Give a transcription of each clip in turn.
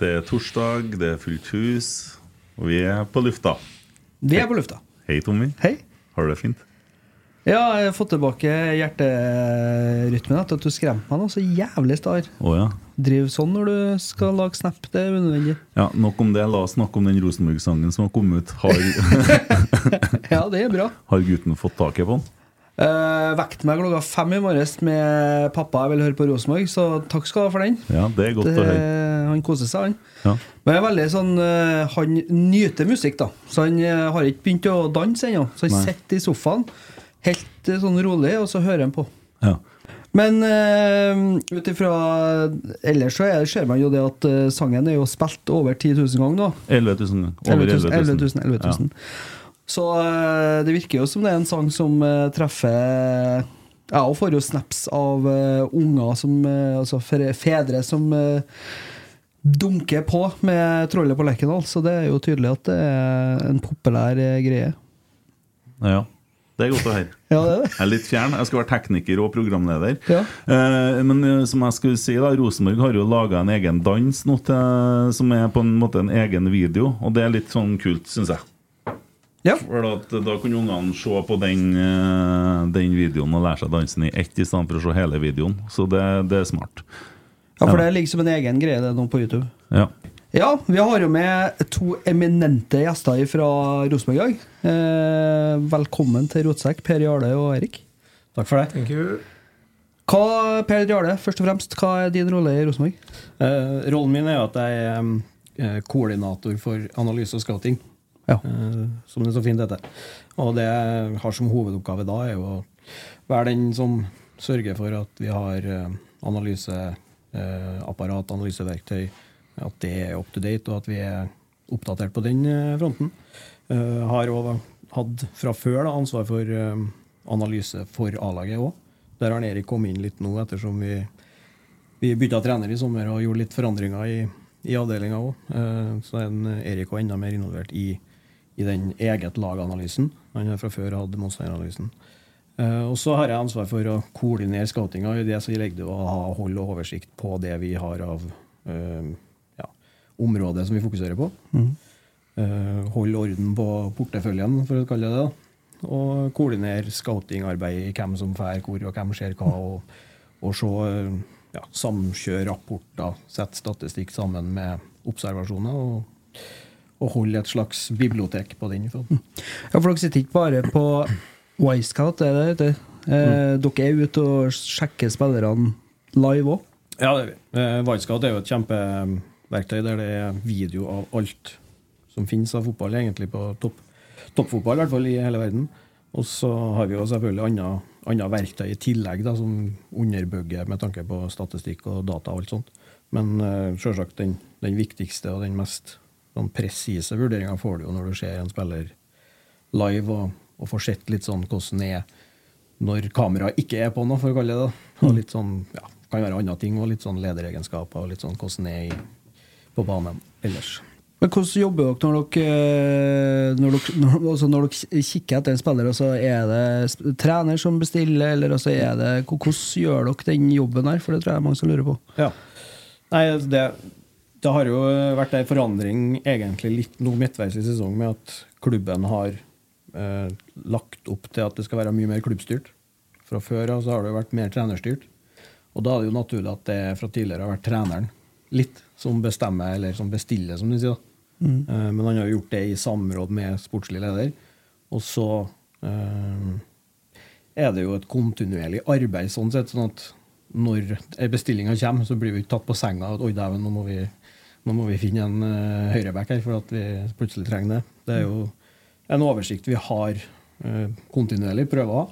Det er torsdag, det er fullt hus, og vi er på lufta. Vi er på lufta. Hei, Tommy. Hei. Har du det fint? Ja, jeg har fått tilbake hjerterytmen etter at du skremte meg nå så jævlig star. Oh, ja. Driv sånn når du skal lage snap. Det er unødvendig. ja. Nok om det. La oss snakke om den Rosenborg-sangen som har kommet ut. Har, Ja, det er bra. har gutten fått taket på den? Uh, vekte meg klokka fem i morges med 'pappa, jeg vil høre på Rosenborg', så takk skal du ha for den. Ja, det er godt Det, å høre. han koser seg, han. Ja. Men jeg er veldig sånn uh, Han nyter musikk, da. Så han uh, har ikke begynt å danse ennå. Så han sitter i sofaen helt sånn rolig, og så hører han på. Ja. Men uh, ut ifra Ellers så er, ser man jo det at sangen er jo spilt over 10 000 ganger nå. 11 000. Over 11 000. 11 000, 11 000. Ja. Så eh, det virker jo som det er en sang som eh, treffer Ja, og får jo snaps av eh, unger som eh, Altså fedre som eh, dunker på med trollet på Lerkendal. Så det er jo tydelig at det er en populær eh, greie. ja. Det er godt å høre. Ja, det er det. Jeg er litt fjern. Jeg skal være tekniker og programleder. Ja. Eh, men eh, som jeg skulle si da Rosenborg har jo laga en egen dans nå som er på en måte en egen video. Og det er litt sånn kult, syns jeg. Ja. For at, da kunne ungene se på den, eh, den videoen og lære seg dansen i ett, i stedet for å se hele videoen. Så det, det er smart. ja, for det ligger som en egen greie det nå på YouTube. Ja. Ja, vi har jo med to eminente gjester fra Rosenborg i dag. Eh, velkommen til Rotsekk, Per Jarle og Erik. Takk for det. Hva, Per Jarle, først og fremst, hva er din rolle i Rosenborg? Eh, rollen min er at jeg er eh, koordinator for analyse og scouting. Ja. eh, som det så fint heter. Og det jeg har som hovedoppgave da, er jo å være den som sørger for at vi har eh, analyseapparat, analyseverktøy, at det er up to date, og at vi er oppdatert på den eh, fronten. Jeg har òg hatt fra før da, ansvar for eh, analyse for A-laget òg. Der har Erik kommet inn litt nå, ettersom vi vi bytta trener i sommer og gjorde litt forandringer i, i avdelinga òg. Så er Erik også enda mer involvert i, i den eget laganalysen. Han har fra før hatt motstanderanalysen. Uh, Og så har jeg ansvar for å koordinere scoutinga. I det så ligger det å ha hold og oversikt på det vi har av uh, ja, området som vi fokuserer på. Eh, holde orden på porteføljen, for å kalle det det. Og koordinere scoutingarbeidet, i hvem som drar hvor, og hvem ser hva. Og, og se, eh, ja, samkjøre rapporter, sette statistikk sammen med observasjoner. Og, og holde et slags bibliotek på den fronten. Ja, for dere sitter ikke bare på Wisecout, er det det heter? Eh, Dere er ute og sjekker spillerne live òg? Ja, det er vi. Eh, Wisecout er jo et kjempeverktøy der det er video av alt som finnes av fotball, egentlig på topp, toppfotball, i hvert fall i hele verden. Og så har vi jo selvfølgelig andre, andre verktøy i tillegg da, som underbygger med tanke på statistikk og data og alt sånt. Men uh, selvsagt den, den viktigste og den mest sånn, presise vurderinger får du jo når du ser en spiller live og, og får sett litt sånn hvordan det er når kameraet ikke er på noe, for å kalle det det. Og litt sånn, ja, kan være andre ting, og litt sånn lederegenskaper og litt sånn hvordan det er i, på banen ellers. Men hvordan jobber dere når dere, eh, når dere, når, altså når dere kikker etter en spiller? Altså er det trener som bestiller, eller altså er det, hvordan gjør dere den jobben her? For det tror jeg er mange som lurer på. Ja. Nei, det, det har jo vært en forandring egentlig litt nå midtveis i sesongen med at klubben har eh, lagt opp til at det skal være mye mer klubbstyrt. Fra før av så har det jo vært mer trenerstyrt. Og da er det jo naturlig at det fra tidligere har vært treneren litt som bestemmer, eller som bestiller, som de sier. da. Eh, men han har jo gjort det i samråd med sportslig leder. Og så eh, er det jo et kontinuerlig arbeid, sånn sett. sånn at når bestillinga kommer, så blir vi ikke tatt på senga. at Oi, dæven, nå, må vi- nå må vi finne en uh, høyreback her, for at vi plutselig trenger det. Det er jo en oversikt vi har uh, kontinuerlig prøver.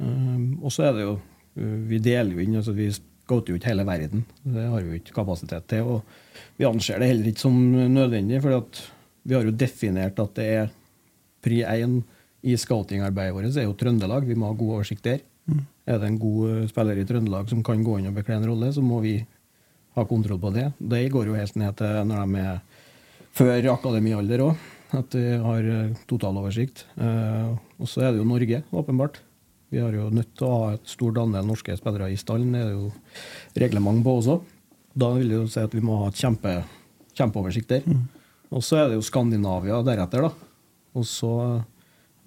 Uh, og så er det jo uh, Vi deler jo inn, altså vi scouter jo ikke hele verden. Det har vi jo ikke kapasitet til. Og vi anser det heller ikke som nødvendig, for vi har jo definert at det er pri én i scoutingarbeidet vårt er jo Trøndelag. Vi må ha god oversikt der. Er det en god spiller i Trøndelag som kan gå inn og bekle en rolle, så må vi ha kontroll på det. Det går jo helt ned til når de er før akademialder òg, at vi har eh, totaloversikt. Eh, og så er det jo Norge, åpenbart. Vi har jo nødt til å ha et stort andel norske spillere i stallen. Det er jo reglement på også. Da vil det jo si at vi må ha et kjempe, kjempeoversikt der. Og så er det jo Skandinavia deretter, da. Og så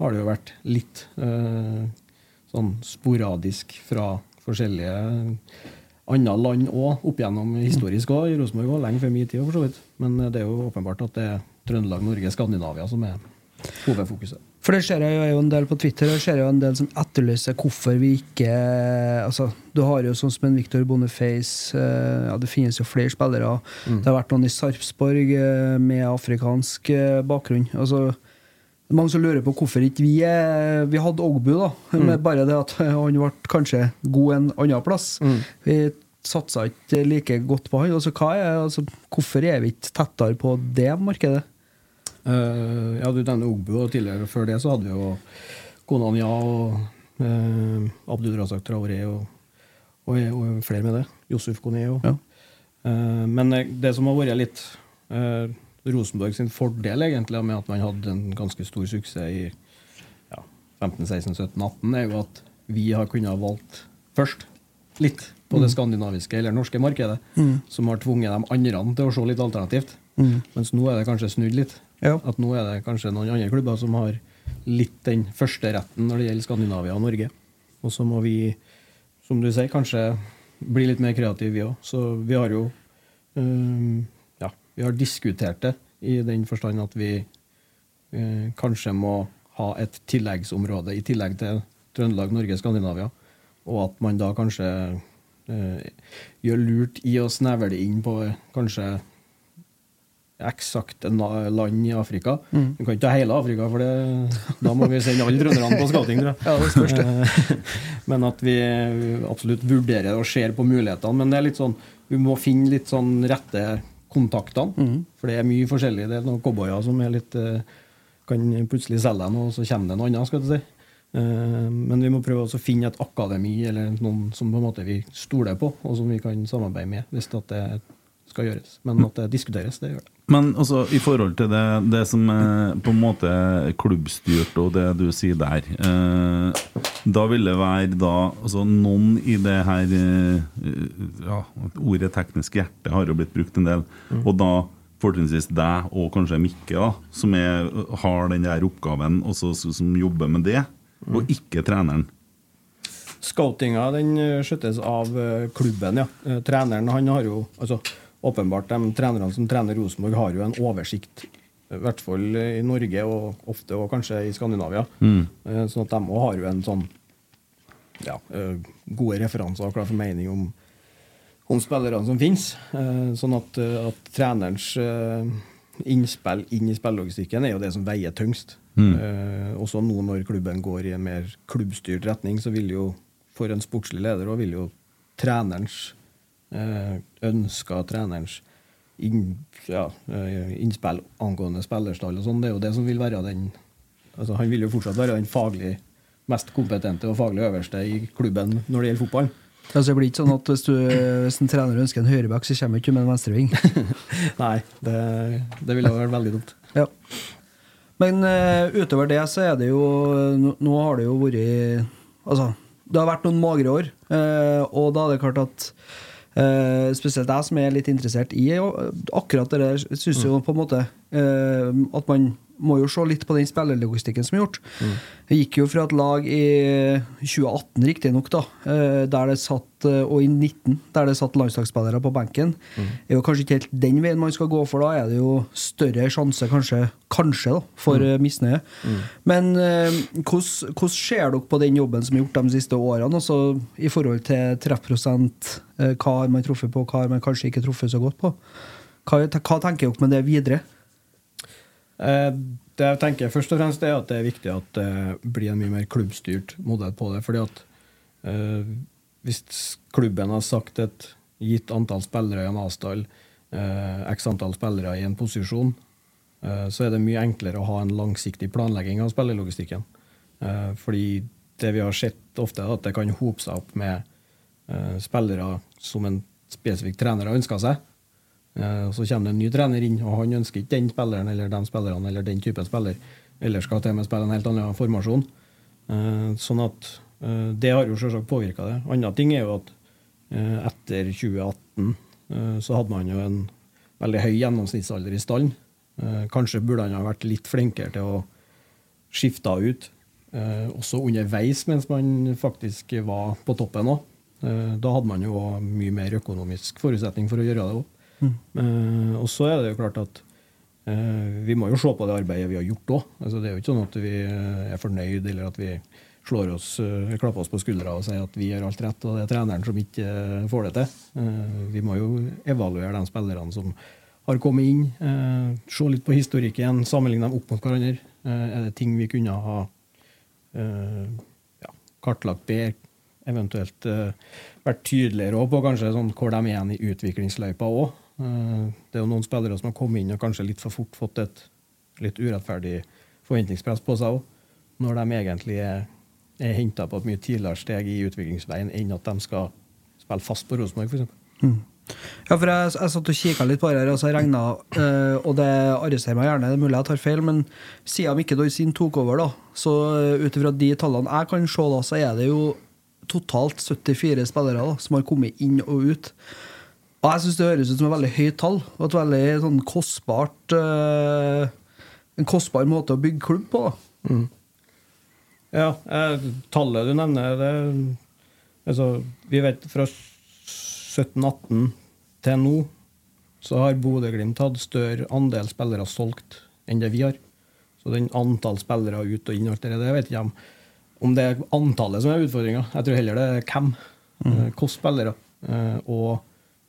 har det jo vært litt eh, sånn sporadisk fra forskjellige andre land òg, opp gjennom historisk òg, i Rosenborg òg, lenge før min tid, for så vidt. Men eh, det er jo åpenbart at det er Trøndelag, Norge, Skandinavia som er hovedfokuset. For det ser jeg jo, en del på Twitter og ser jeg jo en del som etterlyser hvorfor vi ikke altså, Du har jo sånn som en Victor Boniface eh, ja, Det finnes jo flere spillere. Det har vært noen i Sarpsborg eh, med afrikansk bakgrunn. Altså, mange som lurer på hvorfor ikke vi er, Vi hadde Ogbu, da. Med bare det at han ble kanskje god en annen plass. Vi satsa ikke like godt på han. Altså, er, altså, hvorfor er vi ikke tettere på det markedet? Uh, ja, du nevner Ogbu, og tidligere før det så hadde vi jo Konan Ja og uh, Abdul Razak Traoré og, og, og flere med det. Josef Kone og Ja. uh, Men eh, det som har vært litt Rosenborg sin fordel, egentlig, med at man hadde en ganske stor suksess i ja, 15, 16, 17, 18, er jo at vi har kunnet ha valgt først litt på det skandinaviske eller norske markedet, som har tvunget de andre til å se litt alternativt. Mens nå er det kanskje snudd litt. Ja. At nå er det kanskje noen andre klubber som har litt den første retten når det gjelder Skandinavia og Norge. Og så må vi, som du sier, kanskje bli litt mer kreative, vi òg. Så vi har jo Ja, vi har diskutert det i den forstand at vi eh, kanskje må ha et tilleggsområde i tillegg til Trøndelag, Norge, Skandinavia. Og at man da kanskje eh, gjør lurt i å snevre det inn på øh, kanskje eksakte land i Afrika. Vi kan ikke ta hele Afrika, for det, da må vi sende alle trønderne på skating. Ja, det spørs det. Eh, Men at vi absolutt vurderer og ser på mulighetene. Men det er litt sånn, vi må finne litt sånn rette kontaktene. For det er mye forskjellig. Det er noen cowboyer som er litt eh, kan plutselig selge deg noe, og så kommer det noe annet. skal du si. Eh, Men vi må prøve også å finne et akademi eller noen som på en måte vi stoler på, og som vi kan samarbeide med hvis det skal gjøres. Men at det diskuteres, det gjør det. Men altså, i forhold til det, det som er på en måte klubbstyrt, og det du sier der eh, Da vil det være da altså Noen i det her eh, ja, Ordet teknisk hjerte har jo blitt brukt en del. Og da fortrinnsvis deg og kanskje Mikke, da, som er, har den der oppgaven, og så- som jobber med det, og ikke treneren. Scoutinga den eh, skjøttes av eh, klubben, ja. Eh, Treneren han har jo altså, Åpenbart, de trenerne som trener Rosenborg, har jo en oversikt. I hvert fall i Norge, og ofte og kanskje i Skandinavia. Mm. Sånn at de òg har jo en sånn ja, eh, gode referanser og klar formening om, om spillerne som finnes. Eh, Sånn at, eh, at trenerens eh, innspill inn i spillelogistikken er jo det som veier tyngst. Mm. Eh, også nå når klubben går i en mer klubbstyrt retning, så vil jo for en sportslig leder òg vil jo trenerens eh, ønsker, trenerens inn, ja, eh, innspill angående spillerstall og sånn, det er jo det som vil være den altså Han vil jo fortsatt være den faglig mest kompetente og faglig øverste i klubben når det gjelder fotball. Altså, det blir ikke sånn at hvis, du, hvis en trener ønsker en høyreback, så kommer du ikke med en venstreving. Nei, det, det ville vært veldig dumt. Ja. Men uh, utover det så er det jo Nå, nå har det jo vært Altså, det har vært noen magre år, uh, og da er det klart at eh, spesielt jeg som er litt interessert i akkurat det der, syns jo på en måte uh, at man må jo se litt på den spillerlogistikken som er gjort. Det gikk jo fra et lag i 2018, riktignok, da, eh, der det satt, eh, og i 19, der det satt landslagsspillere på benken. Det er jo kanskje ikke helt den veien man skal gå, for da er det jo større sjanse, kanskje, kanskje da, for mm. misnøye. Men eh, hvordan hvordan ser dere på den jobben som er gjort de siste årene, altså i forhold til treffprosent? eh, Hva har man truffet på, hva har man kanskje ikke truffet så godt på? Hva, hva tenker dere med det videre? Eh, det jeg tenker først og fremst er at det er viktig at det blir en mye mer klubbstyrt modell på det. fordi at eh, hvis klubben har sagt et gitt antall spillere i en avstand, eh, x antall spillere i en posisjon, eh, så er det mye enklere å ha en langsiktig planlegging av spillerlogistikken. Eh, fordi det vi har sett ofte, er at det kan hope seg opp med eh, spillere som en spesifikk trener har ønska seg. Eh, Så kommer det en ny trener inn, og han ønsker ikke den spilleren eller de spillerne eller den typen spiller, eller skal til med spille en helt annen formasjon. Eh, Sånn at eh, det har jo selvsagt påvirka det. Andre ting er jo at etter 2018 eh, så hadde man jo en veldig høy gjennomsnittsalder i stallen. Kanskje burde han ha vært litt flinkere til å skifte ut, også underveis mens man faktisk var på toppen òg. Da hadde man jo mye mer økonomisk forutsetning for å gjøre det òg. Eh, og så er det jo klart at eh, vi må jo se på det arbeidet vi har gjort òg. Altså, det er jo ikke sånn at vi eh, er fornøyd eller at vi slår oss, klapper oss på skuldra og sier at vi gjør alt rett, og det er treneren som ikke får det til. Vi må jo evaluere de spillerne som har kommet inn, se litt på historikken, sammenligne dem opp mot hverandre. Er det ting vi kunne ha ja, kartlagt bedre? Eventuelt vært tydeligere på kanskje sånn hvor de er igjen i utviklingsløypa òg. Det er jo noen spillere som har kommet inn og kanskje litt for fort fått et litt urettferdig forventningspress på seg òg, når de egentlig er, er henta på et mye tidligere steg i utviklingsveien enn at de skal spille fast på Rosenborg, f.eks. Ja, for jeg, jeg satt og kikka litt på det her, og så regna øh, Og det arresterer meg gjerne, det er mulig jeg tar feil, men siden Mikke Dorsin tok over, da, så øh, ut ifra de tallene jeg kan se, da, så er det jo totalt 74 spillere da, som har kommet inn og ut. Og jeg syns det høres ut som et veldig høyt tall, og et veldig sånn kostbart uh, En kostbar måte å bygge klubb på. da. Ja, eh, tallet du nevner, det altså, Vi vet fra 17-18 til nå så har Bodø-Glimt hatt større andel spillere solgt enn det vi har. Så den antall spillere ut og inn, alt det der, vet ikke om, om det er antallet som er utfordringa. Jeg tror heller det er hvem. Mm. Hvilke spillere. Eh, og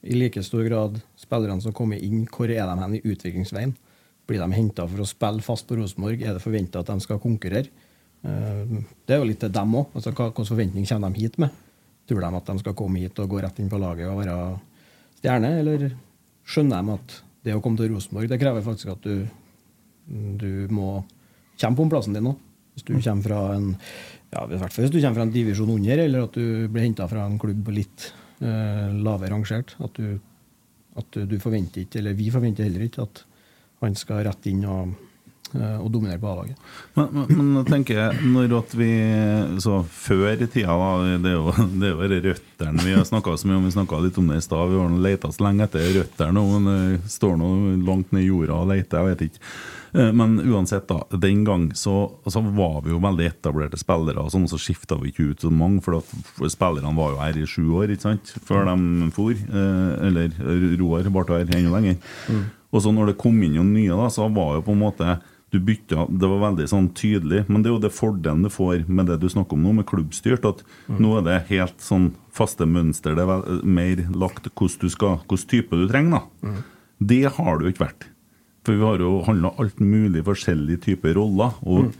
i like stor grad spillerne som kommer inn, hvor er de hen i utviklingsveien? Blir de henta for å spille fast på Rosenborg? Er det forventa at de skal konkurrere? Eh, Det er jo litt til dem òg. Altså, hvilken forventning kommer de hit med? Tror de at de skal komme hit og gå rett inn på laget og være stjerne, eller skjønner de at det å komme til Rosenborg det krever faktisk at du, du må kjempe om plassen din òg? Hvis du kommer fra en ja, fra en divisjon under, eller at du blir henta fra en klubb litt lavere rangert. At, du, at du, forventer ikke, eller vi forventer heller ikke, at han skal rett inn og, eh, og dominere på A-laget. Men, men, men jeg når at vi Så før i tida, da, det er jo, det er jo røttene vi har snakka så mye om. Vi snakka litt om det i stad. Vi har leita så lenge etter røttene, og men det står nå langt ned i jorda og leter. Jeg vet ikke. Eh, Men uansett, da. Den gang så, så var vi jo veldig etablerte spillere, og sånn, så skifta vi ikke ut så mange. For at for spillerne var jo her i sju år ikke sant? før de for. eh, Eller Roar ble her enda lenger. Og så når det kom inn noen nye, da, så var jo på en måte du bytta, Det var veldig sånn tydelig, men det er jo det fordelen du får med det du snakker om nå, med klubbstyrt. At nå er det helt sånn faste mønster. Det er vel, mer lagt hvordan du skal, hvordan type du trenger. da. Det har det jo ikke vært. For vi har jo handla alt mulig forskjellige typer roller. Og,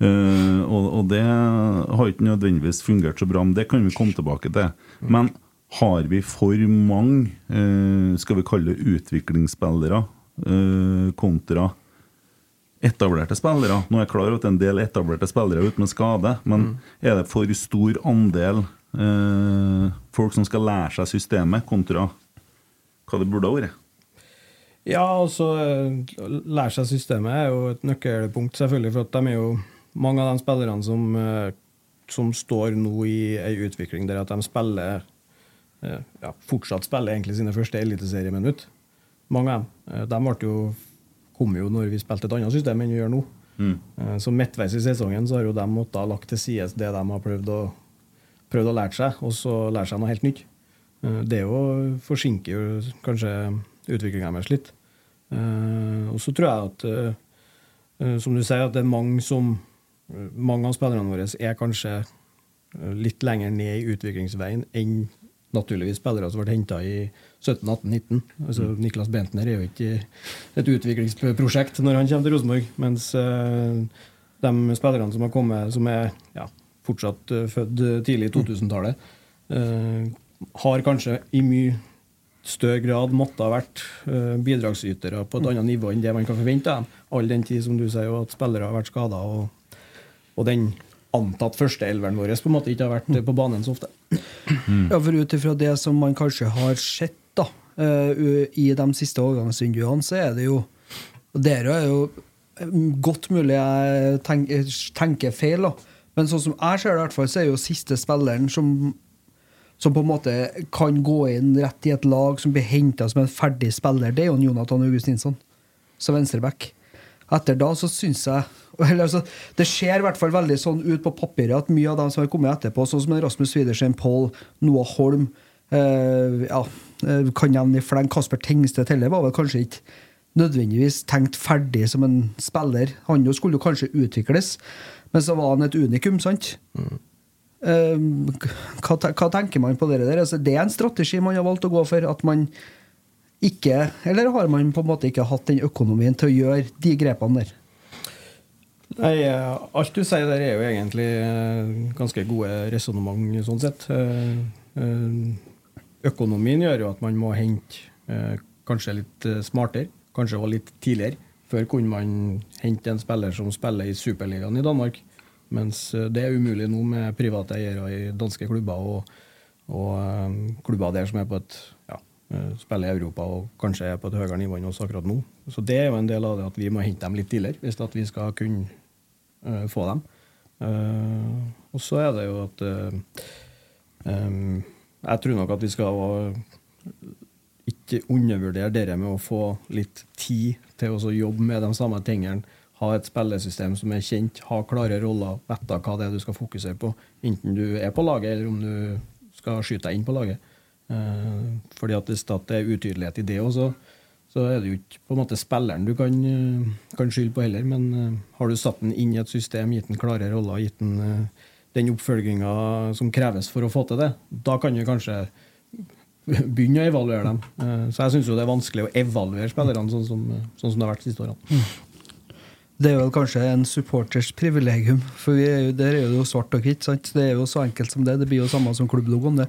eh, og, og det har ikke nødvendigvis fungert så bra, men det kan vi komme tilbake til. Men har vi for mange, øh, skal vi kalle det utviklingsspillere, øh, kontra etablerte spillere? Nå er jeg klar over at en del etablerte spillere er ute med skade, men er det for stor andel eh, folk som skal lære seg systemet, kontra hva det burde ha vært? Ja, altså eh, lære seg systemet er jo et nøkkelpunkt, selvfølgelig. For at de er jo mange av de spillerne som, eh, som står nå i ei utvikling der at de spiller eh, ja, fortsatt spiller egentlig sine første eliteserieminutt. Mange av dem. De ble jo, kom jo når vi spilte et annet system enn vi gjør nå. Mm. Så midtveis i sesongen så har jo de måttet lagt til side det de har prøvd å, prøvd å lære seg, og så lære seg noe helt nytt. Eh, Det jo forsinker jo kanskje utviklinga deres litt. Eh, Og så tror jeg at, eh, eh, som du sier, at det er mange som eh, Mange av spillerne våre er kanskje eh, litt lenger ned i utviklingsveien enn naturligvis spillere som ble henta i 17-18-19. Altså, Niklas Bentner er jo ikke et utviklingsprosjekt når han kommer til Rosenborg, mens eh, de spillerne som har kommet, som er ja, fortsatt eh, født tidlig i 2000-tallet, eh, har kanskje i mye større grad måtte ha vært bidragsytere på et annet nivå enn det man kan forvente av dem. All den tid, som du sier, at spillere har vært skada, og, og den antatt førsteelveren vår på en måte ikke har vært eh, på banen så ofte. Ja, for ut ifra det som man kanskje har sett i de siste overgangsvinduene, så er det jo Dere er jo eh, godt mulig jeg tenker, tenker feil, da. Men sånn som jeg ser det, i hvert fall, så er jo siste spilleren som som på en måte kan gå inn rett i et lag som blir henta som en ferdig spiller, det er jo Jonathan Augustinsson som venstreback. Etter da så syns jeg altså, Det ser i hvert fall veldig sånn ut på papiret at mye av dem som har kommet etterpå, sånn som Rasmus Widersen, Paul, Noah Holm eh, ja, eh, kan nevne i fleng Kasper Tengstedt heller var vel kanskje ikke nødvendigvis tenkt ferdig som en spiller. Han jo skulle jo kanskje utvikles, men så var han et unikum, sant? Mm. hva, hva tenker man på det der? Altså, det er en strategi man har valgt å gå for. At man ikke Eller har man på en måte ikke hatt den økonomien til å gjøre de grepene der? Nei, eh, Alt du sier der, er jo egentlig ganske gode resonnement, sånn sett. Økonomien gjør jo at man må hente eh, kanskje litt eh, smartere, kanskje også litt tidligere. Før kunne man hente en spiller som spiller i Superligaen i Danmark. Mens eh, det er umulig nå med private eiere i danske klubber og, og eh, klubber der som er på et ja, spiller i Europa og kanskje er på et høyere nivå enn oss akkurat nå. Så det er jo en del av det at vi må hente dem litt tidligere hvis vi skal kunne uh, få dem. Uh, og så er det jo at uh, em, Jeg tror nok at vi skal ikke undervurdere det med å få litt tid til å jobbe med de samme tingene. Ha et spillesystem som er kjent, ha klare roller, vite hva det er du skal fokusere på. Enten du er på laget, eller om du skal skyte deg inn på laget. Eh, fordi at hvis det er utydelighet i det også, så er det jo ikke på en måte spilleren du kan, eh, kan skylde på heller. Men eh, har du satt den inn i et system, gitt den klare roller, gitt den den oppfølginga som kreves for å få til det, da kan du kanskje begynne å evaluere dem. Eh, Så jeg syns det er vanskelig å evaluere spillerne sånn som, sånn som det har vært de siste årene. Det er vel kanskje en supporters privilegium, for vi er jo, der er det jo svart og hvitt. sant? Det er jo så enkelt som det. Det blir jo samme som klubblogoen. det.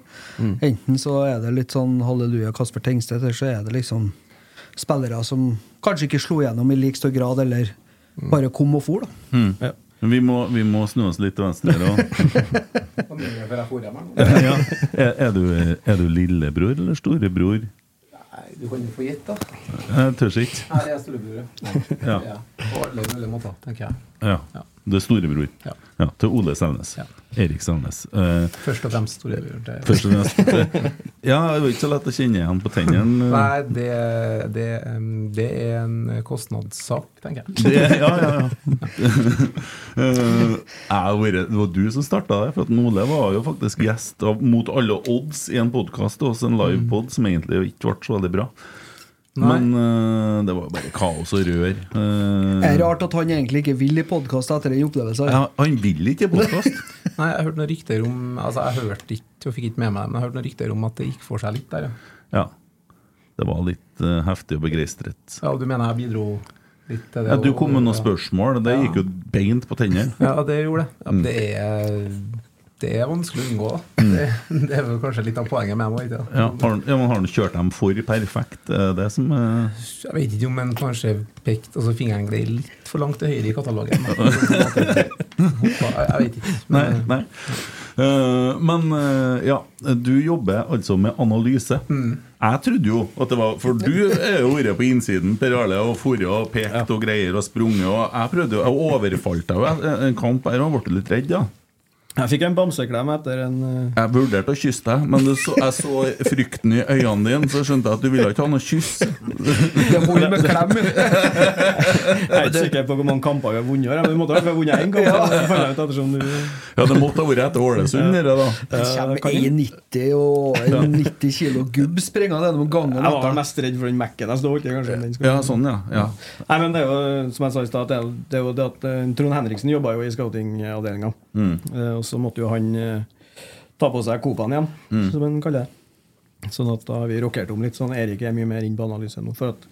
Enten så er det litt sånn halleluja Kasper Tengstedt, eller så er det liksom spillere som kanskje ikke slo gjennom i lik stor grad, eller bare kom og for. da. Ja. Men vi må, vi må snu oss litt til venstre her òg. ja. er, er, du, er du lillebror eller storebror? Nei, du kan jo få gitt, da. Jeg tør ikke. Nei, jeg er storebror. ja. Ja. På alle mulige måter, tenker jeg. Ja. Ja. Du er storebror. Ja. Ja, til Ole Selnes. Ja. Erik Selnes. Eh, Først og fremst storebror. Det, først og fremst Ja, det var ikke så lett å kjenne igjen på tennene. Nei, det, det, det er en kostnadssak, tenker jeg. Det, ja, ja, ja. Eh, jeg det var du som starta det. For Ole var jo faktisk gjest av Mot alle odds i en podkast, en livepod, som egentlig ikke ble så veldig bra. Nei. Men uh, det var jo bare kaos og rør. Uh, Det er rart at han egentlig ikke vil i podkast etter den opplevelsen. ja, han vil ikke i podkast. Nei, jeg hørte noen rykter om Altså, jeg hørte ikke og fikk ikke med meg men jeg hørte noen rykter om at det gikk for seg litt der, ja. Ja. Det var litt uh, heftig og begeistret. Ja, og du mener jeg bidro litt til det. Ja, du kom med noen spørsmål, det Ja. gikk jo beint på tennene. Ja, det gjorde det. Ja, Mm. det, er, det er vanskelig å unngå. Mm. Det, det er vel kanskje litt av poenget med meg. Ja, har, ja, men har han kjørt dem for perfekt? Det er som eh, Jeg vet ikke om han kanskje pekt Altså fingeren gled litt for langt til høyre i katalogen. Jeg, jeg vet ikke. Men, nei. Eh, men uh, ja, du jobber altså med analyse. Jeg trodde jo at det var For du er jo vært på innsiden, Per Arle, og fôret og pekt og greier og sprunget. Og jeg prøvde jo, jeg overfalt deg jo en- en kamp her og ble litt redd, ja. Jeg fikk en bamseklem etter en uh... Jeg vurderte å kysse deg, men du så, jeg så frykten i øynene dine, så skjønte jeg at du ville ikke ha noe kyss. Det holder med klem. Jeg er ikke sikker på hvor mange kamper vi har vunnet. Men vi måtte i hvert fall ha vunnet én kamp. Ja. du Ja, det måtte ha vært etter Ålesund, det da. Det kommer 1,90 og en 90 kilo gubb springende gjennom gangen. Jeg var mest redd for den Mac-en jeg stod i. kanskje den skulle- Ja, sånn, ja. ja. Nei, men det er jo, som jeg sa i stad, det er jo- det at eh, Trond Henriksen jobba jo i scoutingavdelinga. Mm. Så måtte jo han eh, ta på seg Copaen igjen, Mm. som han kaller det. Sånn at da har vi rokert om litt. Sånn Erik er mye mer inn på analyse nå. For at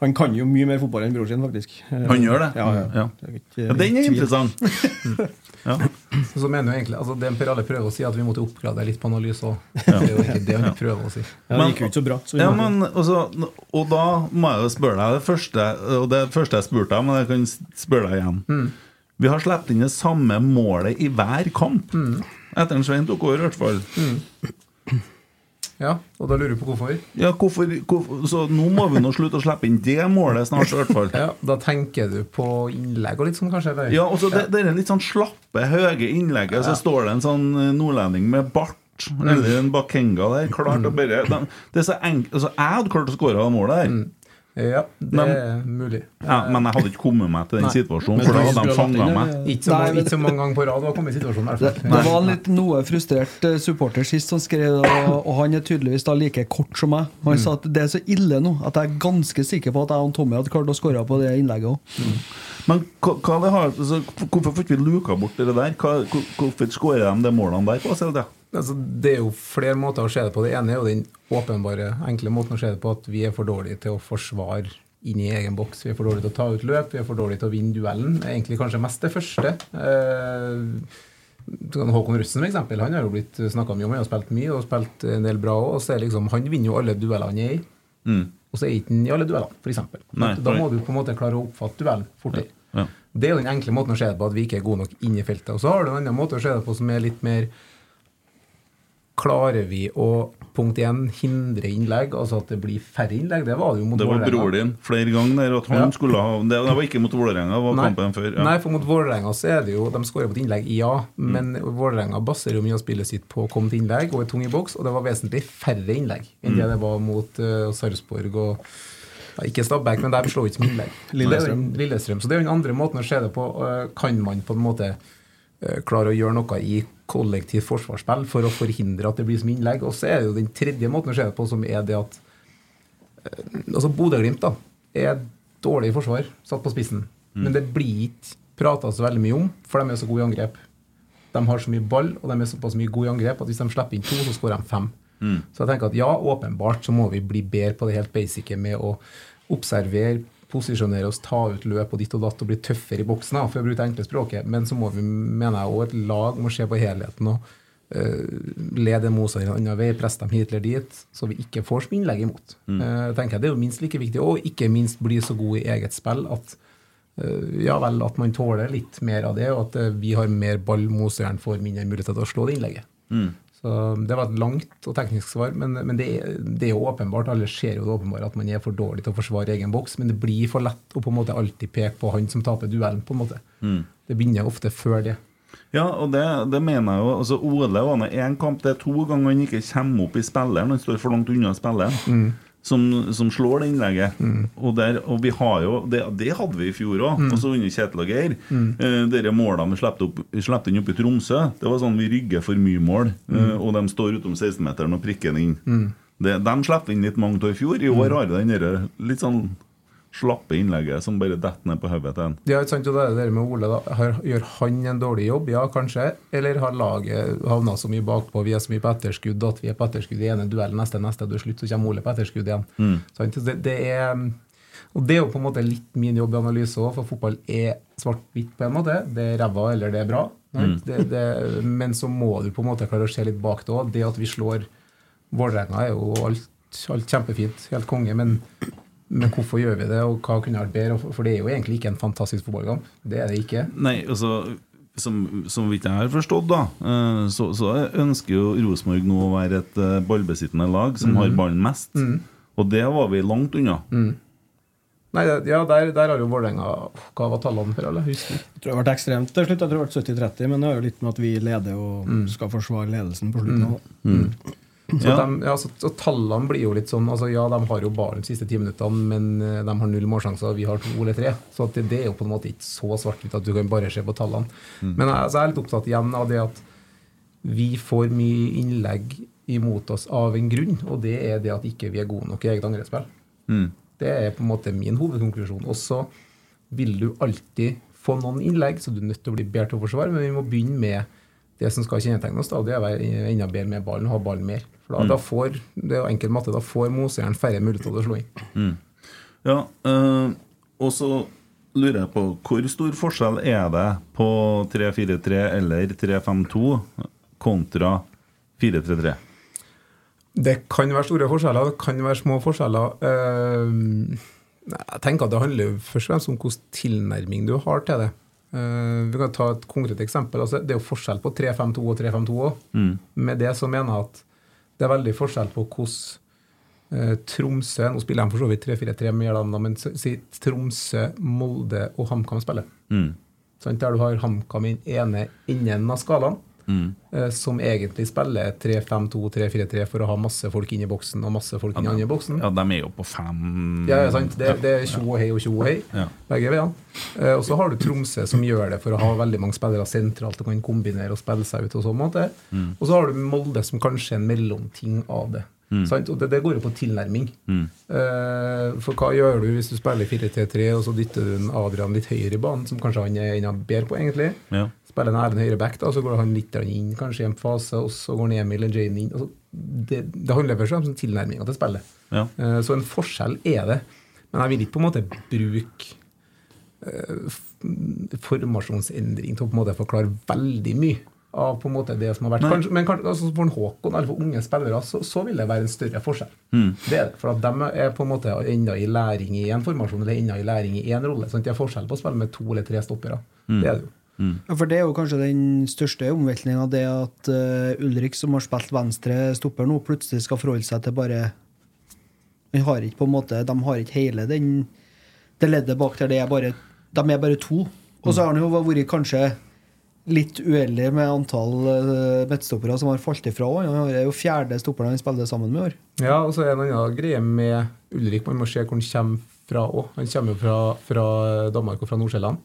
han kan jo mye mer fotball enn bror sin, faktisk. Eh, Han gjør det? Ja, ja. Ja. Det er ja den er tvil. interessant. Ja. så mener jo egentlig altså Det Per Alle prøver å si, at vi måtte oppgradere litt på analyse òg. Det er jo ikke det han prøver å si. Ja, det gikk jo ikke så bra. Så Ja, men, også, og da må jeg jo spørre deg det første, og det første jeg spurte deg, men jeg kan spørre deg igjen. Vi har sluppet inn det samme målet i hver kamp. Etter en Svein tok over, i hvert fall. Ja, og da lurer du på hvorfor? Ja, hvorfor, hvorfor, så nå må vi nå slutte å slippe inn det målet snart, i hvert fall. Ja, Da tenker du på innlegg og litt sånn, kanskje? Eller? Ja, og så det, det er litt sånn slappe, høye innlegget, så står det en sånn eh, nordlending med bart. Eller en Bakenga der. Klart å bare de, Det er så enkelt altså, Jeg hadde klart å skåre det målet der. Ja, det Men- er mulig. Ja, men jeg hadde ikke kommet meg til den Nei. situasjonen, for da hadde de fanga meg. Ikke så, Nei, ikke så mange ganger på rad har kommet i situasjonen. Det, det var en litt noe frustrert eh, supporter sist som skrev og, og han er tydeligvis da like kort som meg. Han sa at det er så ille nå at jeg er ganske sikker på at jeg og Tommy hadde klart å skåre på det innlegget òg. Men hva, hva det har, altså, hvorfor får ikke vi luka bort det der? Hva, hvor- hvorfor skårer de de målene der på? Er det? Altså, det er jo flere måter å se det på. Det ene er jo den åpenbare, enkle måten å se det på at vi er for dårlige til å forsvare inn i egen boks. Vi er for dårlige til å ta ut løp, vi er for dårlige til å vinne duellen. Egentlig kanskje mest det første. Eh, sånn Håkon Russen for eksempel, han har jo blitt snakka mye om, han har spilt mye og spilt en del bra òg. Liksom, han vinner jo alle duellene han er i, Mm. og så er ikke han i alle duellene, f.eks. Da må du på en måte klare å oppfatte duellen fortere. Ja. Det er jo den enkle måten å se det på, at vi ikke er gode nok inn i feltet. Og så har du en annen måte å se det på som er litt mer Klarer vi å punkt én, hindre innlegg, altså at det blir færre innlegg? Det var det jo mot Vålerenga. Det var broren bror din flere ganger der at han Ja. skulle ha Det, det var ikke mot Vålerenga, var Nei. kampen før. Ja. Nei, for mot Vålerenga så er det jo De skårer på et innlegg, ja, men Vålerenga baserer jo mye av spillet sitt på å komme til innlegg og er tung i boks, og det var vesentlig færre innlegg enn det det var mot uh, Sarpsborg og ja, Ikke Stabæk, men der slår ikke som innlegg. Lillestrøm. Lillestrøm. Så det er jo den andre måten å se det på. Uh, Kan man på en måte klare å gjøre noe i kollektivt forsvarsspill for å forhindre at det blir som innlegg? Og så er det jo den tredje måten å se det på, som er det at altså Bodø-Glimt da er dårlig i forsvar, satt på spissen. Men det blir ikke prata så veldig mye om, for de er så gode i angrep. De har så mye ball, og de er såpass mye gode i angrep at hvis de slipper inn to, så skårer de fem. Så jeg tenker at ja, åpenbart så må vi bli bedre på det helt basice med å observere, posisjonere oss, ta ut løp og ditt og datt og bli tøffere i boksen, for å bruke det enkle språket. Men så må vi, mener jeg, også et lag må se på helheten og uh, lede motstanderen en annen vei, presse dem hit eller dit, så vi ikke får som innlegg imot. Eh, tenker jeg Det er jo minst like viktig, og ikke minst bli så god i eget spill at eh, ja vel, at man tåler litt mer av det, og at vi har mer ball, motstanderen får mindre mulighet til å slå det innlegget. Så Det var et langt og teknisk svar, men, men det, det er jo åpenbart, alle ser jo det åpenbart at man er for dårlig til å forsvare egen boks, men det blir for lett å på en måte alltid peke på han som taper duellen. på en måte. Det begynner ofte før det. Ja, og det, det mener jeg jo. Altså, Ole var med én kamp, det er to ganger han ikke kommer opp i spilleren. Han står for langt unna spilleren. Som, som slår det innlegget. Og, der, og vi har jo Det, det hadde vi i fjor òg, også under Kjetil og Geir. Eh, de målene vi slapp, inn opp i Tromsø, det var sånn vi rygger for mye mål. Eh, og de står utom 16-meteren og prikker den inn. Det, de slapp inn litt mange av i fjor. I år har de den litt sånn slappe innlegget som bare detter ned på hodet til en. Ja, ikke sant, og det er det med Ole da. Gjør han en dårlig jobb? Ja, kanskje. Eller har laget havna så mye bakpå, vi er så mye på etterskudd at vi er på etterskudd i ene duellen, neste, neste, og til slutt så kommer Ole på etterskudd igjen. Mm. Sånn, Det, det er Og det er jo på en måte litt min jobb i analyse òg, for fotball er svart-hvitt på en måte. Det er ræva eller det er bra. Mm. Det, det, men så må du på en måte klare å se litt bak det òg. Det at vi slår Vålerenga er jo alt, alt kjempefint, helt konge, men, men hvorfor gjør vi det, og hva kunne vært bedre? For det er jo egentlig ikke en fantastisk fotballkamp. Det er det ikke. Nei, altså som, som vidt jeg har forstått, da, eh, så, så ønsker jo Rosenborg nå å være et eh, ballbesittende lag som har ballen mest. Og det var vi langt unna. Nei, ja, der, der har jo Vålerenga Hva var tallene for Eller? Husker. Jeg tror det ble ekstremt til slutt. Jeg tror det vært 70-30, men det har jo litt med at vi leder og skal forsvare ledelsen på slutten. av. Så, Ja. de, ja, så, så tallene blir jo litt sånn altså Ja, de har jo bare de siste ti minuttene, men eh, de har null målsjanser, vi har to eller tre. Så at det, det er jo på en måte ikke så svart-hvitt at du kan bare se på tallene. Men jeg, altså, jeg er litt opptatt igjen av det at vi får mye innlegg imot oss av en grunn, og det er det at ikke vi er gode nok i eget angrepsspill. Mm. Det er på en måte min hovedkonklusjon. Og så vil du alltid få noen innlegg, så du er nødt til å bli bedre til å forsvare, men vi må begynne med det som skal kjennetegne oss, da, og det er å være enda bedre med ballen, ha ballen mer. For da, da får, det er enkel matte, da får Mosejern færre muligheter til å slå inn. Ja, øh, og så lurer jeg på hvor stor forskjell er det på 3-4-3 eller 3-5-2 kontra 4-3-3? Det kan være store forskjeller, det kan være små forskjeller. Eh, jeg tenker at det handler først og fremst om hvilken tilnærming du har til det. Eh, vi kan ta et konkret eksempel. Altså, det er jo forskjell på 3-5-2 og 3-5-2 òg. Med det så mener jeg at det er veldig forskjell på hvordan eh, Tromsø Nå spiller de for så vidt 3-4-3 med Jærdal, men si- Tromsø, Molde og HamKam spiller. Sant? Der du har HamKam i den ene enden av skalaen, eh, som egentlig spiller 3-5-2, 3-4-3 for å ha masse folk inn i boksen og masse folk inn i andre boksen. Ja, de er jo på fem Ja, ja, sant. Det, det er tjo og hei og tjo og hei, Ja. begge veiene. Eh, og så har du Tromsø, som gjør det for å ha veldig mange spillere sentralt og kan kombinere og spille seg ut. Og sånn måte. Og så har du Molde, som kanskje er en mellomting av det. Sant? Og det, det går jo på tilnærming. Eh, for hva gjør du hvis du spiller 4-3-3, og så dytter du en Adrian litt høyere i banen, som kanskje han er enda bedre på, egentlig? Ja. Spiller en Erlend høyre back, da, så går han litt inn kanskje i en fase, og så går Emil og Jane inn. Altså, det, det handler først og fremst om tilnærminga til spillet. Ja. Eh, Så en forskjell er det. Men jeg vil ikke på en måte bruke eh, formasjonsendring til å på en måte forklare veldig mye av på en måte det som har vært. Kanskje, men kanskje, altså for en Håkon eller for unge spillere så, så vil det være en større forskjell. Mm. Det er det, For at de er på en måte enda i læring i en formasjon eller enda i læring i én rolle. Sant? Det er forskjell på å spille med to eller tre stoppere. Mm. Det er det jo. Ja, for Det er jo kanskje den største omveltninga, det at uh, Ulrik, som har spilt venstre stopper nå, plutselig skal forholde seg til bare han har ikke på en måte, De har ikke hele den det leddet bak der. Det er bare, de er bare to. Og så har han jo vært kanskje litt uheldig med antall uh, midtstoppere som har falt ifra òg. Han er jo fjerde stopperen han spiller sammen med i år. Ja, og så er det en annen greie med Ulrik. Man må se hvor han kommer fra òg. Han kommer jo fra, fra Danmark og fra Nord-Sjælland,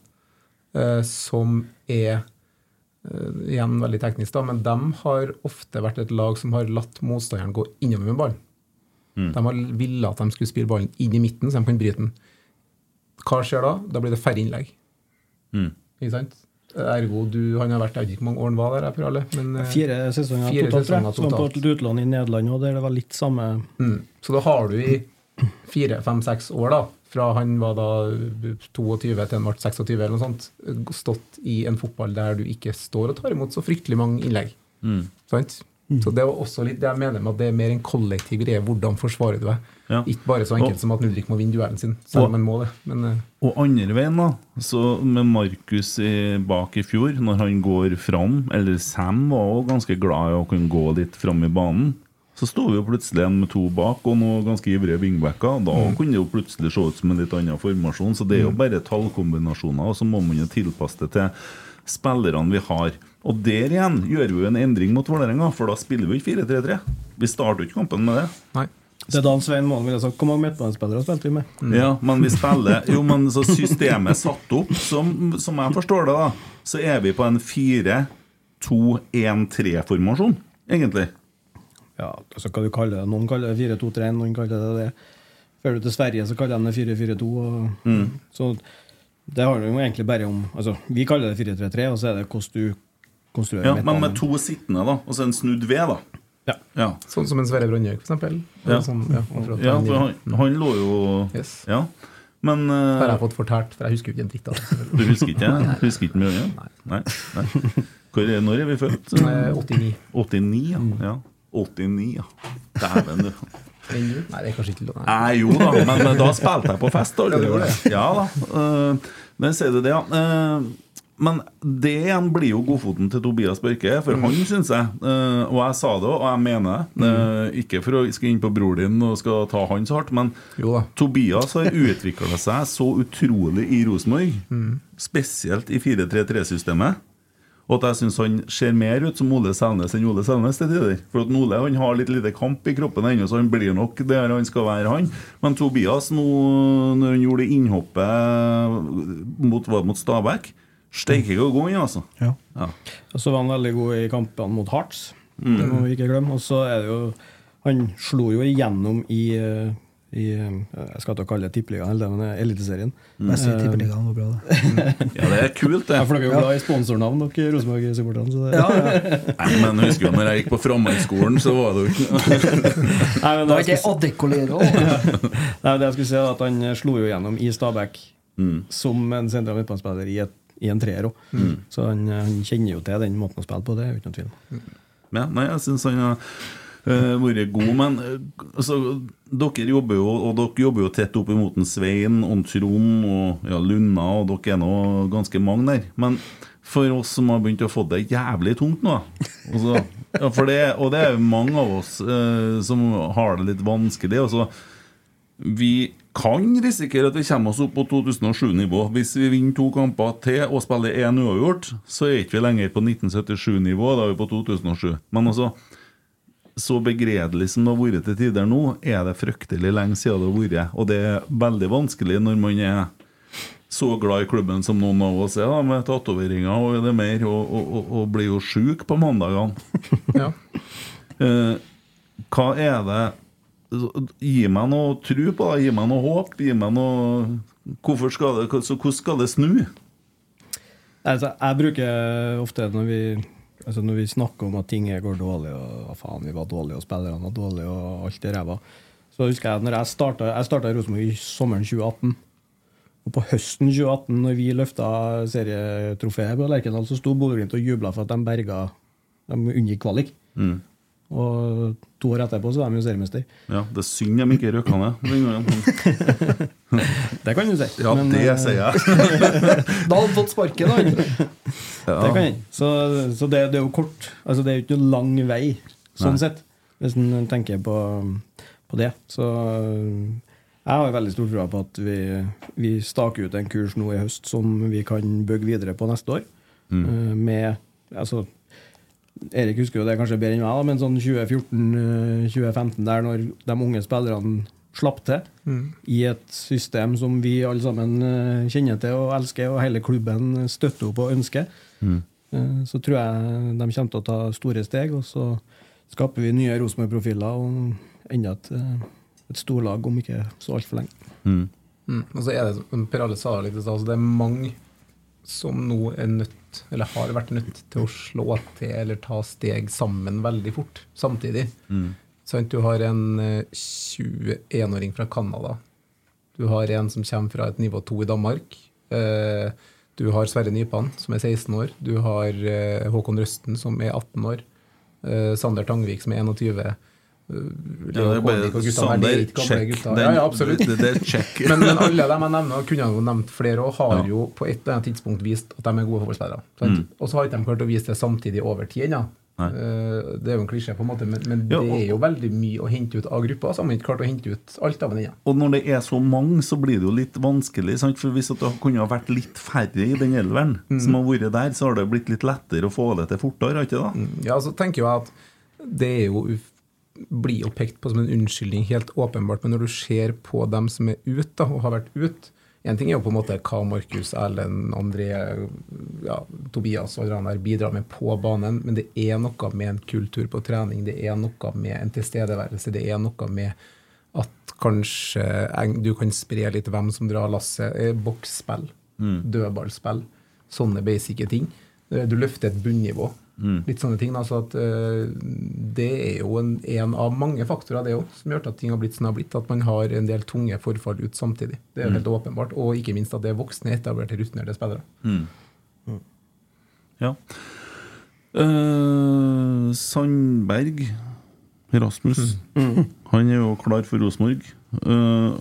som er eh, igjen veldig teknisk, da, men de har ofte vært et lag som har latt motstanderen gå innover med ballen. De har ville at de skulle spille ballen inn i midten, så de kan bryte den. Hva skjer da? Da blir det færre innlegg. Mm. Ikke sant? Ergo, du, han har vært Jeg vet ikke hvor mange år han var der, Per alle. Men, eh, Fire sesonger Fire totalt, sesonger totalt. Som på et utland i Nederland òg, der det var litt samme Mm. Så da har du i fire, fem, seks år, da, fra han var da 22 til han ble 26 eller noe sånt, stått i en fotball der du ikke står og tar imot så fryktelig mange innlegg. Sant? Så det var også litt det jeg mener med at det er mer en kollektiv greie. Hvordan forsvarer du deg? Ja. Ikke bare så enkelt Og- som at Nudrik må vinne duellen sin, selv om han må det. Men eh, Og andre veien, da, så med Markus bak i fjor, når han går fram, eller Sam var også ganske glad i å kunne gå litt fram i banen, så sto vi jo plutselig en med to bak og noen ganske ivrige wingbacker. Da Da kunne det jo plutselig se ut som en litt annen formasjon. Så det er jo bare tallkombinasjoner, og så må man jo tilpasse det til spillerne vi har. Og der igjen gjør vi jo en endring mot Vålerenga, for da spiller vi ikke 4-3-3. Vi starter jo ikke kampen med det. nei. Det er da Svein Målen ville sagt Hvor mange midtbanespillere spilte vi med? Ja, men vi spiller Jo, men så systemet er satt opp Som, som jeg forstår det da Så er vi på en 4-2-1-3-formasjon Egentlig Ja, altså hva du kaller det. Noen kaller det 4-2-3, noen kaller det det. Før du til Sverige, så kaller de det 4-4-2. Mm. Så det handler jo egentlig bare om Altså, vi kaller det 4-3-3, og så er det hvordan du konstruerer ja, Men med to sittende da Og så en snudd ved da Ja. Ja, Sånn som en Sverre Brandjøk, eksempel. Ja. Sånn, ja, ja for han, han lå jo Yes. Ja Men eh, Har jeg fått fortalt, for jeg husker jo ikke en dritt av det. du husker ikke du Husker ikke mye? Nei. Nei. Hvor er, når er vi født? Eh, 89. 89, ja. ja. 89, ja. Dæven, du. Nei, det er kanskje ikke lov. Nei. Jo da, men da spilte jeg på fest. Da. Ja, da. eh, Men sier du det, ja. Eh, Men det igjen blir jo godfoten til Tobias Børke, for Mm. han syns jeg eh, Og jeg sa det, og jeg mener det. eh, Ikke for å skal inn på bror din og skal ta han så hardt, men Jo. Tobias har utvikla seg så utrolig i Rosenborg, Mm. spesielt i 4-3-3-systemet. Og at jeg syns han ser mer ut som Ole Selnes enn Ole Selnes til tider. For at Ole han har litt lite kamp i kroppen ennå, så han blir nok der han skal være, han. Men Tobias, nå når han gjorde innhoppet mot, mot Stabæk Steike hvor god han er, altså. Ja. Ja. Og så var han veldig god i kampene mot Hearts. Mm. Det må vi ikke glemme. Og så er det jo Han slo jo igjennom i, eh, i eh, Jeg skal ikke kalle det tippeligaen, eller det, men Eliteserien. Mm. Jeg sier tippeligaen var bra, det. ja, det er kult, det. Ja, for dere er jo glad i sponsornavn, dere Rosenborg-supporterne. Ja, ja. Nei, men husker jo når jeg gikk på Framhaldsskolen, så var det jo ikke Nei, men Det var jeg ikke skulle, Adekolero. nei, det jeg skulle si, er at han slo jo gjennom i Stabæk Mm. som en sentral midtbanespiller i, i en treer òg. Så han, han kjenner jo til den måten å spille på, det er jo ikke noen tvil. Ja, nei, jeg synes han har eh, vært god, men eh, altså, dere jobber jo Og dere jobber jo tett opp imot Svein og Trond og ja, Lunna, og dere er nå ganske mange der. Men for oss som har begynt å få det jævlig tungt nå altså, ja, det, Og det er jo mange av oss eh, som har det litt vanskelig. Altså, vi kan risikere at vi kommer oss opp på 2007-nivå. Hvis vi vinner to kamper til og spiller én uavgjort, så er ikke vi lenger på 1977-nivå, da er vi på 2007. Men altså, så begredelig som det har vært til tider nå, er det fryktelig lenge siden det har vært. Og det er veldig vanskelig når man er så glad i klubben som noen av oss er, da, med tatoveringer og det mer, og, og, og, og blir jo sjuk på mandagene. Ja. Eh, hva er det Gi meg noe tro på det, gi meg noe håp, gi meg noe Hvorfor skal det, så hvordan skal det snu? Altså, jeg bruker ofte når vi, altså når vi snakker om at ting går dårlig, og faen, vi var dårlige, og spillerne var dårlige, og alt er ræva, så husker jeg når jeg starta Jeg starta i Rosenborg i sommeren 2018. Og på høsten 2018, når vi løfta serietrofeet på Lerkendal, så sto Bodø-Glimt og jubla for at de berga De unngikk kvalik. Og to år etterpå så er de jo seriemester. Ja, Det er synd de ikke i ned. Det kan du si. Ja, Men, det eh, sier jeg. Da hadde han fått sparken, han. Det kan hende. Så, så det, det er jo kort. Altså Det er jo ikke noen lang vei, sånn Nei. sett, hvis en tenker på, på det. Så jeg har veldig stor tro på at vi, vi staker ut en kurs nå i høst som vi kan bygge videre på neste år. Mm. Med altså, Erik husker jo det kanskje bedre enn meg, da, men sånn 2014-2015, der når de unge spillerne slapp til i et system som vi alle sammen eh, kjenner til og elsker, og hele klubben støtter opp og ønsker, mm. så tror jeg de kommer til å ta store steg, og så skaper vi nye Rosenborg-profiler og enda et, eh, et storlag om ikke så altfor lenge. Mm. Mm. Og så er det, Per Alle sa det litt i stad, altså det er mange som nå er nødt, eller har vært nødt til å slå til eller ta steg sammen veldig fort, samtidig. Sant? Du har en eh, 21-åring fra Canada. Du har en som kommer fra et nivå 2 i Danmark. Eh, Du har Sverre Nypan, som er 16 år. Du har eh, Håkon Røsten, som er 18 år. Eh, Sander Tangvik, som er 21. Eh, Ja, Leo er bare Kålvik og gutta der, det Sander, gamle check. Den- Ja, ja, absolutt. Det, det. Men, men alle dem jeg nevner, kunne jeg jo nevnt flere, og har Ja. jo på et eller annet tidspunkt vist at de er gode fotballspillere. Mm. Og så har ikke de klart å vise det samtidig over tid ennå. Eh, Det er jo en klisjé, på en måte, men, men Ja, det er jo veldig mye å hente ut av gruppa. Så har man ikke klart å hente ut alt av den ennå. Og når det er så mange, så blir det jo litt vanskelig. Sant? For Hvis det kunne ha vært litt færre i den elveren som har vært der, så har det blitt litt lettere å få det til fortere, ikke da? Ja, så tenker jeg at det er jo uf- blir jo pekt på som en unnskyldning, helt åpenbart. Men når du ser på dem som er ute da, og har vært ute En ting er jo på en måte hva Markus, Erlend, André, ja, Tobias og alle der bidrar med på banen, men det er noe med en kultur på trening, det er noe med en tilstedeværelse, det er noe med at kanskje du kan spre litt hvem som drar lasset. Boksspill, Boksspill, dødballspill, sånne basice ting. Eh, Du løfter et bunnivå. Mm. Litt sånne ting. Altså at uh, Det er jo en, en av mange faktorer det også, som gjør at ting har blitt som det har blitt. At man har en del tunge forfall ut samtidig. Det er Mm. helt åpenbart. Og ikke minst at det er voksne, etablerte, rutinerte spillere. Mm. Ja. Uh, Sandberg Rasmus. Han er jo klar for Rosenborg. Eh,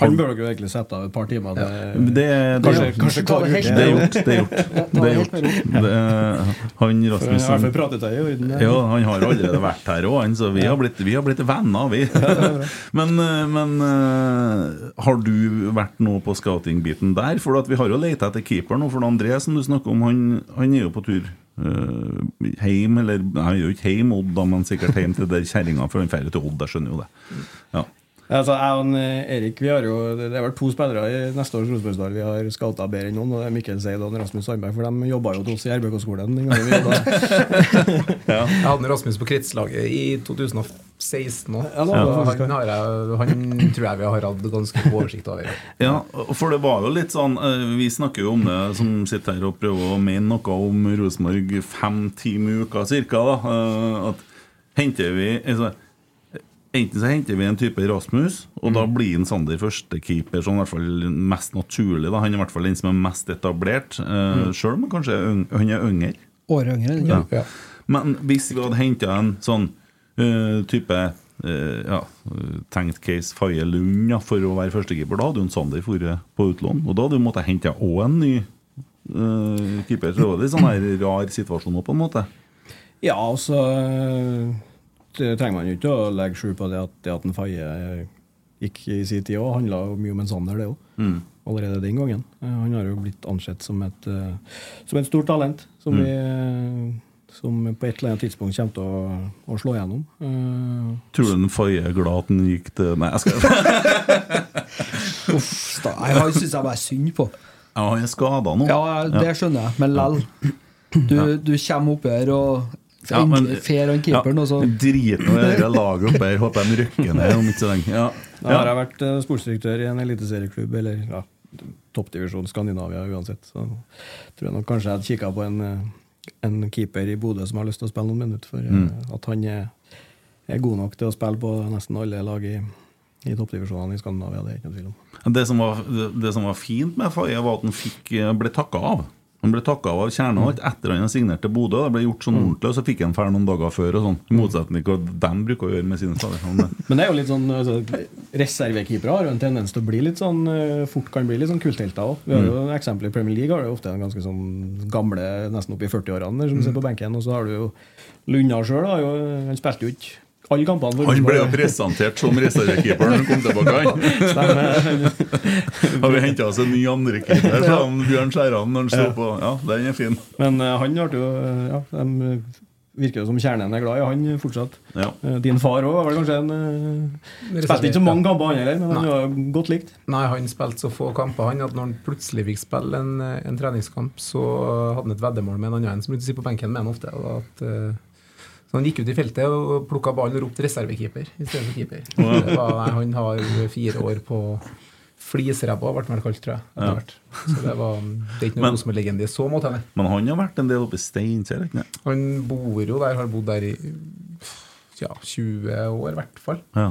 Han bør dere jo egentlig sette av et par timer. Det, det, det, kanskje, kanskje det er gjort. Det er gjort. Det er gjort. Det er, han For han har i Rasmussen ja, han har allerede vært her òg, så vi har blitt, vi har blitt venner, vi. Men, eh, men eh, har du vært nå på scouting-biten der? For at vi har jo leita etter keeper nå, for André som du snakker om, han, han er jo på tur. eh, heim, eller Nei, han er jo ikke heim Odd, da, men sikkert hjem til der kjerringa, for han drar til Odd, jeg skjønner jo det. Ja. Altså, jeg og eh, Erik vi har jo, Det er vel to spillere i neste års Rosenborgsdal vi har scouta bedre enn noen. og det er Mikkel Seid og Rasmus Sandberg. For de jobba jo til oss i RBK-skolen. den gangen vi ja. Jeg hadde Rasmus på kretslaget i 2016 òg. Ja, han, han tror jeg vi har hatt ganske god oversikt over. Ja, for det var jo litt sånn eh, Vi snakker jo om det som sitter her og prøver å mene noe om Rosenborg fem-ti uker ca. cirka, eh, At henter vi altså, Enten så henter vi en type Rasmus, og da blir en Sander førstekeeper sånn i hvert fall mest naturlig. da Han er i hvert fall den som er mest etablert, uh, sjøl om han kanskje er han er yngre. Året yngre. Ja. Ja. Men hvis vi hadde henta en sånn uh, type uh, ja, tenkt case Faye Lund ja, for å være førstekeeper, da hadde jo Sander vært på utlån. Og da hadde du måttet hente òg en ny uh, keeper. Så det var litt sånn her rar situasjon nå, på en måte. Ja, altså trenger man jo ikke å legge skjul på det at det at en Faye eh, gikk i sin tid òg, handla mye om en Sander, det òg. Mm. Allerede den gangen. Eh, Han har jo blitt ansett som et, eh, som et stort talent. Som, Mm. vi, eh, som på et eller annet tidspunkt kommer til å, å slå gjennom. Eh, Tror du en Faye er glad at han gikk til Nei, jeg skal Uff, da. Har- syns jeg bare synd på. Ja, han er skada nå. Ja, det skjønner jeg, men lell. Du, du kommer opp her og Ja, men- fair on keeperen, Ja, så Drit i det laget oppe her. Håper de rykker ned om ikke så lenge. Ja. Da har jeg vært eh, sportsdirektør i en eliteserieklubb, eller ja, toppdivisjon Skandinavia uansett. Så tror jeg nok kanskje jeg hadde kikka på en, eh, en keeper i Bodø som har lyst til å spille noen minutter. For eh, Mm. at han er, er god nok til å spille på nesten alle lag i, i toppdivisjonene i Skandinavia. Det er ikke noe tvil om. Det som var, det, det som var fint med Faye, var at han ble takka av. Han ble takka av alt etter han hadde signert til Bodø. Det ble gjort sånn ordentlig, og så fikk han ferd noen dager før. og sånn I motsetning til hva de bruker å gjøre med sine spillere. Men, det er jo litt sånn altså, Reservekeepere har jo en tendens til å bli litt sånn eh, fort kan bli litt sånn kulthelter òg. Vi har jo Mm. eksempel i Premier League har det jo ofte en ganske sånn gamle, nesten oppi 40-årene, som Mm. sitter på benken. Og så har du jo Lunna sjøl. Han spilte jo ikke alle kampene. for han ble jo presentert som reservekeeper når han kom tilbake. Han. Har vi henta oss en ny andrekeeper, fra han Bjørn Skjæran når han sto på. Ja, den er fin. Men eh, han ble jo eh, ja, de virker jo som kjernen er glad i han fortsatt. Ja. Eh, Din far òg var vel kanskje en uh, Spilte ikke så mange kamper, han heller, men han var godt likt. Nei, han spilte så få kamper han at når han plutselig fikk spille en, en treningskamp, så hadde han et veddemål med en annen som brukte å sitte på benken med han ofte. Og at, eh, så han gikk ut i feltet og plukka ballen og ropte reservekeeper i stedet for keeper. Var, nei, han har fire år på flisræva, ble han kalt, tror jeg. Ja. Så det, var, det er ikke noe som Rosenborg-legende i så måte. Men han har vært en del oppe i Steinkjer. Han bor jo der, har bodd der i ja, 20 år i hvert fall. Ja.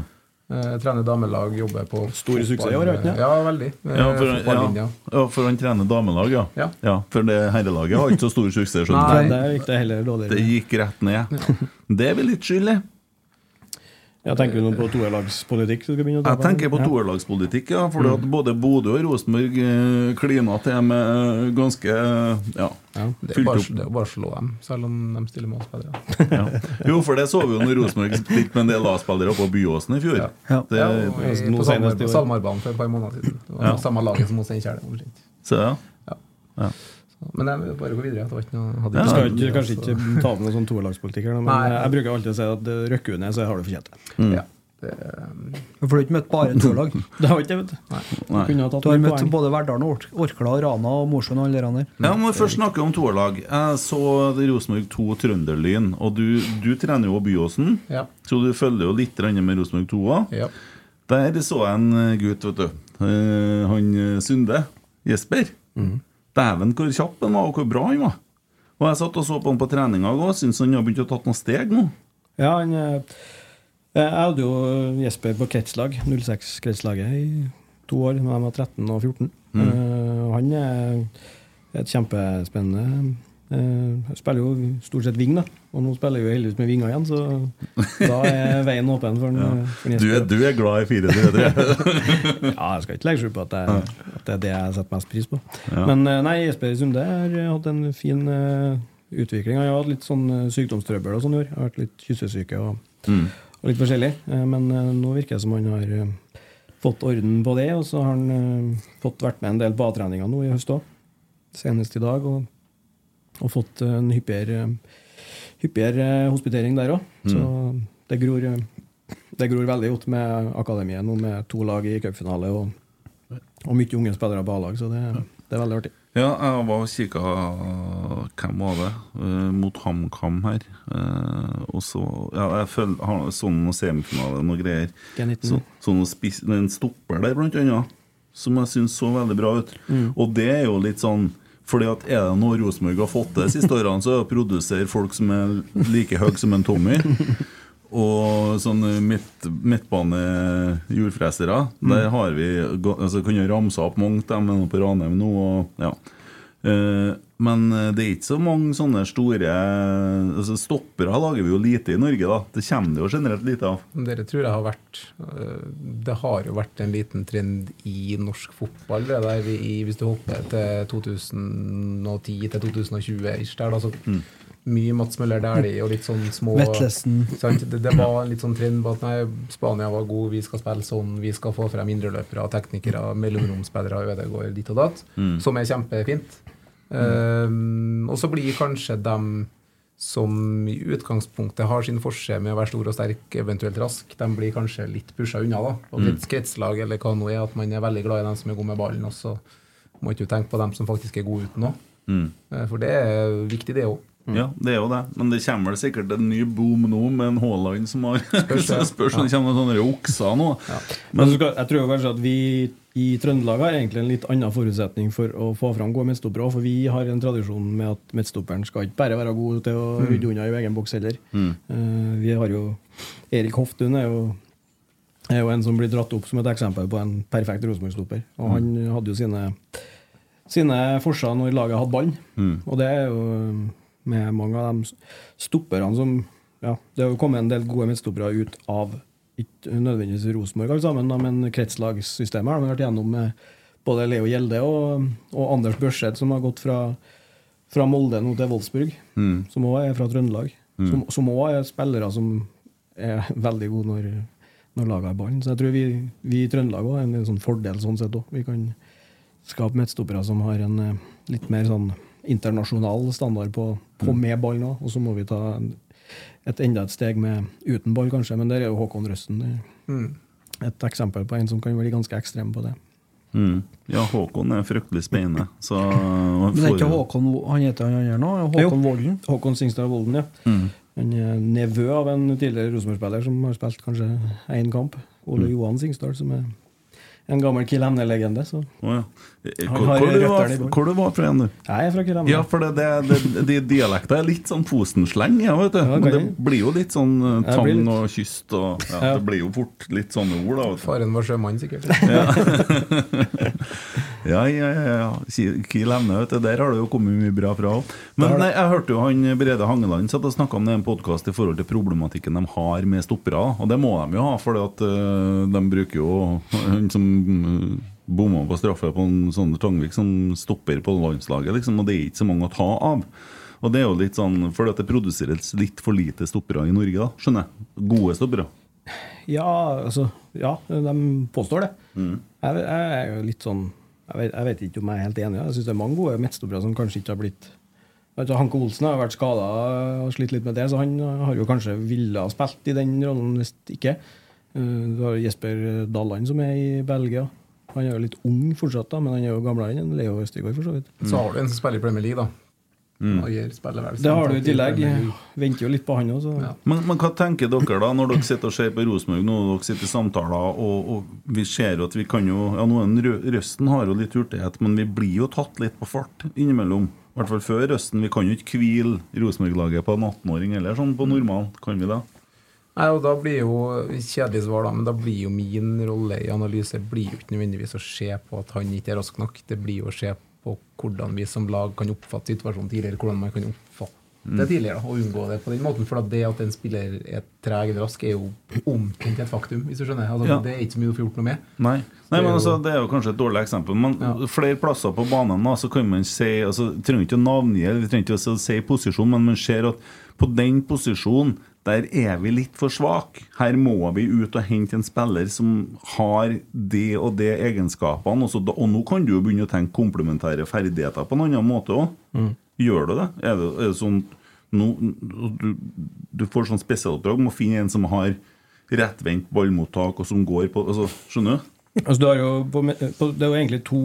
Eh, trener damelag, jobber på Stor suksess i år, har han? Ja, veldig. Eh, Ja, for, ja, ja, for han trener damelag, ja. Ja. For det herrelaget har ikke så stor suksess. skjønner Nei, du. det gikk det heller dårligere. Det gikk rett ned. Det er vi litt skyld Jeg tenker du på toerlagspolitikk? Jeg tenker på Ja. toerlagspolitikk, ja. For mm. både Bodø og Rosenborg eh, klina til med eh, ganske ja, ja, Det er fylt bare, opp. det er bare å slå dem, selv om de stiller med spillere. Ja. Jo, for det så vi jo når Rosenborg spilte med en del A-spillere på Byåsen i fjor. Ja. Det, Ja, og i, Nå på. Salmarbanen for et par måneder siden. Det var Ja. Samme laget som hos Steinkjer. så ja. Ja. Men jeg vil bare gå videre. Det var ikke noe, hadde Ja. Jeg skal ikke ikke, kanskje ikke ta opp noen sånn toerlagspolitikker, men Nei. jeg bruker alltid å si at eh, røkker du ned, så har du fortjent det. Mm. Ja. Det, um, For du har ikke møtt bare toerlag. Det har ikke vet Nei. tatt Du har mye møtt poeng. både Verdalen, og Ork- Orkla, Rana og Mosjøen og alle de der. Ja, må vi først snakker om toerlag Jeg så Rosenborg 2 Trønderlyn, og du, du trener jo Byåsen, ja. så du følger jo litt med Rosenborg 2 òg. ja. Der så jeg en eh, gutt, vet du. Eh, Han eh, Sunde. Jesper. Dæven, hvor kjapp han var, og hvor bra han var. Og jeg satt og så på han på treninga og syns han har begynt å tatt noen steg nå. Ja, han eh, Jeg hadde jo Jesper på kretslag, 06-kretslaget, i to år da han var 13 og 14. Mm. Eh, han er et kjempespennende eh, Spiller jo stort sett wing, da. Og nå spiller jeg jo heldigvis med vinger igjen, så da er veien åpen for, Ja. for Du, er, du er glad i 4-3-3? ja, jeg skal ikke legge skjul på at, det- at det er det jeg setter mest pris på. Ja. Men eh, nei, Jesper Sunde har hatt en fin uh, utvikling. Jeg har hatt litt sånn eh, sykdomstrøbbel og sånn i år. Har vært litt kyssesyke og, Mm. og litt forskjellig. Eh, men uh, nå virker det som han har uh, fått orden på det, og så har han eh, fått vært med en del på A-treninger nå i høst òg. Senest i dag. Og, og fått eh, en hyppigere, hyppigere eh, hospitering der òg. Så det gror, eh, det gror veldig godt med akademiet nå, med to lag i cupfinale og, og mye unge spillere på A-lag, så det, det er veldig artig. Ja, jeg var og kikka Hvem var det? Uh, mot HamKam her. Uh, og så Ja, jeg føl- så sånn noe semifinale og noe greier. G19. Så, noen noe spis, det er en stopper der, blant annet, som jeg syns så veldig bra ut. Og det er jo litt sånn fordi at Er det noe Rosenborg har fått til de siste årene, så er det å produsere folk som er like høye som en Tommy. Og sånn midt, midtbanejordfresere. Der har vi altså, Kan jo ramse opp mange, av dem på Ranheim nå. Og, ja. Eh, men det er ikke så mange sånne store altså Stoppere lager vi jo lite i Norge, da. Det kommer det jo generelt lite av. Dere tror jeg har vært øh, Det har jo vært en liten trend i norsk fotball. Det der vi, i- hvis du hopper til 2010 til 2020 ish der, da, så mye Mats Møller Dæhlie og litt sånn små Sant? Det, det var en litt sånn trend på at nei, Spania var god, vi skal spille sånn, vi skal få frem indreløpere, teknikere, mellomromsspillere, ditt og datt, som er kjempefint. Um, og så blir kanskje de som i utgangspunktet har sin forskjell med å være stor og sterk, eventuelt rask, de blir kanskje litt pusha unna. da, Og litt kretslag eller hva nå er, at man er veldig glad i dem som er gode med ballen, og så må ikke du tenke på dem som faktisk er gode uten òg. Mm. For det er viktig, det òg. Ja, det er jo det. Men det kommer vel sikkert en ny boom nå med en Haaland som har Spørs, ja. Spørs om det kommer noen sånne okser nå. Men så skal, jeg tror kanskje at vi i Trøndelag har egentlig en litt annen forutsetning for å få fram gode midtstoppere. For vi har en tradisjon med at midtstopperen skal ikke bare være god til å rydde unna i egen boks heller. Eh, vi har jo Erik Hoftun er jo, er jo en som blir dratt opp som et eksempel på en perfekt Rosenborg-stopper. Og han hadde jo sine, sine forser når laget hadde ballen. Og det er jo med mange av de stopperne som ja, Det har jo kommet en del gode midtstoppere ut av ikke nødvendigvis Rosenborg, alle sammen, men kretslagssystemet har de vært gjennom med både Leo Gjelde og, og Anders Børsed, som har gått fra, fra Molde nå til Wolfsburg, som òg er fra Trøndelag. Som, som òg er spillere som er veldig gode når, når laget har ballen. Så jeg tror vi, vi i Trøndelag også er en sånn fordel sånn sett òg. Vi kan skape midtstoppere som har en eh, litt mer sånn internasjonal standard på, på med ballen nå, og så må vi ta en, et enda et steg med uten ball, kanskje. Men der er jo Håkon Røsten er et eksempel på en som kan bli ganske ekstrem på det. Mm. Ja, Håkon er fryktelig spennende. Så Men det er ikke Håkon Han heter han andre nå? Håkon Volden? Håkon Singstad Volden, ja. Mm. Han er nevø av en tidligere Rosenborg-spiller som har spilt kanskje én kamp. Ole Johan Singstad, som er en gammel Kiel Hemne-legende. Så ja. Hvor, hvor, du var, hvor du var fra igjen, du? jeg er fra Hemne. Ja, for det, det, det, de dialekter er litt sånn Fosen-sleng, ja, vet du. Ja, Men det blir jo litt sånn uh, tang litt. og kyst og ja, Ja. Det blir jo fort litt sånne ord, da. Vet du. Faren var sjømann, sikkert. Ja, ja, ja. Kiel Hemne, vet du. Der har det jo kommet mye bra fra òg. Men nei, jeg hørte jo han Brede Hangeland satt og snakka om det i en podkast i forhold til problematikken de har med stoppere. Og det må de jo ha, for de bruker jo han som uh, bomma på straffe på en sånn Tangvik som stopper på landslaget, liksom, og det er ikke så mange å ta av. Og det er jo litt sånn fordi at det produseres litt for lite stoppere i Norge, da, skjønner jeg. Gode stoppere. Ja, altså Ja, de påstår det. Jeg, jeg er jo litt sånn jeg vet, jeg vet ikke om jeg er helt enig. Jeg syns det er mange gode midtstoppere som kanskje ikke har blitt Hanke Olsen har vært skada og slitt litt med det, så han har jo kanskje ville ha spilt i den rollen hvis ikke. Eh, Du har Jesper Dalland som er i Belgia. Han er jo litt ung fortsatt, da, men han er jo gamlere enn Leo Østigård, for så vidt. Så har du en som spiller i Premier League, da. Vel Det har du i tillegg. Venter jo litt på han òg, så Ja. Men, men hva tenker dere da, når dere sitter og ser på Rosenborg nå, dere sitter i samtaler, og, og vi ser jo at vi kan jo Ja, noen rø- Røsten har jo litt hurtighet, men vi blir jo tatt litt på fart innimellom. I hvert fall før Røsten. Vi kan jo ikke hvile Rosenborg-laget på en 18-åring eller sånn på normal. Kan vi det? Nei, og da blir jo Kjedelig svar, da, men da blir jo min rolle i analyse blir jo ikke nødvendigvis å se på at han ikke er rask nok. Det blir jo å se på hvordan vi som lag kan oppfatte situasjonen tidligere. Hvordan man kan oppfatte det tidligere og unngå det på den måten. For det at en spiller er treg eller rask, er jo omtrent et faktum, hvis du skjønner. Altså, Ja. Det er ikke så mye å få gjort noe med. Nei, Nei men altså, Det er jo kanskje et dårlig eksempel. Men flere plasser på banen da, så kan man si altså, trenger ikke å navngi eller trenger ikke å si posisjon, men man ser at på den posisjonen der er vi litt for svake. Her må vi ut og hente en spiller som har det og det egenskapene. Og, så og nå kan du jo begynne å tenke komplementære ferdigheter på en annen måte òg. Mm. Gjør du det? Er det, er det sånn nå, du, du får sånn spesialoppdrag om å finne en som har rettvendt ballmottak, og som går på altså, Skjønner du? Altså, du har jo på, på, det er jo egentlig to,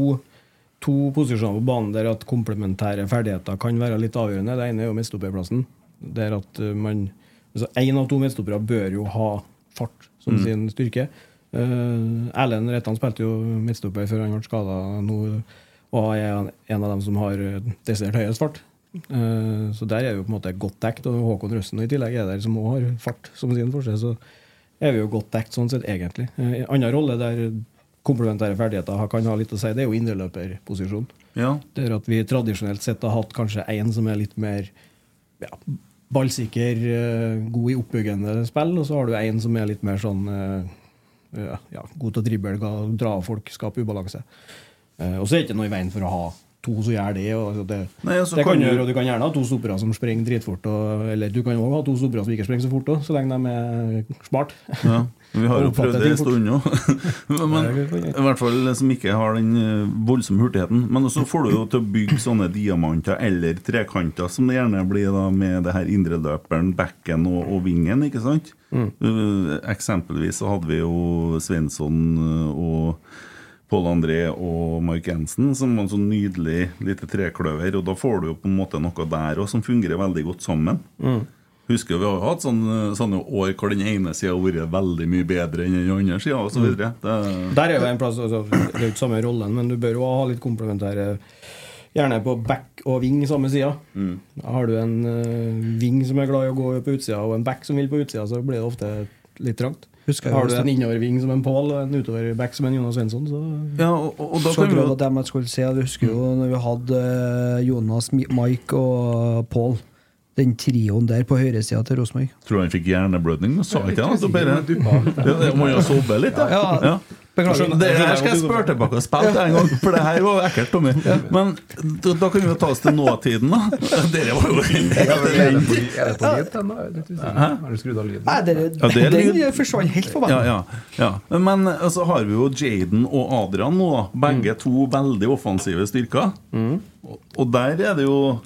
to posisjoner på banen der at komplementære ferdigheter kan være litt avgjørende. Det ene er jo midtstopperplassen. Der at uh, man altså Én av to midtstoppere bør jo ha fart som Mm. sin styrke. Uh, Erlend Reitan spilte jo midtstopper før han ble skada nå, og er en- en av dem som har desidert høyest fart. Uh, så der er vi jo på en måte godt dekt. Og Håkon Røsten og i tillegg er der som også har fart som sin forskjell. Så er vi jo godt dekt sånn sett, egentlig. Uh, En annen rolle der komplementære ferdigheter kan ha litt å si, det er jo indreløperposisjon. Ja. Der at vi tradisjonelt sett har hatt kanskje én som er litt mer ja, ballsikker, eh, god i oppbyggende spill, og så har du en som er litt mer sånn eh, ja, ja, god til å drible, dra av folk, skape ubalanse. Eh, og så er det ikke noe i veien for å ha to som gjør det. Og, det Nei, altså, det kan kan du du kan gjerne ha to stoppere som springer dritfort. Og, eller du kan òg ha to stoppere som ikke springer så fort, også, så lenge de er smart. Ja, vi har jo prøvd det en stund nå. Men i hvert fall som ikke har den eh, voldsomme hurtigheten. Men så får du jo til å bygge sånne diamanter eller trekanter, som det gjerne blir da med det her indreløperen, bekken og, og vingen, ikke sant? Mm. Eh, Eksempelvis så hadde vi jo Svensson eh, og Pål André og Mark Jensen, som var en sånn nydelig lite trekløver. Og da får du jo på en måte noe der òg som fungerer veldig godt sammen. Mm. Husker Vi har jo hatt sånne, sånne år hvor den ene sida har vært veldig mye bedre enn den andre sida. Videre. det, Der er jo en plass, altså, Det er jo ikke samme rollen, men du bør jo ha litt komplementære Gjerne på back og wing samme sida. Mm. Har du en uh, wing som er glad i å gå på utsida, og en back som vil på utsida, så blir det ofte litt trangt. Husker Har du en innoverving som en Pål og en utoverback som en Jonas Svensson, så ja, og, og, og da Så kan jeg at jeg skulle si. Vi husker jo når vi hadde eh, Jonas, Mike og Paul. Den trioen der på høyresida til Rosenborg. Tror du han fikk hjerneblødning. Sa ikke han litt bare det må jo sove litt, da. Ja, Ja. Beklager. Det her skal jeg spørre tilbake og spille til en gang, for det her var ekkelt, Tommy. Men da, da kan vi jo ta oss til nåtiden, da. Dere var jo Er det på, er det lyd ennå? Har du skrudd av lyden? Nei, dere, Ja, det den forsvant helt for meg. Ja, ja, ja. Men så så har vi jo Jaden og Adrian nå, da. Begge to veldig offensive styrker. Og, og der er det jo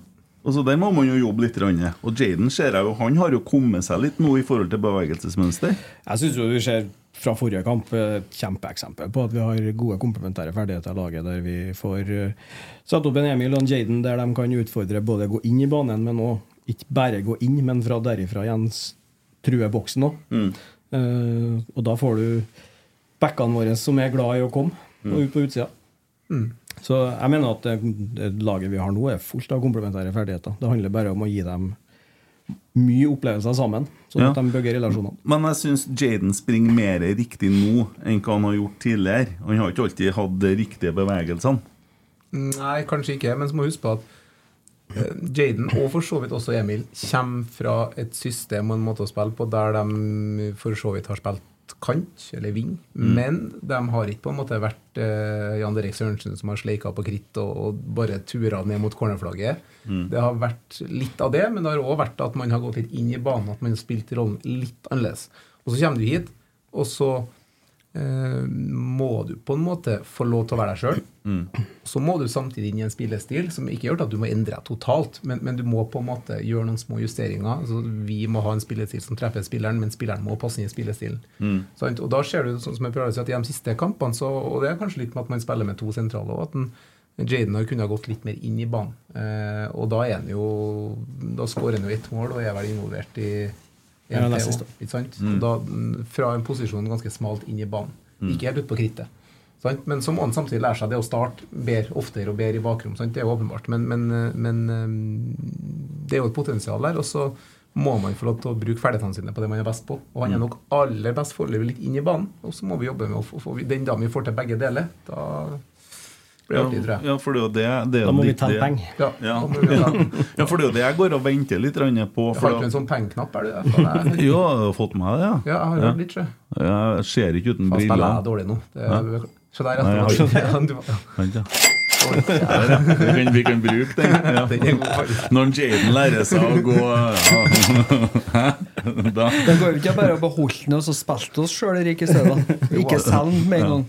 Altså Der må man jo jobbe litt. Og Jaden ser jeg jo, han har jo kommet seg litt nå i forhold til bevegelsesmønster. Jeg syns vi ser fra forrige kamp et kjempeeksempel på at vi har gode komplementære ferdigheter i laget, der vi får eh, satt opp en Emil og en Jaden der de kan utfordre både gå inn i banen, men òg ikke bare gå inn, men fra derifra igjen true boksen òg. og da får du backene våre som er glad i å komme, og ut på utsida. Så jeg mener at det, det laget vi har nå, er fullt av komplementære ferdigheter. Det handler bare om å gi dem mye opplevelser sammen, sånn Ja. at de bygger relasjoner. Men jeg syns Jaden springer mer riktig nå enn hva han har gjort tidligere. Han har ikke alltid hatt de riktige bevegelsene. Nei, kanskje ikke, men så må du huske på at eh, Jaden, og for så vidt også Emil, kommer fra et system og en måte å spille på der de for så vidt har spilt kant, eller ving, men de har ikke på en måte vært eh, Jan Derek Sørensen som har sleika på kritt og, og bare tura ned mot cornerflagget. Det har vært litt av det, men det har òg vært at man har gått litt inn i banen, at man har spilt rollen litt annerledes. Og så kommer du hit, og så må du på en måte få lov til å være deg sjøl. Så må du samtidig inn i en spillestil som ikke gjør at du må endre deg totalt, men, men du må på en måte gjøre noen små justeringer. Altså, vi må ha en spillestil som treffer spilleren, men spilleren må passe inn i spillestilen. Sant? Og da ser du, sånn som jeg prøver å si, at i de siste kampene, så, og det er kanskje litt med at man spiller med to sentrale, og at den, Jaden har kunnet gått litt mer inn i banen. Eh, og da er han jo Da skårer han jo ett mål og er vel involvert i Ja? Og da, mm, fra en posisjon ganske smalt inn i banen. Ikke helt ute på krittet. Sant? Men så må han samtidig lære seg det å starte bedre, oftere og bedre i bakrom. Sant? Det er jo åpenbart. Men, men, eh, men eh, det er jo et potensial der. Og så må man få lov til å bruke ferdighetene sine på det man er best på. Og han er nok aller best foreløpig litt inn i banen. Og så må vi jobbe med å få, få Den dagen vi får til begge deler, da det jeg. Ja, for det er jo det, det er Da må vi telle penger. Ja, Ja. det. ja, for det er jo det jeg går og venter litt på. på. Har ikke du en sånn pengeknapp, er du det? Jeg- jo, jeg har fått med det, ja. Ja, jeg har hørt litt, sjø. Jeg ser ikke uten briller. spiller jeg jeg dårlig nå. Er, Se der, jeg Ja. Ja. Vi kan, vi kan bruke den. Ja. Er. Når Jaden lærer seg å gå ja. Hæ? Da Det går jo ikke bare å beholde den og så spilte oss sjøl i rike stedet. Ikke selge den med en gang.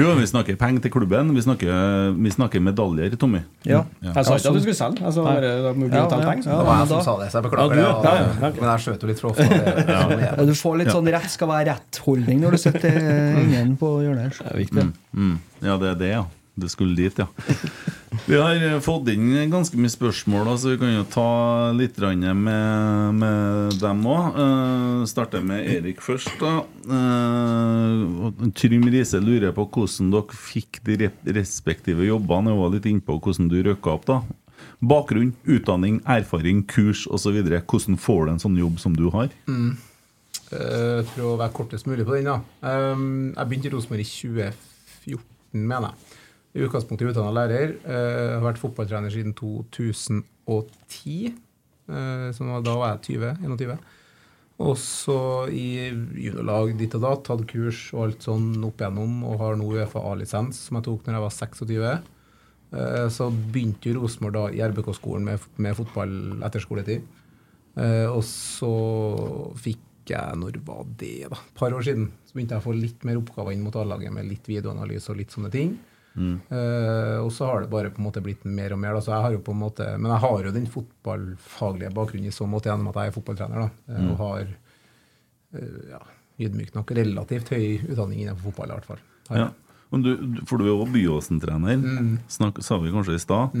Jo, vi snakker penger til klubben. Vi snakker, vi snakker medaljer, Tommy. Ja. Ja. Jeg sa ikke at du skulle selge. Jeg sa bare da må vi Ja, begynne å telle ja, penger. Det var jeg som sa det, så jeg beklager det. ja, ja, ja. Men jeg skjøt jo litt for ofte. Det, det, Ja, du får litt sånn rett skal være rett-holdning når du sitter inne på hjørnet. Det er viktig. Mm. Ja, det er det, ja. Det skulle dit, ja. Vi har eh, fått inn ganske mye spørsmål, så vi kan jo ta litt med, med dem òg. Uh, starter med Erik først. da Uh, Trym Riise lurer på hvordan dere fikk de respektive jobbene. Jeg var litt innpå hvordan du røkka opp. da Bakgrunn, utdanning, erfaring, kurs osv. Hvordan får du en sånn jobb som du har? Jeg tror å være kortest mulig på den, da. Um, jeg begynte i Rosenborg i 2014, mener jeg. I utgangspunktet utdanna lærer. Uh, har vært fotballtrener siden 2010. Uh, så da var jeg 20, 21. Og så i juniorlag ditt og datt, hadde kurs og alt sånn opp igjennom, og har nå Uefa A-lisens, som jeg tok når jeg var 26. Eh, Så begynte jo Rosenborg da i RBK-skolen med, med fotball etter skoletid. Eh, og så fikk jeg Når var det, da? Et par år siden. Så begynte jeg å få litt mer oppgaver inn mot A-laget med litt videoanalyse og litt sånne ting. Eh, og så har det bare på en måte blitt mer og mer. Da. Så jeg har jo på en måte, men jeg har jo den fotballfaglige bakgrunnen i så måte gjennom at jeg er fotballtrener. Da, mm. Og har uh, ja, ydmykt nok relativt høy utdanning innenfor fotball, i hvert fall. Ja. Men du, for du er jo Byåsen-trener, Mm. Snakk- sa vi kanskje i stad.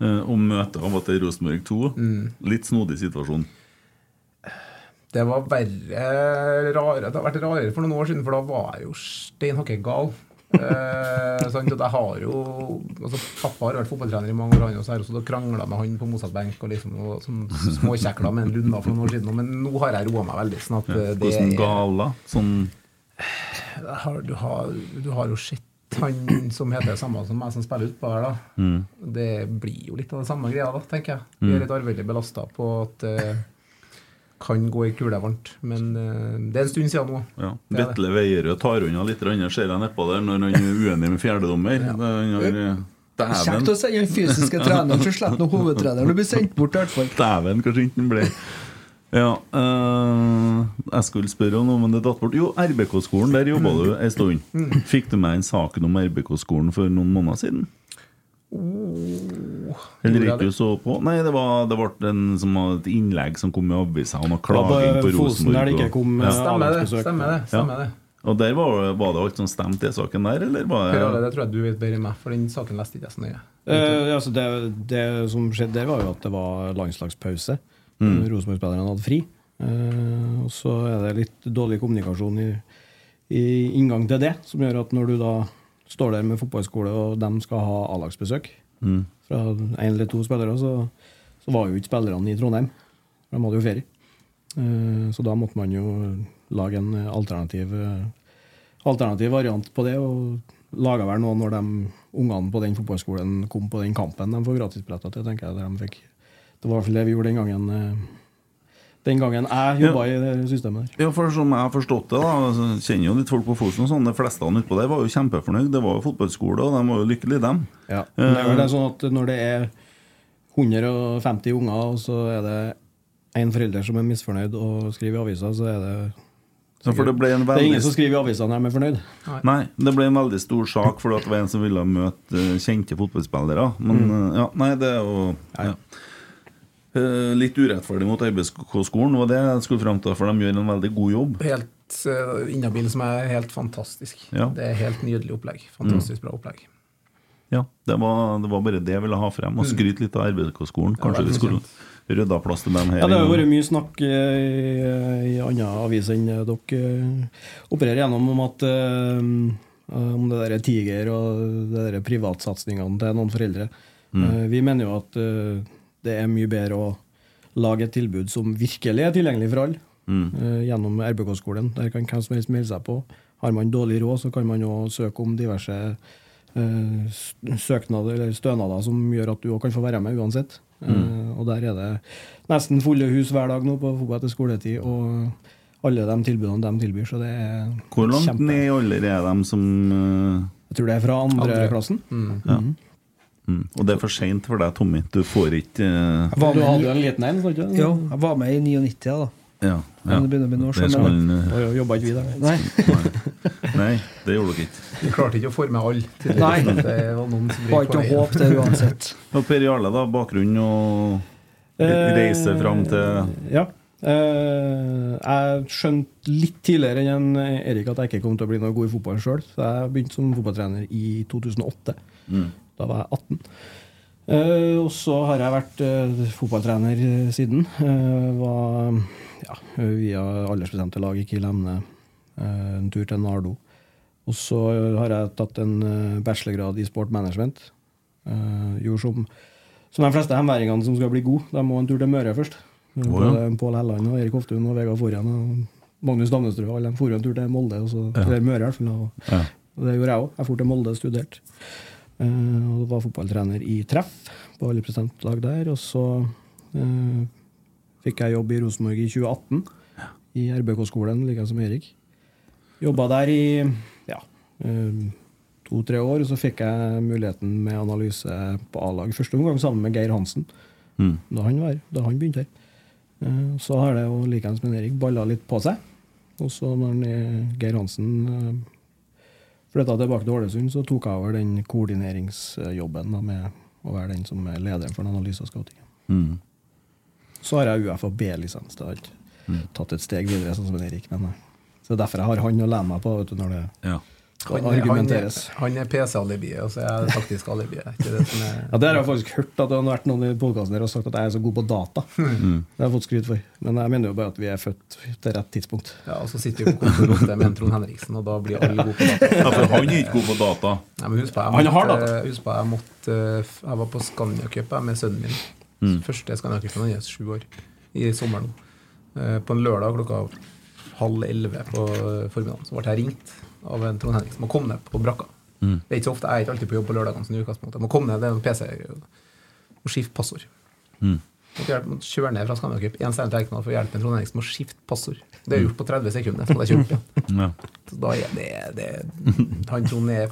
eh, Om møtet av at det er Rosenborg 2. Mm. Litt snodig situasjon. Det var verre rare, Det har vært rarere for noen år siden, for da var jeg jo stein hakke gal. Eh, sant, at jeg har jo altså, Pappa har vært fotballtrener i mange år, han, og så har jeg krangla med han på Mozart benk. og liksom og sånn Småkjekla med en Lunda for noen år siden. Men nå har jeg roa meg veldig. sånn at Ja. eh, det Hvordan gal da? Sånn har, du, har, du har jo sett han som heter det samme som meg, som spiller utpå her, da. mm. Det blir jo litt av det samme greia, da, tenker jeg. Vi er litt arvelig belasta på at det kan gå i kule varmt. Men eh, det er en stund siden nå. ja. Vetle Veierød tar unna litt, ser jeg nedpå der når han er uenig med fjerdedommer. Eh, Kjekt å sende den fysiske treneren, så slipper nå hovedtreneren å bli sendt bort. i hvert fall. dæven, kanskje ikke han ble Ja, øh, jeg skulle spørre om noe, men det datt bort. Jo, RBK-skolen, der jobba du en stund. Fikk du med en saken om RBK-skolen for noen måneder siden? Eller Gjorde ikke du så på? Nei, det var, det ble en, som et innlegg som kom i avisa om klaging på på Rosenborg. der det ikke kom ja. Stemmer det. Stemmer det, stemmer det. Og der var, var det alt som stemte i saken der, eller var det det tror jeg du vet bedre enn meg, for den saken leste ikke jeg så nøye. Eh, altså det, det som skjedde der, var jo at det var landslagspause. Mm. Rosenborg-spillerne hadde fri. Eh, og så er det litt dårlig kommunikasjon i, i inngang til det, som gjør at når du da står der med fotballskole, og de skal ha A-lagsbesøk Mm. fra én eller to spillere, så, så var jo ikke spillerne i Trondheim. De hadde jo ferie. Eh, så da måtte man jo lage en alternativ, eh, alternativ variant på det. Og laga vel noe når de ungene på den fotballskolen kom på den kampen de får gratisbilletter til. tenker jeg, der de Det var i hvert fall det vi gjorde den gangen eh, Den gangen jeg jobba i det systemet der. Ja, for som jeg har forstått det, da altså, kjenner jo litt folk på Fosen og sånn, de fleste utpå der var jo kjempefornøyd. Det var jo fotballskole, og de var jo lykkelige, dem. Ja. Men det er vel sånn at når det er 150 unger, og så er det én forelder som er misfornøyd og skriver i avisa, så er det Ja, for det ble en Det er ingen som skriver i avisa når de er fornøyd. Nei, det ble en veldig stor sak fordi det var en som ville møte eh, kjente fotballspillere. Men Mm. eh, ja, nei, det er jo ja. Eh, Litt urettferdig mot RBK-skolen, var det jeg skulle fram til, for de gjør en veldig god jobb. Helt uh, inhabil som er helt fantastisk. Ja. Det er helt nydelig opplegg. Fantastisk bra opplegg. Ja, det var, det var bare det jeg ville ha frem, og skryte litt av RBK-skolen. Kanskje vi skulle rydda plass til dem her. Ja, Det har vært mye snakk eh, i, i andre aviser enn dere opererer gjennom om at om det der er Tiger og det der privatsatsingene til noen foreldre. Eh, Vi mener jo at det er mye bedre å lage et tilbud som virkelig er tilgjengelig for alle, eh, gjennom RBK-skolen. Der kan hvem som helst melde seg på. Har man dårlig råd, så kan man jo søke om diverse uh, søknader eller stønader som gjør at du òg kan få være med uansett. Eh, og der er det nesten fulle hus hver dag nå på fotball etter skoletid, og alle de tilbudene de tilbyr, så det er Hvor langt kjempe- ned i alder er de som uh... Jeg tror det er fra andre, Andre. klassen. ja. Mm. Og det er for seint for deg, Tommy. Du får ikke uh... Du hadde jo en liten en, jo, jeg var med i 99, da. Ja. ja. Men det begynner å bli noen år siden, en, eh, jobba ikke vi der. Nei. Nei, det gjorde dere ikke. Vi klarte ikke å med alle. Nei. bare Det var noen som Var ikke å håpe det uansett. Og Per Jarle, da. Bakgrunn og Eh, reise fram til Ja. Eh, jeg skjønte litt tidligere enn Erik at jeg ikke kom til å bli noe god i fotball sjøl. Så jeg begynte som fotballtrener i 2008. Da var jeg 18. Uh, og så har jeg vært uh, fotballtrener eh, siden. Uh, var ja, via aldersbestemte lag i Lemne. eh, en tur til Nardo. Og så har jeg tatt en eh, bachelorgrad i sport management. Eh, gjorde som, som de fleste hemværingene som skal bli gode. De må en tur til Møre først. ja. Både Pål Helland og Erik Hoftun og Vegard Forhen og Magnus Damnestrø. Alle de for en tur til Molde, og så, Ja. eller Møre i hvert fall. Og, Ja. og det gjorde jeg òg. Jeg dro til Molde og studerte. Eh, og var fotballtrener i Treff på alle prosentlag der. Og så eh, fikk jeg jobb i Rosenborg i 2018, i RBK-skolen, like som Erik. Jobba der i ja, eh, to-tre år, og så fikk jeg muligheten med analyse på A-lag første omgang sammen med Geir Hansen, Mm. da han, var, da han begynte her. Eh, Så har det jo likeens med Erik balla litt på seg. Og så når Geir Hansen flytta tilbake til Ålesund, så tok jeg over den koordineringsjobben da, med å være den som er lederen for analyse og scouting. Mm. Så har jeg UF og B-lisens. Det har ikke Mm. tatt et steg videre, sånn som Erik. Men, det så derfor jeg har han å lene meg på vet du, når det Ja. Skal Han, han, argumenteres. han er PC-alibiet, og så er jeg det taktiske alibiet. Ikke det som er Ja, Det har jeg faktisk hørt at det har vært noen i podkasten og sagt at jeg er så god på data. Mm. Det har jeg fått skryt for. Men jeg mener jo bare at vi er født til rett tidspunkt. Ja, og så sitter vi på kontor ofte med Trond Henriksen, og da blir alle gode på data. ja, for han er ikke god på data. Nei, men husk på, jeg Han har måtte, data. husk på, jeg måtte Jeg var på Scania Cup med sønnen min. Mm. Første Scania Cup han er sju år, i sommer nå. På en lørdag klokka halv elleve på formiddagen så ble jeg ringt av en Trond Henriksen som må komme ned på brakka. Mm. Det er ikke så ofte, Jeg er ikke alltid på jobb på lørdagene. sånn utgangspunktet. Må komme ned, det er en PC og skifte passord. Mm. Må hjelpe- kjøre ned fra Scania Cup en stein til Erkendal for å hjelpe en Trond Henriksen med å skifte passord. Det er gjort på 30 sekunder. Så måtte jeg kjøre opp igjen. Ja. Så da er det, det Han Trond er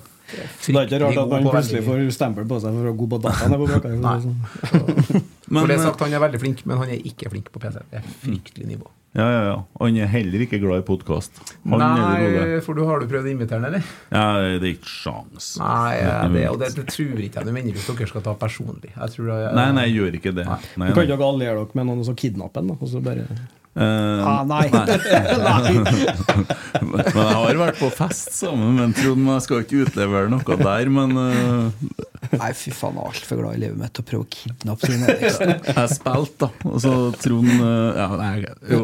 Så det er ikke rart at han plutselig får stempel på seg for å gå på dataen. på brakka, for Nei. sånn. Men, For det er eh, sagt, Han er veldig flink, men han er ikke flink på PC. Det er fryktelig nivå. Ja, ja, ja. Han er heller ikke glad i podkast. Han eller Ole. Nei, for du har du prøvd å invitere han, eller? Ja, det er ikke sjans. Nei, ja, det, og det, det tror ikke jeg mener hvis dere skal ta personlig. Jeg tror jeg, Nei, nei, jeg gjør ikke det. Nei. Nei, Du kan ikke alliere dere med noen som kidnapper en, Eh, Ah, nei. men jeg har vært på fest sammen med Trond, men jeg skal ikke utlevere noe der. Men uh... Nei, fy faen, jeg er altfor glad i livet mitt til å prøve å kidnappe Trond Eriksen. jeg spilte, da. Og så Trond uh, ja, nei, jo.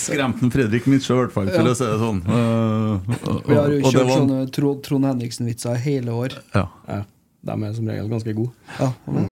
Skremte Fredrik Midtsjø, i hvert fall, for å si det sånn. Uh, og, Vi har jo kjørt var- sånne Trond, Trond Henriksen-vitser hele år. ja. ja, De er som regel ganske gode. Ja, men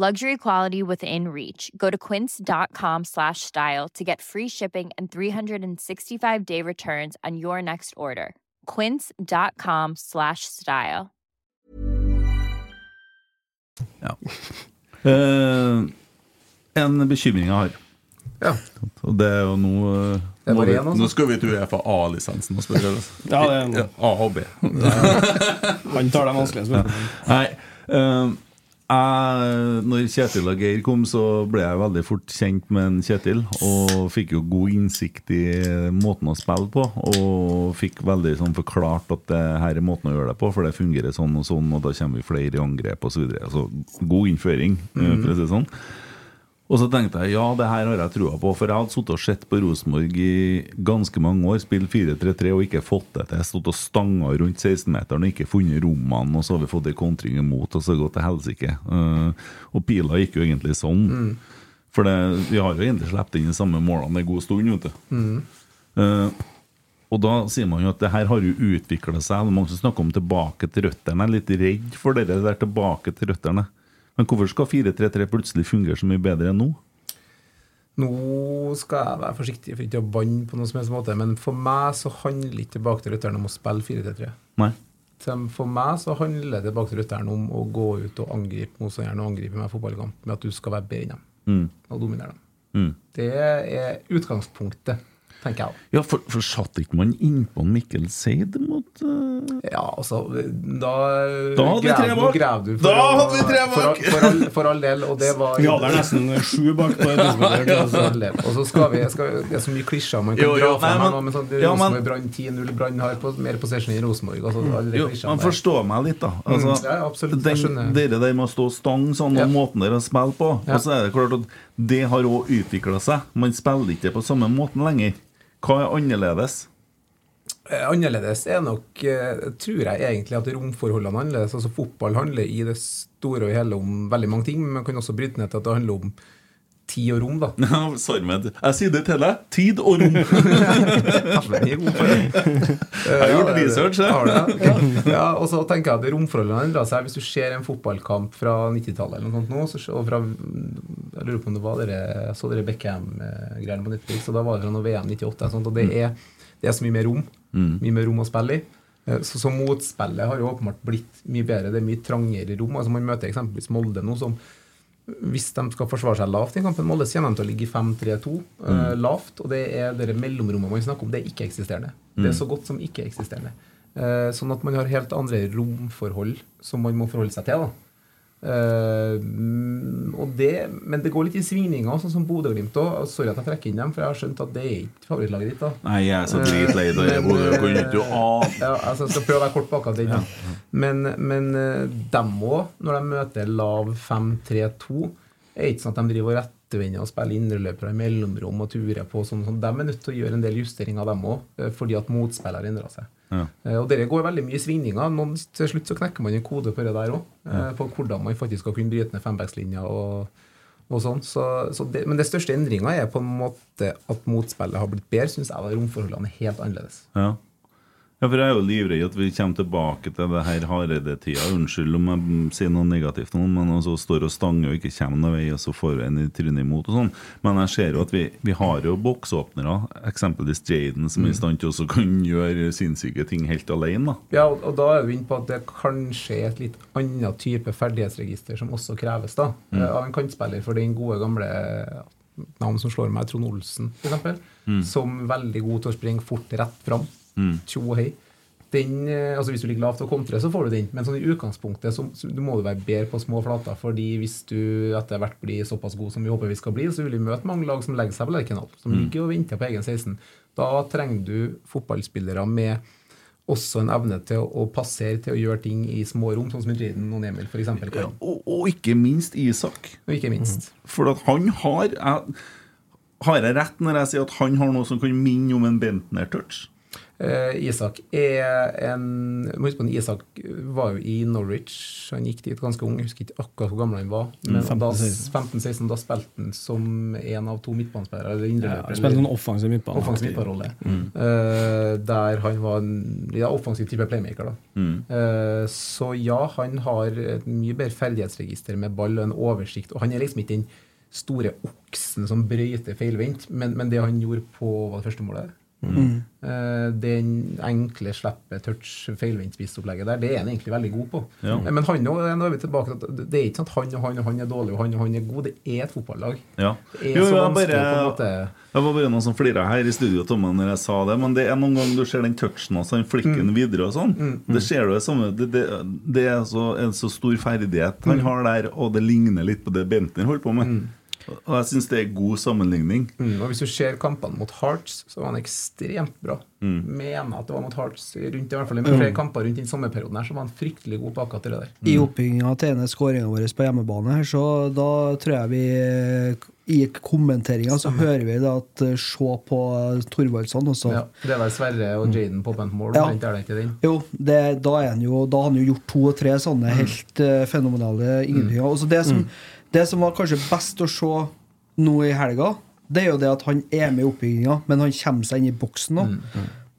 Luxury quality within reach. Go to quince.com slash style to get free shipping and 365 day returns on your next order. Quince.com slash style. Ja. Uh, en bekymring jeg har. Ja. Og det er jo nå eh, vi, en, altså. Nå skal vi til Uefa A-lisensen og spørre. altså. Ja, det er en- A og B. Han tar de vanskelige spørsmålene. Nei. eh, når Kjetil og Geir kom, så ble jeg veldig fort kjent med en Kjetil. Og fikk jo god innsikt i måten å spille på. Og fikk veldig sånn forklart at det her er måten å gjøre det på, for det fungerer sånn og sånn, og da kommer vi flere i angrep osv. Altså, god innføring, eh, for å si det sånn. Og så tenkte jeg ja, det her har jeg trua på. For jeg hadde sittet og sett på Rosenborg i ganske mange år, spilt 4-3-3 og ikke fått det til. Jeg stått og stanga rundt 16-meteren og ikke funnet rommene, og så har vi fått en kontring imot, og så gått til helsike. Eh, og pila gikk jo egentlig sånn. For det, vi har jo egentlig sluppet inn de samme målene en god stund, vet du. Eh, og da sier man jo at det her har jo utvikla seg. Det er mange som snakker om tilbake til røttene. Jeg er litt redd for det der tilbake til røttene. Men hvorfor skal 4-3-3 plutselig fungere så mye bedre enn nå? Nå skal jeg være forsiktig for ikke å banne på noen som helst måte, men for meg så handler ikke tilbake til rytteren om å spille 4-3-3. For meg så handler tilbake til rytteren om å gå ut og angripe motstanderen og angripe meg i fotballkamp, med at du skal være bedre enn dem Mm. og dominere dem. Mm. Det er utgangspunktet, tenker jeg. Ja, for, for satt ikke man innpå Mikkel Seid mot uh... Ja, altså Da, Da hadde vi tre bak. du Da hadde vi tre For, bak. all- for, all, for all del, og det var Vi hadde nesten sju bak på Rosenborg. For del. Og så skal vi, skal Det er så mye klisjer man kan Jo, jo, dra fra men- nå, men sånn ja, Rosenborg Brann 10-0, Brann har på, mer possession i Rosenborg. Altså, Jo, man forstår meg litt, da. Altså, Mm, ja, absolutt, den, dere der med å stå stang sånn, og Ja. måten dere spiller på. Ja. Og så er det klart at det har òg utvikla seg. Man spiller ikke på samme måten lenger. Hva er annerledes? Eh, Annerledes er nok, eh, tror jeg egentlig, at romforholdene er annerledes. Altså Fotball handler i det store og hele om veldig mange ting, men man kan også bryte ned til at det handler om tid og rom. da. Ja, Sarmed, jeg sier det til deg. Tid og rom. Jeg har gjort research, jeg. Ok. Ja, og så tenker jeg at romforholdene endrer seg. Hvis du ser en fotballkamp fra 90-tallet eller noe sånt nå, så, og fra, jeg lurer på om det var dere, jeg så dere Beckham-greiene på Netflix, og da var det fra noe VM 98, og, sånt, og det er, det er så mye mer rom. Mye mer rom å spille i. Eh, Så, så motspillet har jo åpenbart blitt mye bedre. Det er mye trangere rom. altså Man møter eksempelvis Molde nå, som hvis de skal forsvare seg lavt i kampen Molde, så kommer de til å ligge 5-3-2 eh, lavt. Og det er det mellomrommet man snakker om. Det er ikke-eksisterende. Det er så godt som ikke-eksisterende. Uh, sånn at man har helt andre romforhold som man må forholde seg til. da. Eh, og det, men det går litt i svingninger, sånn som Bodø-Glimt òg. Sorry at jeg trekker inn dem, for jeg har skjønt at det er ikke favorittlaget ditt. da Nei, jeg er så dritlei av det. Bodø. Kunne ikke eh, ja, altså, Jeg skal prøve å være kort på akkurat den. Ja. Men, men eh, dem òg, når de møter lav 5-3-2, er ikke sånn at de driver og rettevender og spiller indreløpere i mellomrom og turer på. Sånn, sånn. De er nødt til å gjøre en del justeringer, dem òg, fordi at motspillere endrer seg. Ja. Eh, Og dere går veldig mye i svingninger. Noen, til slutt så knekker man en kode på det der òg. På hvordan man faktisk skal kunne bryte ned fembackslinja og, og sånn. Så, så det, men det største endringa er på en måte at motspillet har blitt bedre, syns jeg. da Romforholdene er helt annerledes. Ja. Ja, for jeg er jo livredd at vi kommer tilbake til det her Hareide-tida. Unnskyld om jeg mm, sier noe negativt, nå, men altså står og stanger og ikke kommer noen vei, og så får vi en i trynet imot og sånn. Men jeg ser jo at vi, vi har jo boksåpnere, eksempelvis Jaden, som er i stand til å kunne gjøre sinnssyke ting helt alene. da. Ja, og, og da er vi inne på at det kanskje er et litt annet type ferdighetsregister som også kreves da, mm. av en kantspiller. For den gode, gamle navn som slår meg, Trond Olsen f.eks., som veldig god til å springe fort rett fram. Tjo og hei. Den, eh, altså Hvis du ligger lavt og kontrer, så får du den. Men sånn i utgangspunktet så, så du må du være bedre på små flater. fordi hvis du etter hvert blir såpass god som vi håper vi skal bli, så vil vi møte mange lag som legger seg på Lerkendal. Som ligger og venter på egen 16. Da trenger du fotballspillere med også en evne til å, å passere til å gjøre ting i små rom, sånn som Jaden og Emil f.eks. Ja, og, og ikke minst Isak. Og ikke minst. For at han har jeg, Har jeg rett når jeg sier at han har noe som kan minne om en Bentner-touch? Eh, Isak er en må huske på Isak var jo i Norwich. Han gikk dit ganske ung. Jeg husker ikke akkurat hvor gammel han var. Men Mm, 15-16. da, da spilte han som en av to midtbanespillere. eller Ja, spilte en offensiv midtbane. Offensiv midtbanerolle. Mm. Eh, der han var en ja, offensiv type playmaker. da Mm. Eh, Så ja, han har et mye bedre ferdighetsregister med ball og en oversikt. Og han er liksom ikke den store oksen som brøyter feilvendt, men, men det han gjorde på var det første målet Mm. Eh, Den enkle slippe touch feilvendt-spissopplegget der, det er han egentlig veldig god på. Ja. Eh, Men han også, nå er vi tilbake til det er ikke sånn at han og han og han er dårlig og han og han er god. Det er et fotballag. Ja. Det er Jo, så jeg vanskelig bare- på en måte Jeg var bare noen som flira her i studio til meg når jeg sa det, men det er noen ganger du ser den touchen og sånn, flikken videre og sånn. Det ser du det samme Det, det, det er så, en så stor ferdighet han Mm. har der, og det ligner litt på det Bentner holder på med. Og jeg syns det er god sammenligning. Mm, og Hvis du ser kampene mot Hearts, så var han ekstremt bra. Mm. Mener at det var mot Hearts rundt i hvert fall i Mm. flere kamper rundt den sommerperioden her, så var han fryktelig god på akkurat det der. I oppbygginga til ene skåringa vår på hjemmebane her, så da tror jeg vi I kommenteringa så hører vi da at eh, se på Thorvaldsson også. Ja, det er vel Sverre og Jaden på bent mål. Ja. Er det? Jo, det, da, er han jo, da har han jo gjort to og tre sånne helt eh, fenomenale ingenting. Og så det, som, det som var kanskje best å se nå i helga, det er jo det at han er med i oppbygginga, men han kommer seg inn i boksen nå.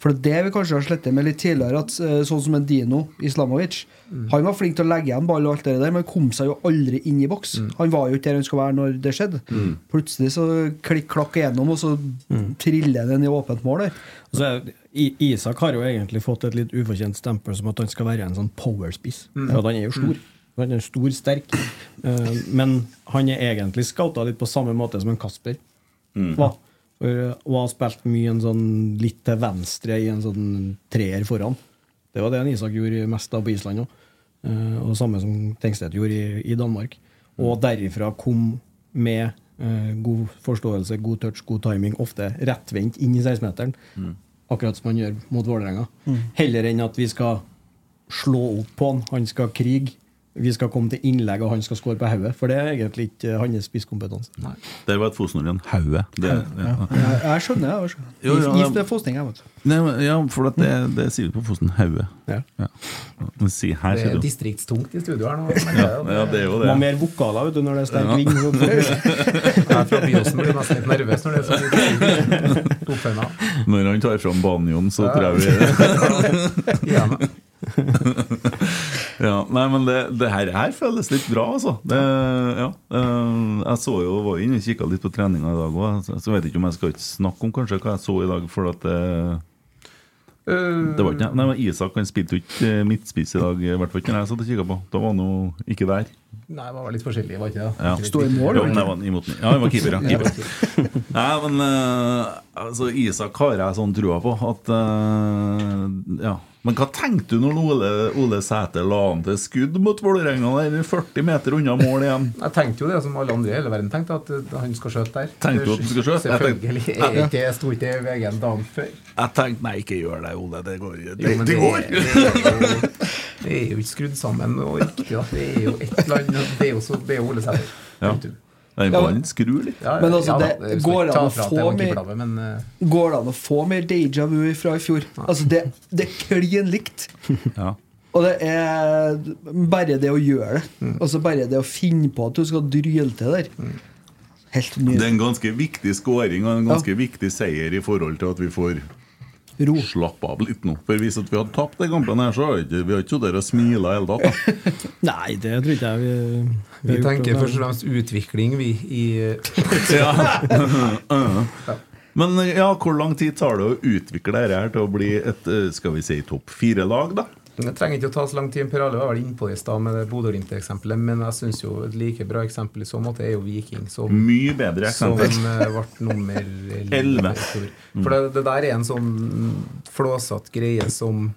For det er det vi kanskje har slettet med litt tidligere, at eh, sånn som en Dino Islamovic Han var flink til å legge igjen ball og alt det der, men kom seg jo aldri inn i boks. Han var jo ikke der han skulle være når det skjedde. Plutselig så klikk-klakk igjennom, og så triller han inn i åpent mål der. Og så er, I- Isak har jo egentlig fått et litt ufortjent stempel som at han skal være en sånn powerspiss. Mm. For han er jo stor. Han er stor, sterk. Eh, men han er egentlig scouta litt på samme måte som en Kasper. var. For, eh, og har spilt mye en sånn litt til venstre i en sånn treer foran. Det var det en Isak gjorde mest av på Island òg. og samme som Tengstedt gjorde i, i Danmark. Og derifra kom med eh, god forståelse, god touch, god timing, ofte rettvendt inn i 16-meteren. Akkurat som han gjør mot Vålerenga. Heller enn at vi skal slå opp på han, han skal krige. Vi skal komme til innlegg, og han skal skåre på hodet. For det er egentlig ikke eh, hans spisskompetanse. Der var et Fosen-ord igjen. Hauge. Det- ja. Jeg, jeg skjønner det. ja, Is- ja. Fosning, jeg, vet du. Ja, for at det, det sier vi på Fosen. Hodet. Ja. Ja. Si, Det er distriktstungt i studio her nå. ja, ja, det er jo Det Man det. mer vokaler vet du, når det er sterk Ja. vind. Jeg fra Byåsen blir nesten litt nervøs når det er så mye oppføyna. Når han tar fram banjoen, så tror jeg vi. Ja, nei, men det, det her, her føles litt bra, altså. Det, ja, eh, jeg så jo, var inne og kikka litt på treninga i dag òg, så, så vet ikke om jeg skal snakke om kanskje hva jeg så i dag, for at det, det var ikke Nei, men Isak han spilte jo ikke eh, midtspiss i dag, i hvert fall ikke når jeg satt og kikka på. Da var han jo ikke der. Nei, det var litt forskjellig, var ikke det? Ja. Stå i mål, Jo, nei, var imot, ja, han var keeper, ja. Keeper. Nei, men uh, altså, Isak har jeg sånn trua på at uh, Ja. Men hva tenkte du når Ole, Ole Sæter la han til skudd mot Vålerenga der 40 meter unna mål igjen? Jeg tenkte jo det som alle andre i hele verden tenkte, at uh, han skal skjøte der. Tenkte du at han skal skjøte? Jeg Selvfølgelig. tenkte- jeg, ikke, sto ikke i VG-en dagen før. Jeg tenkte nei, ikke gjør det, Ole. Det går det, Jo, det, det, går! Det, det er jo ikke skrudd sammen og riktig. Det er jo et eller annet Det er jo, så, det er jo Ole Sæter. Ja. Den Ja, ballen skrur litt. Ja, Men altså, ja, det skal går an å få det mer- men uh, Går det an å få mer deja vu fra i fjor? Altså, det, det er klin likt. Ja. Og det er bare det å gjøre det. Altså bare det å finne på at du skal dryle til der. Helt Det er en ganske viktig scoring og en ganske viktig seier i forhold til at vi får Ro. Slapp av litt nå. For hvis vi hadde tapt den kampen her, så har vi ikke sittet og smila hele tatt. Nei, det tror ikke jeg vi, vi har gjort tenker først og fremst utvikling, vi, i Men ja, hvor lang tid tar det å utvikle dette her til å bli et eh, skal vi si, topp fire-lag, da? Det trenger ikke å ta så lang tid. Per Ale var vel inne på det i stad med Bodø-Glimt-eksempelet, men jeg syns jo et like bra eksempel i så måte er jo Viking, som, Mye bedre eksempel. Som ble nummer Elleve. i fjor. For det, det der er en sånn flåsatt greie som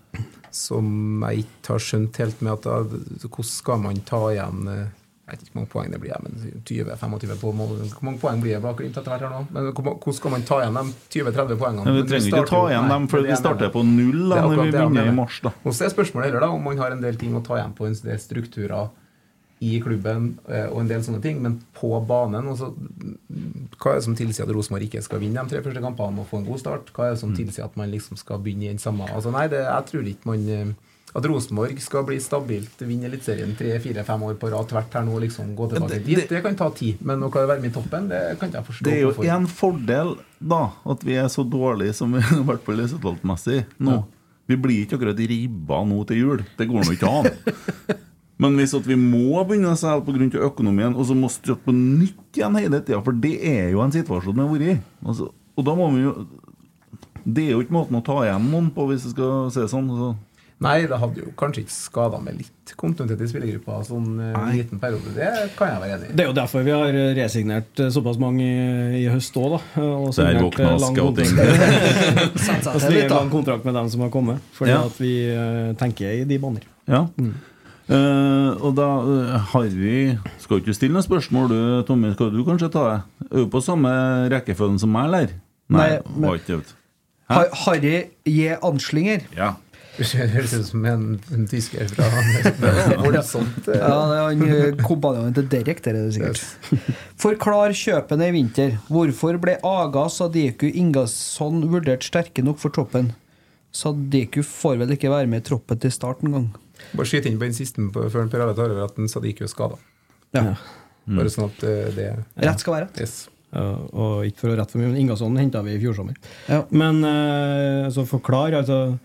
som jeg ikke har skjønt helt med at da, Hvordan skal man ta igjen eh, Jeg vet ikke hvor mange poeng det blir, men 20-25 på mål. Hvor mange poeng blir det bak Glimt etter hvert her nå? Men hvordan skal man ta igjen de 20-30 poengene? Men vi trenger ikke ta igjen dem, for vi starter på null da, når vi begynner i mars. da Og så er spørsmålet heller da om man har en del ting å ta igjen på, en del strukturer i klubben eh, og en del sånne ting, men på banen Også, Hva er det som tilsier at Rosenborg ikke skal vinne de tre første kampene og få en god start? Hva er det som tilsier at man liksom skal begynne i den samme altså, Nei, det, jeg tror ikke man eh, at Rosenborg skal bli stabilt, vinne Eliteserien tre-fire-fem år på rad tvert her nå, liksom gå tilbake Det- dit, det kan ta tid. Men å være med i toppen, det kan ikke jeg forstå. Det er jo hvorfor. en fordel, da, at vi er så dårlige som vi har vært på resultatmessig nå. Vi blir ikke akkurat ribba nå til jul. Det går nå ikke an. Men hvis at vi må begynne å selge pga. økonomien, og så må starte på nytt igjen hele tida, for det er jo en situasjon vi har vært i. Altså, og da må vi jo Det er jo ikke måten å ta igjen noen på, hvis det skal se sånn. Altså. Nei, det hadde jo kanskje ikke skada med litt kontinuitet i spillergruppa sånn eh, en liten periode. Det kan jeg være enig i. Det er jo derfor vi har resignert eh, såpass mange i, i høst òg, da. Og Der våkna eh, scouting. Og så litt, lang kontrakt med dem som har kommet. Fordi Ja. at vi eh, tenker i de baner. Ja. Eh, og da eh, har vi Skal ikke stille noen spørsmål, du, Tommy? Skal du kanskje ta det? Er du på samme rekkefølgen som meg, eller? Nei, men- det. Har- Harry J. Anslinger. Ja. Det høres ut som en, en tysker fra Voldsomt. eh. Ja, det han eh, kompanjongen til Derek, det er det sikkert. Forklar kjøpene i vinter. Hvorfor ble Aga Sadiku Ingasson vurdert sterke nok for troppen? Sadiku får vel ikke være med i troppen til start engang. Bare skyt inn på den siste på, før Per Arne tar over at Sadiku er skada. Ja. Bare sånn at eh, det Rett skal være rett. Yes. Uh, og ikke for å rette for mye, men Ingasson henta vi i fjor sommer. Ja. Men uh, så forklar, altså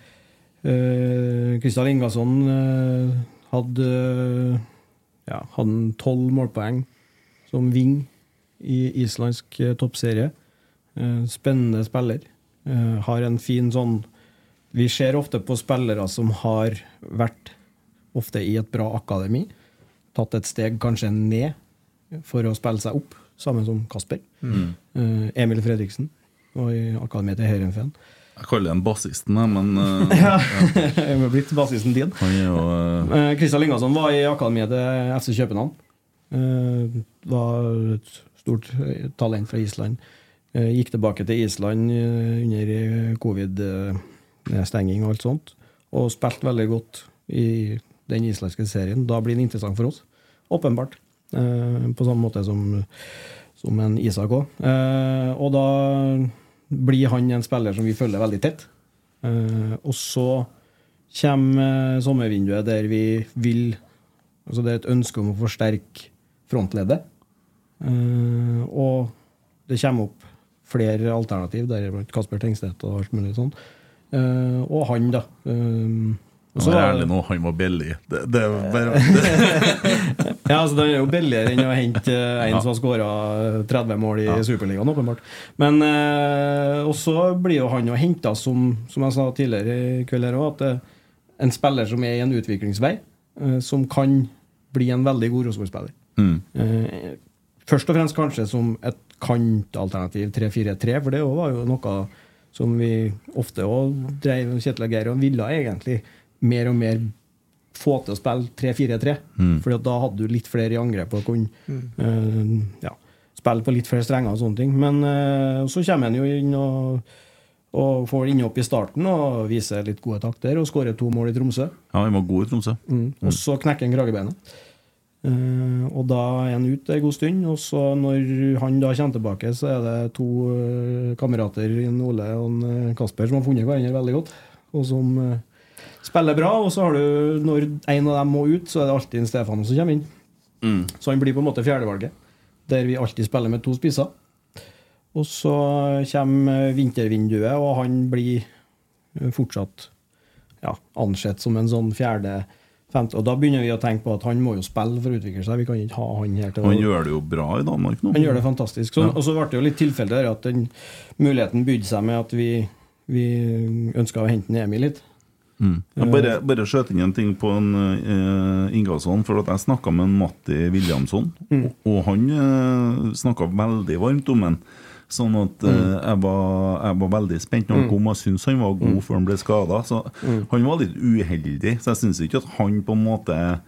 eh, uh, Ingasson uh, hadde uh, ja, hadde tolv målpoeng som wing i islandsk eh, toppserie. Spennende spiller. Har en fin sånn Vi ser ofte på spillere som har vært ofte i et bra akademi. Tatt et steg kanskje ned for å spille seg opp, sammen som Kasper. Eh, Emil Fredriksen og i akademiet til Heerenveen. Jeg kaller ham bassisten, men uh, Ja, jeg er blitt bassisten din. Kristian eh, Eh, Kristian Lingasson var i akademiet til FC København. Uh, var et stort talent fra Island. Uh, gikk tilbake til Island under covid-stenging og alt sånt. Og spilte veldig godt i den islandske serien. Da blir det interessant for oss. Åpenbart. På samme måte som, som en Isak òg. Og da blir han en spiller som vi følger veldig tett. Eh, og så kommer eh, sommervinduet der vi vil Altså det er et ønske om å forsterke frontleddet. Eh, og det kommer opp flere alternativ, deriblant Kasper Tengstedt og alt mulig. Eh, og han, da. Eh, og så er ærlig nå, han var billig. Det, det er bare det, ja, altså Den er jo billigere enn å hente en en som har skåra 30 mål i Superligaen, åpenbart. Men eh, også blir jo han jo henta som, som jeg sa tidligere i kveld her òg, at eh, en spiller som er i en utviklingsvei, eh, som kan bli en veldig god Rosenborg-spiller. Mm. Eh, først og fremst kanskje som et kantalternativ 3-4-3, for det var jo noe som vi ofte òg drev Kjetil Geir og ville egentlig mer og mer få til å spille 3-4-3. Mm. Fordi da hadde du litt flere i angrep og kunne eh, ja, spille på litt flere strenger og sånne ting. Men uh, så kommer han jo inn og, og får innhopp i starten og viser litt gode takter og skårer to mål i Tromsø. Ja, han var god i Tromsø. Mm. Og så knekker han kragebeinet. Uh, og da er han ute en god stund. Og så når han da kommer tilbake, så er det to eh, kamerater, Ole og Kasper, som har funnet hverandre veldig godt. Og som spiller bra. Og så har du, når en av dem må ut, så er det alltid en Stefan som kommer inn. Mm. Så han blir på en måte fjerdevalget, der vi alltid spiller med to spisser. Og så kommer vintervinduet, og han blir fortsatt ja, ansett som en sånn fjerde femte. Og da begynner vi å tenke på at han må jo spille for å utvikle seg. Vi kan ikke ha han her til å Han gjør det jo bra i Danmark nå. han gjør det fantastisk. Så, Ja. Og så ble det jo litt tilfeldig at den muligheten bydde seg med at vi, vi ønska å hente en Emil hit. Mm. Jeg bare, bare skjøt inn en ting på en uh, Ingasson. For at jeg snakka med en Matti Williamson, Mm. og, og han uh, snakka veldig varmt om han. Sånn at uh, jeg, var, jeg var veldig spent når han Mm. kom, og jeg syntes han var god Mm. før han ble skada. Så Mm. han var litt uheldig, så jeg syns ikke at han på en måte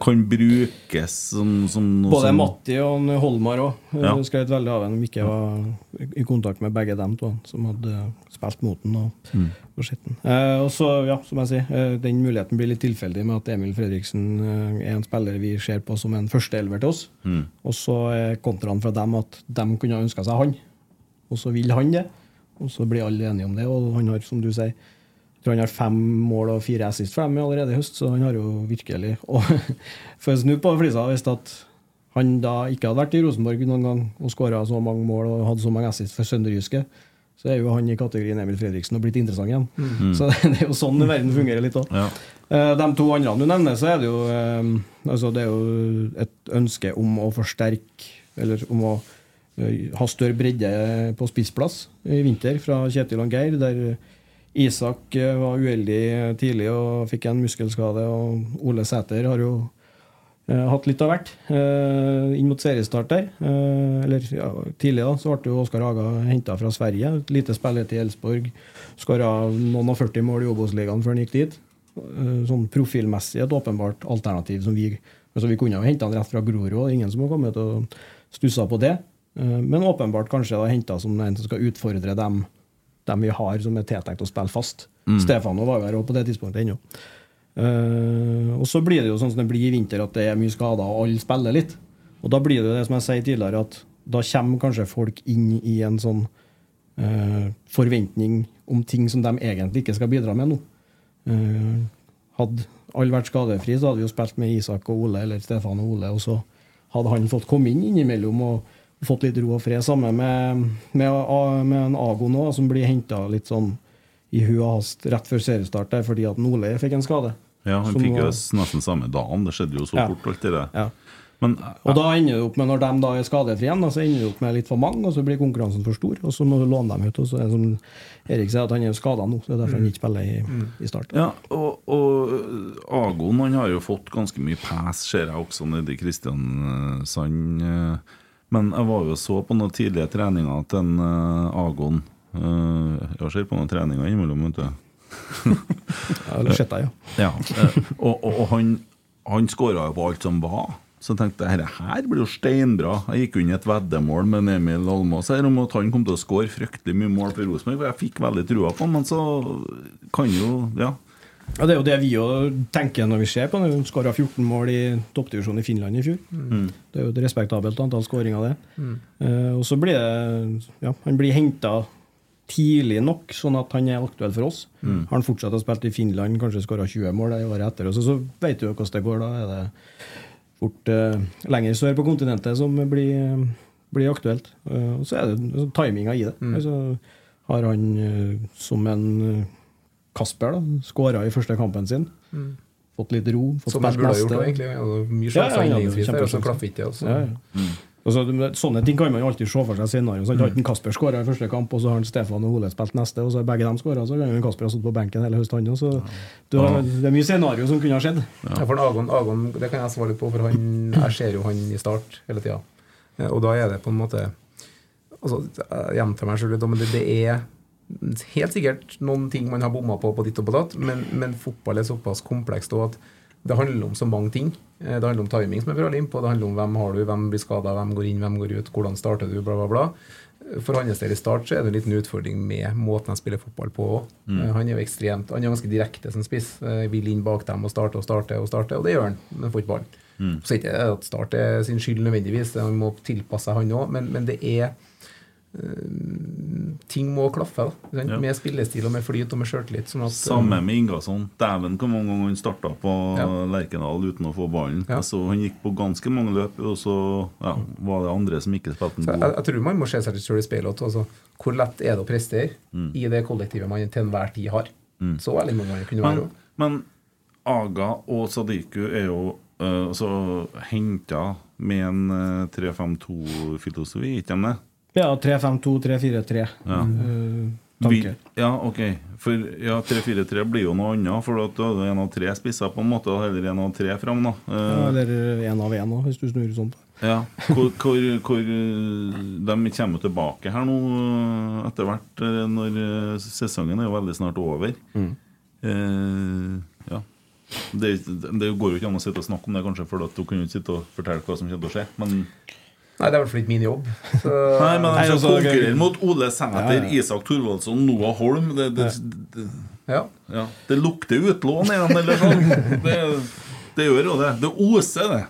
kan brukes som, som noe Både som Matti og Holmar òg Ja. skrøt veldig av ham om ikke var i kontakt med begge dem to, som hadde spilt mot den og, Mm. og. Eh, og så, ja, som jeg sier, eh, den muligheten blir litt tilfeldig med at Emil Fredriksen eh, er en spiller vi ser på som en førsteelver til oss. Mm. Og så er kontraen fra dem at de kunne ha ønska seg han, og så vil han det. Og så blir alle enige om det, og han har, som du sier tror han har fem mål og fire assist for dem allerede i høst, så han har jo virkelig Og for å snu på flisa, hvis at han da ikke hadde vært i Rosenborg noen gang og skåra så mange mål og hadde så mange assist for Sønderjyske, så er jo han i kategorien Emil Fredriksen og blitt interessant igjen. Mm. Så det er jo sånn verden fungerer litt òg. Ja. De to andre du nevner, så er det jo eh, altså det er jo et ønske om å forsterke Eller om å eh, ha større bredde på spissplass i vinter fra Kjetil og Geir, der Isak eh, var uheldig tidlig og fikk en muskelskade, og Ole Sæter har jo eh, hatt litt av hvert eh, inn mot seriestart der. Eller ja, tidlig da, så ble jo Oskar Haga henta fra Sverige. Et lite spillet i Elsborg. Skåra noen og 40 mål i Obos-ligaen før han gikk dit. Sånn profilmessig et åpenbart alternativ som vi altså Vi kunne jo henta han rett fra Grorud, ingen som har kommet og stussa på det. Men åpenbart kanskje henta som en som skal utfordre dem, dem vi har som er tiltenkt å spille fast. Mm. Stefano var jo her på det tidspunktet ennå. Uh, og så blir det jo sånn som det blir i vinter, at det er mye skader, og alle spiller litt. Og da blir det jo det som jeg sier tidligere, at da kommer kanskje folk inn i en sånn uh, forventning om ting som de egentlig ikke skal bidra med nå. Uh, hadde alle vært skadefri, så hadde vi jo spilt med Isak og Ole, eller Stefan og Ole, og så hadde han fått komme inn innimellom og fått litt ro og fred. Sammen med, med, med en Ago nå, som blir henta litt sånn i hu og hast rett før seriestart der, fordi at Ole fikk en skade. Ja, han Som fikk jo nesten samme dagen. Det skjedde jo så Ja. fort, alt det der. Ja. Men Og da ender det opp med, når de da er skadefrie igjen, så ender det opp med litt for mange, og så blir konkurransen for stor, og så må du låne dem ut. Og så er det som Erik sier, at han er skada nå, så det er derfor han ikke spiller i, i start. Ja, og, og Agon han har jo fått ganske mye pes, ser jeg også nede i Kristiansand. Men jeg var jo så på noen tidlige treninger til en uh, Agon. uh, Jeg ser på noen treninger innimellom, vet du. Ja, sett deg, Ja, ja. uh, og, og, og han, han skåra jo på alt som var. Så jeg tenkte dette her blir jo steinbra. Jeg gikk inn i et veddemål med Emil Almås her om at han kom til å skåre fryktelig mye mål for Rosenborg. for Jeg fikk veldig trua på han, men så kan jo Ja. Ja, Det er jo det vi jo tenker når vi ser på det. Han skåra 14 mål i toppdivisjonen i Finland i fjor. Mm. Det er jo et respektabelt antall skåringer, det. Mm. Uh, og så blir det ja, Han blir henta tidlig nok, sånn at han er aktuell for oss. Mm. Har han fortsatt å spille i Finland, kanskje skåra 20 mål det året etter, og så, så vet du jo hvordan det går. Da er det fort uh, lenger sør på kontinentet som blir, eh, blir aktuelt. Uh, og så er det altså, timinga i det. Mm. Altså, har han som en Kasper da, skåra i første kampen sin. Mm. Fått litt ro. Fått Som han burde ha gjort også, egentlig. Ja, mye Ja, sjanser ja, han der, og så klaffer ikke det, altså. Ja, ja. Altså, sånne ting kan man jo alltid se for seg senere. Så Har ikke Kasper skåra i første kamp, og så har Stefan og Ole spilt neste, og så har begge dem skåra, så kan Kasper ha sittet på benken hele høsten. Så du har, det er mye scenario som kunne ha skjedd. Ja, for Agon, Agon, det kan jeg svare litt på, for han, jeg ser jo han i start hele tida. Og da er det på en måte altså, Jeg gjentar meg selv litt, men det, det er helt sikkert noen ting man har bomma på på ditt og på datt, men, men fotball er såpass komplekst òg at det handler om så mange ting. Eh, Det handler om timing, som jeg prøver inn på. Det handler om hvem har du, hvem blir skada, hvem går inn, hvem går ut, hvordan starter du, bla, bla, bla. For hans del i start så er det en liten utfordring med måten han spiller fotball på òg. Mm. Han er jo ekstremt, han er ganske direkte som spiss. Eh, Vil inn bak dem og starte og starte og starte, og det gjør han, men får ikke ballen. Mm. Så ikke at Start er sin skyld nødvendigvis, han må tilpasse seg, han òg, men, men det er eh, Ting må klaffe da. Ja. med spillestil og med flyt og med sjøltillit. Sånn Samme med Ingasson. Dæven hvor mange ganger han starta på Ja. Lerkendal uten å få ballen. Ja. Altså, han gikk på ganske mange løp, og så ja, var det andre som ikke spilte den gode. jeg, jeg tror man må se seg litt selv i speilet. Altså, hvor lett er det å prestere Mm. i det kollektivet man til enhver tid har? Mm. Så ærlig må man kunne være Men, men Aga og Sadiku er jo uh, så henta med en uh, 3-5-2-filosofi, ikke de det? Ja, 3-5-2, 3-4-3. Ja. Vi, ja, ok. For ja, 3-4-3 blir jo noe annet, for da er det én av tre spisser på en måte, Eller heller en av tre fram. da Ja, Eh, eller én av én hvis du snur sånn. Ja, hvor, hvor, hvor De kommer tilbake her nå eh, etter hvert, når sesongen er jo veldig snart over. Mm. Uh, ja. Det, det går jo ikke an å sitte og snakke om det, kanskje, for at du kunne ikke sitte og fortelle hva som kommer til å skje. Men Nei, det er i hvert fall ikke min jobb. Så, Nei, men jeg altså, altså, mot Ole Sæter, Ja, ja. Isak Thorvaldsson, Noah Holm det, det, det, ja. ja. det lukter utlån igjen, eller sånn. Det, det gjør jo det. Det oser, det.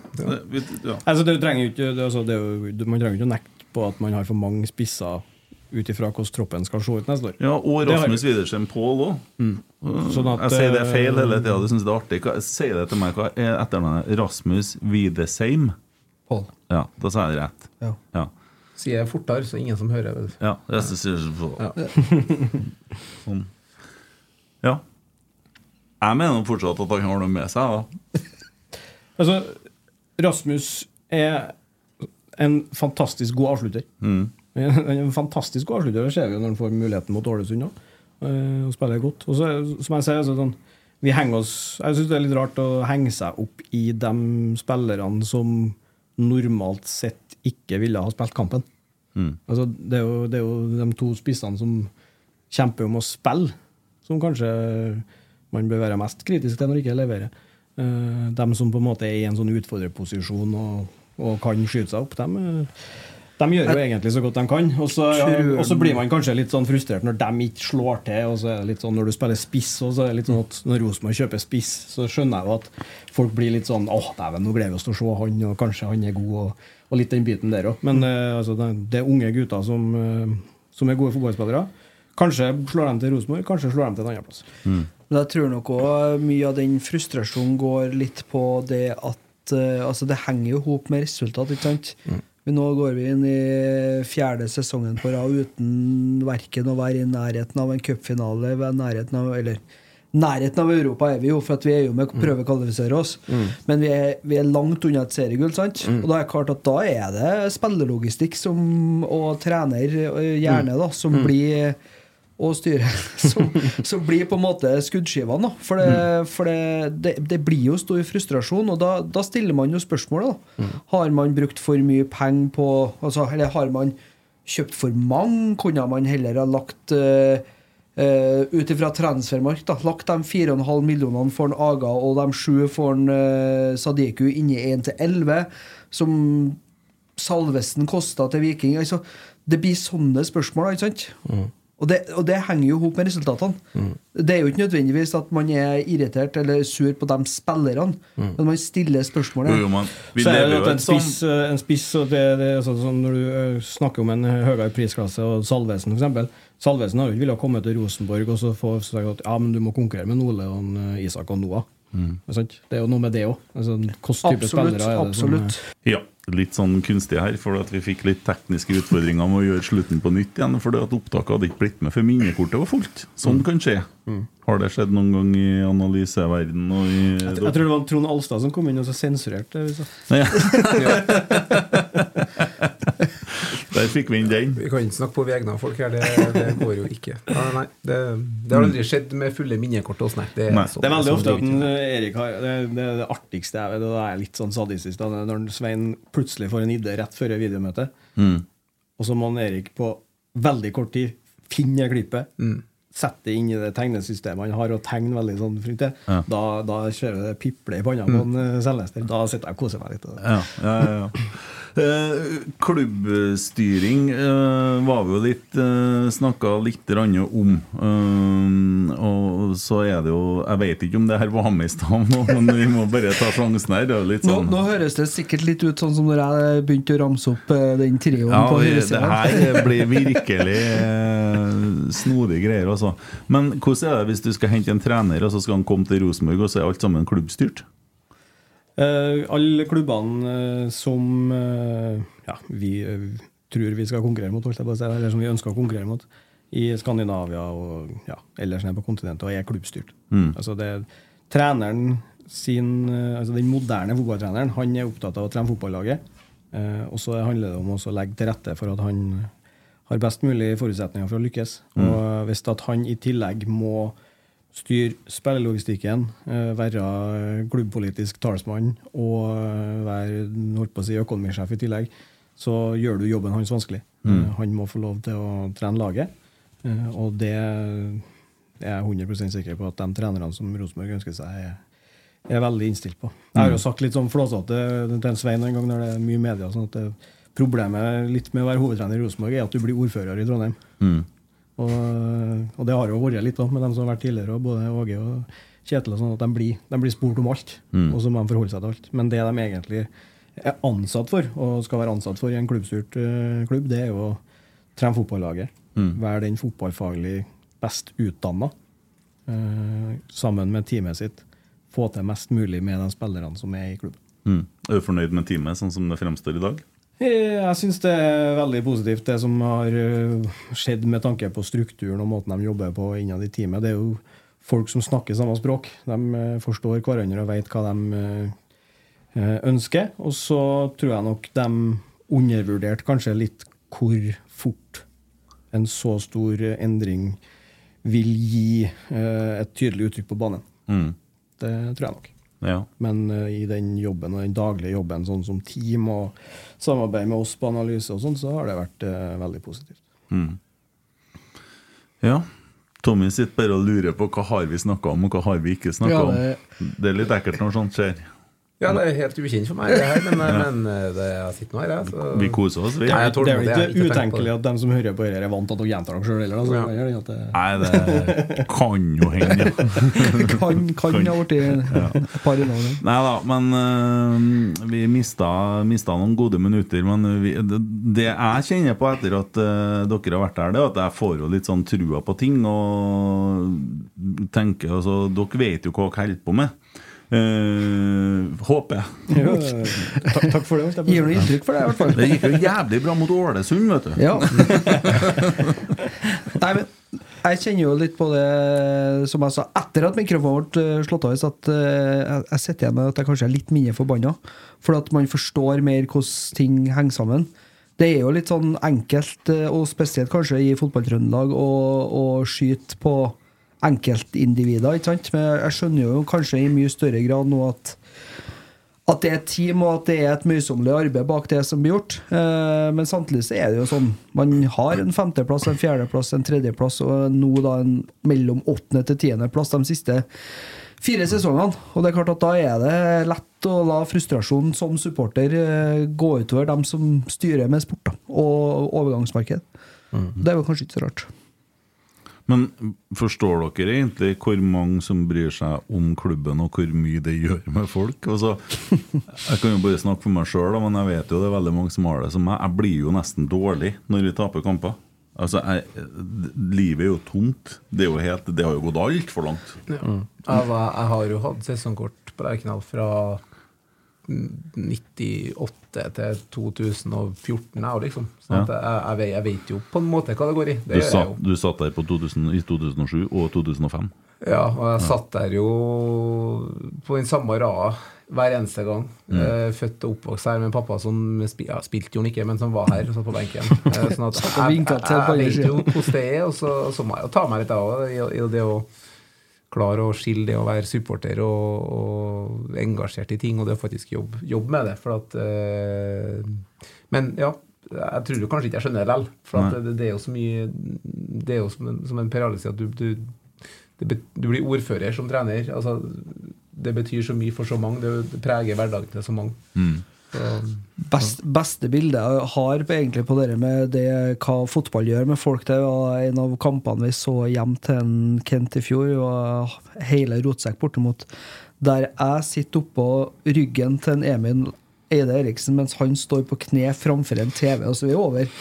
det ja. Altså, det trenger ikke, det, altså, det er jo, du- man trenger ikke å nekte på at man har for mange spisser ut ifra hvordan troppen skal se ut neste år. Ja, og Rasmus Widersen Pål òg. Sånn jeg sier det feil eh, hele tida. Du syns det er artig. Jeg sier det til meg. Hva er etternavnet? Rasmus Widesheim? Pål. Ja, da sa jeg det rett. Ja. Ja. Sier jeg fortere, så ingen som hører. Vet ja det er så- Ja. sånn. Ja. Jeg mener fortsatt at han har noe med seg, da. Altså, Rasmus er en fantastisk god avslutter. Mm. En fantastisk god avslutter, det ser vi jo når han får muligheten mot Ålesund òg. Og spiller godt. Og så, som jeg sier, altså, sånn, vi henger oss Jeg syns det er litt rart å henge seg opp i de spillerne som normalt sett ikke ville ha spilt kampen. Mm. Altså, det, er jo, det er jo de to spissene som kjemper om å spille, som kanskje man bør være mest kritisk til når de ikke leverer. Eh, de som på en måte er i en sånn utfordrerposisjon og, og kan skyte seg opp, de, eh, de gjør jo egentlig så godt de kan. Og så, ja, og så blir man kanskje litt sånn frustrert når de ikke slår til. Og så er det litt sånn Når du spiller spiss, og så er det litt sånn at når Rosenborg kjøper spiss, så skjønner jeg jo at folk blir litt sånn åh, dæven, nå gleder vi oss til å se han, og kanskje han er god, og, og litt den biten der òg. Men eh, altså, det, det er unge gutter som, eh, som er gode fotballspillere. Kanskje slår de til Rosenborg, kanskje slår de til en annen plass. Men jeg tror nok òg mye av den frustrasjonen går litt på det at eh, Altså, det henger jo hop med resultat, ikke sant? Men nå går vi inn i fjerde sesongen på rad uten verken å være i nærheten av en cupfinale, nærheten av Eller nærheten av Europa er vi jo, for at vi er jo med å prøve å kvalifisere oss. Men vi er, vi er langt unna et seriegull, sant? Og da er det klart at da er det spillelogistikk som, og trener, gjerne, da, som blir og styret som, som blir på en måte skuddskivene. da. For, det, for det, det, det blir jo stor frustrasjon, og da, da stiller man jo spørsmålet. da. Har man brukt for mye penger på altså, Eller har man kjøpt for mange? Kunne man heller ha lagt uh, ut ifra transfermark, da, lagt de 4,5 millionene for en Aga og de sju for en uh, Sadiku inni 1 til 11, som Salvesen kosta til Viking. Altså, det blir sånne spørsmål, ikke sant? Og det, og det henger jo ihop med resultatene. Det er jo ikke nødvendigvis at man er irritert eller sur på de spillerne, men man stiller spørsmålet. Jo, jo, man, Så er det at en sånn spiss, eh, en spiss og det, det er sånn, Når du eh, snakker om en høyere prisklasse og Salvesen f.eks. Salvesen har jo ikke villet komme til Rosenborg og så få sagt at ja, men du må konkurrere med Ole og en, eh, Isak og Noah. Mm. Det er jo noe med det òg. Altså, Hvilken type Absolutt. spillere er det absolutt. som Ja, litt sånn kunstig her, for at vi fikk litt tekniske utfordringer med å gjøre slutten på nytt igjen. Fordi at opptaket hadde ikke blitt med, for minnekortet var fullt. Sånn kan skje. Har det skjedd noen gang i analyseverden Jeg, Jeg tror det var Trond Alstad som kom inn og så sensurerte det. hvis jeg- Nei. Der fikk vi inn den. Vi kan ikke snakke på vegne av folk her, det, det går jo ikke. Nei, nei, det, det har aldri skjedd med fulle minnekort hos Nei. Det, Det er veldig ofte at en, Erik har Det, det, er det artigste jeg vet, og da er jeg litt sånn sadistisk, da, er når Svein plutselig får en idé rett før videomøtet, Mm. og så må han Erik på veldig kort tid finne klippet. klippet, sette det inn i det tegnesystemet han har, og tegne veldig sånn fint. Ja. Da, da kjører det piple i panna på en eh, Da sitter jeg og koser meg litt. Ja, ja, ja, ja. Eh, klubbstyring eh, var vi jo litt uh, Snakka litt om. Eh, og så er det jo Jeg vet ikke om det her var med i stad, men vi må bare ta sjansen her. Er litt Nå, sånn nå høres det sikkert litt ut sånn som når jeg begynte å ramse opp eh, den trioen Ja, på det her blir virkelig eh, snodige greier, altså. Men hvordan er det hvis du skal hente en trener, og så skal han komme til Rosenborg, og så er alt sammen klubbstyrt? Eh, alle klubbene eh, som eh, ja, vi tror vi skal konkurrere mot, eller som vi ønsker å konkurrere mot, i Skandinavia og ja, ellers nede på kontinentet, og er klubbstyrt. Mm. Altså det, treneren sin, altså Den moderne fotballtreneren han er opptatt av å trene fotballaget. Eh, og så handler det om å legge til rette for at han har best mulig forutsetninger for å lykkes. Og hvis at han i tillegg må styre spillelogistikken, eh, være klubbpolitisk talsmann og eh, være holdt på å si, økonomisjef i tillegg, så gjør du jobben hans vanskelig. Mm. Han må få lov til å trene laget, eh, og det er jeg 100% sikker på at de trenerne som Rosenborg ønsker seg, er, er veldig innstilt på. Jeg har jo sagt litt sånn flåsete til Svein en gang når det er mye media. sånn at det, Problemet litt med å være hovedtrener i Rosenborg er at du blir ordfører i Trondheim. Mm. Og, og det har jo vært litt med dem som har vært tidligere, både Åge og Kjetil, og sånn, at de blir, de blir spurt om alt. Mm. Og så må de forholde seg til alt. Men det de egentlig er ansatt for, og skal være ansatt for i en klubbstyrt uh, klubb, det er jo å trene fotballaget. Mm. Være den fotballfaglig best utdanna. sammen med teamet sitt. Få til mest mulig med de spillerne som er i klubben. Mm. Er du fornøyd med teamet sånn som det fremstår i dag? Eh, Jeg syns det er veldig positivt, det som har eh, skjedd med tanke på strukturen og måten de jobber på innad i teamet. Det er jo folk som snakker samme språk. De eh, forstår hverandre og vet hva de ønsker. Og så tror jeg nok de undervurderte kanskje litt hvor fort en så stor endring vil gi et tydelig uttrykk på banen. Mm. Det tror jeg nok. Ja. Men uh, i den jobben og den daglige jobben, sånn som team og samarbeid med oss på analyse og sånn, så har det vært uh, veldig positivt. Mm. Ja. Tommy sitter bare og lurer på hva har vi snakka om, og hva har vi ikke snakka Ja, om. det- Det er litt ekkelt når sånt skjer. Ja, det er helt ukjent for meg, det her, men, Ja. men eh, det, jeg sitter nå her, jeg. Så. Vi koser oss, vi. Det Nei, det er jo ikke utenkelig at dem som hører på dette, er vant til at dere gjentar dere sjøl heller. Altså. Ja. Det det Nei, det kan jo hende, ja. Kan, kan ha blitt et par i dag. Nei da, men uh, vi mista, mista noen gode minutter. Men vi, det, det jeg kjenner på etter at uh, dere har vært der, det er at jeg får jo litt sånn trua på ting. Og tenker altså Dere vet jo hva dere holder på med. Eh, håper jeg. Ja, takk, takk for det. Gir noe inntrykk for det, i hvert fall. Det gikk jo jævlig bra mot Ålesund, vet du. Ja. Nei, men jeg kjenner jo litt på det, som jeg sa, etter at mikrofonen ble eh, slått av, at eh, jeg- sitter igjen med at jeg kanskje er litt mindre forbanna. For at man forstår mer hvordan ting henger sammen. Det er jo litt sånn enkelt, og spesielt kanskje i fotballtrøndelag, å skyte på enkeltindivider, ikke sant? Men jeg skjønner jo kanskje i mye større grad nå at at det er et team og at det er et møysommelig arbeid bak det som blir gjort. Eh, men samtidig så er det jo sånn man har en femteplass, en fjerdeplass, en tredjeplass og nå da en mellom åttende til tiendeplass de siste fire sesongene. Og det er klart at da er det lett å la frustrasjonen som supporter eh, gå utover dem som styrer med sport da, og overgangsmarked. Det er jo kanskje ikke så rart. Men forstår dere egentlig hvor mange som bryr seg om klubben, og hvor mye det gjør med folk? Altså, jeg kan jo bare snakke for meg sjøl, men jeg vet jo det er veldig mange som har det som meg. Jeg blir jo nesten dårlig når vi taper kamper. Altså, jeg, Livet er jo tomt. Det, er jo helt, det har jo gått altfor langt. Ja. Jeg, var, jeg har jo hatt sesongkort på Lerkendal fra 98 til 2014, jeg òg, liksom. Sånn at Ja. jeg, jeg, vet, jeg vet jo på en måte hva det går i. Det Du, gjør jeg satt, jo. du satt der på 2000, i 2007 og 2005. Ja, og jeg satt der jo på den samme rada hver eneste gang. Mm. Eh, født og oppvokst her med en pappa som ja, spilte jo ikke, men som var her og satt på benken. Eh, sånn at jeg, jeg, jeg vet jo hvordan det er, og så, så må jeg jo ta meg litt av det, i, i det å klare å skille det å være supporter og, og engasjert i ting, og det å faktisk jobbe, jobbe med det. For at, eh, men ja, jeg tror jo kanskje ikke jeg skjønner det likevel. For det, det er jo så mye Det er jo som en, som en Per sier, at du, du det du blir ordfører som trener. Altså, det betyr så mye for så mange. Det, det preger hverdagen til så mange. Mm. Så, Best, beste bildet jeg har på, egentlig på det med det, hva fotball gjør med folk, det var en av kampene vi så hjem til en Kent i fjor. Og hele rotsekk bortimot. Der jeg sitter oppå ryggen til en Emil Eide Eriksen mens han står på kne framfor en TV. Altså Vi er over,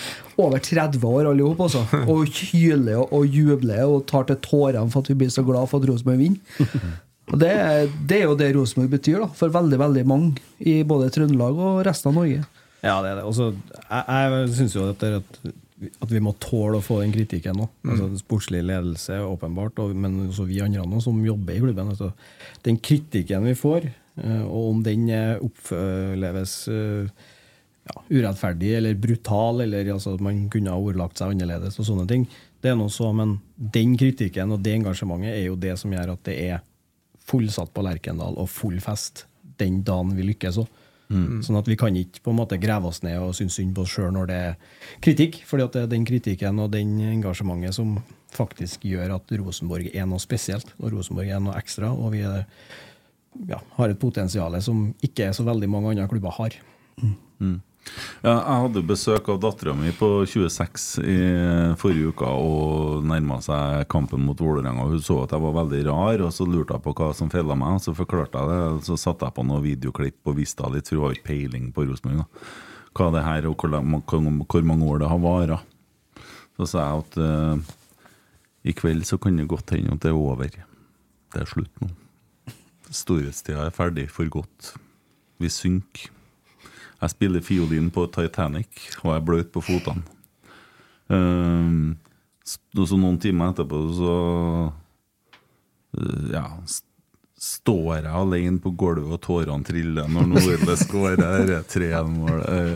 over 30 år alle sammen, altså, og hyler og, og jubler og tar til tårene for at vi blir så glad for at Rosenborg vinner. Og det, det er jo det Rosenborg betyr da, for veldig veldig mange i både Trøndelag og resten av Norge. Ja, det er det. Også, jeg jeg syns jo at, det at, at vi må tåle å få den kritikken nå. Mm. Altså, sportslig ledelse, åpenbart, og, men også vi andre nå som jobber i klubben. Altså, den kritikken vi får, eh, og om den eh, oppleves eh, ja, urettferdig eller brutal, eller altså, at man kunne ha ordlagt seg annerledes og sånne ting, det er noe så, men den kritikken og det engasjementet er jo det som gjør at det er fullsatt på Lerkendal og full fest den dagen vi lykkes òg. Sånn at vi kan ikke på en måte grave oss ned og synes synd på oss sjøl når det er kritikk. fordi at det er den kritikken og den engasjementet som faktisk gjør at Rosenborg er noe spesielt, og Rosenborg er noe ekstra. Og vi er ja, har et potensial som ikke så veldig mange andre klubber har. Mm. Ja, jeg hadde besøk av dattera mi på 26 i forrige uke og nærma seg kampen mot Vålerenga. Hun så at jeg var veldig rar, og så lurte jeg på hva som feila meg. Så forklarte jeg det, så satte jeg på noen videoklipp og viste henne litt, for hun har ikke peiling på Rosenborg. Hva det her og hvor, mange år det har vart. Så sa jeg at uh, i kveld så kan det godt hende at det er over. Det er slutt nå. Storhetstida er ferdig for godt. Vi synker. Jeg spiller fiolin på Titanic, og jeg er bløt på føttene. Um, så noen timer etterpå så uh, Ja, står jeg alene på gulvet, og tårene triller når Norle skårer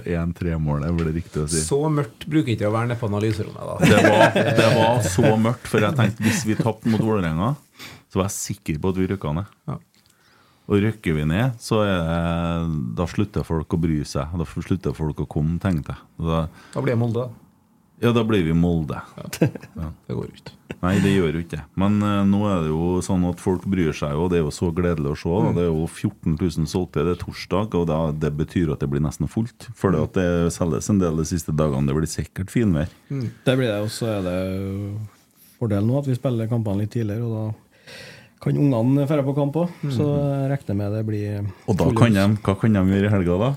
1-3-målet, er vel det riktig å si. Så mørkt bruker ikke å være nede på analyserommet, da. Det var, det var så mørkt, for jeg tenkte hvis vi tapte mot Vålerenga, så var jeg sikker på at vi rykka ned. Ja. Og rykker vi ned, så er det, da slutter folk å bry seg. Da slutter folk å komme, tenkte jeg. Da, Da blir det Molde, da. ja, da blir vi Molde. Det går ikke. Nei, det gjør jo ikke det. Men uh, nå er det jo sånn at folk bryr seg, og det er jo så gledelig å se. Da. Det er jo 14 000 solgte, det er torsdag, og da, det betyr at det blir nesten fullt. For det at det selges en del de siste dagene. Det blir sikkert finvær. Det blir det, og så er det fordelen nå at vi spiller kampene litt tidligere, og da kan ungene dra på kamp òg. Så jeg regner med det blir Og da kan de, hva kan de gjøre i helga, da?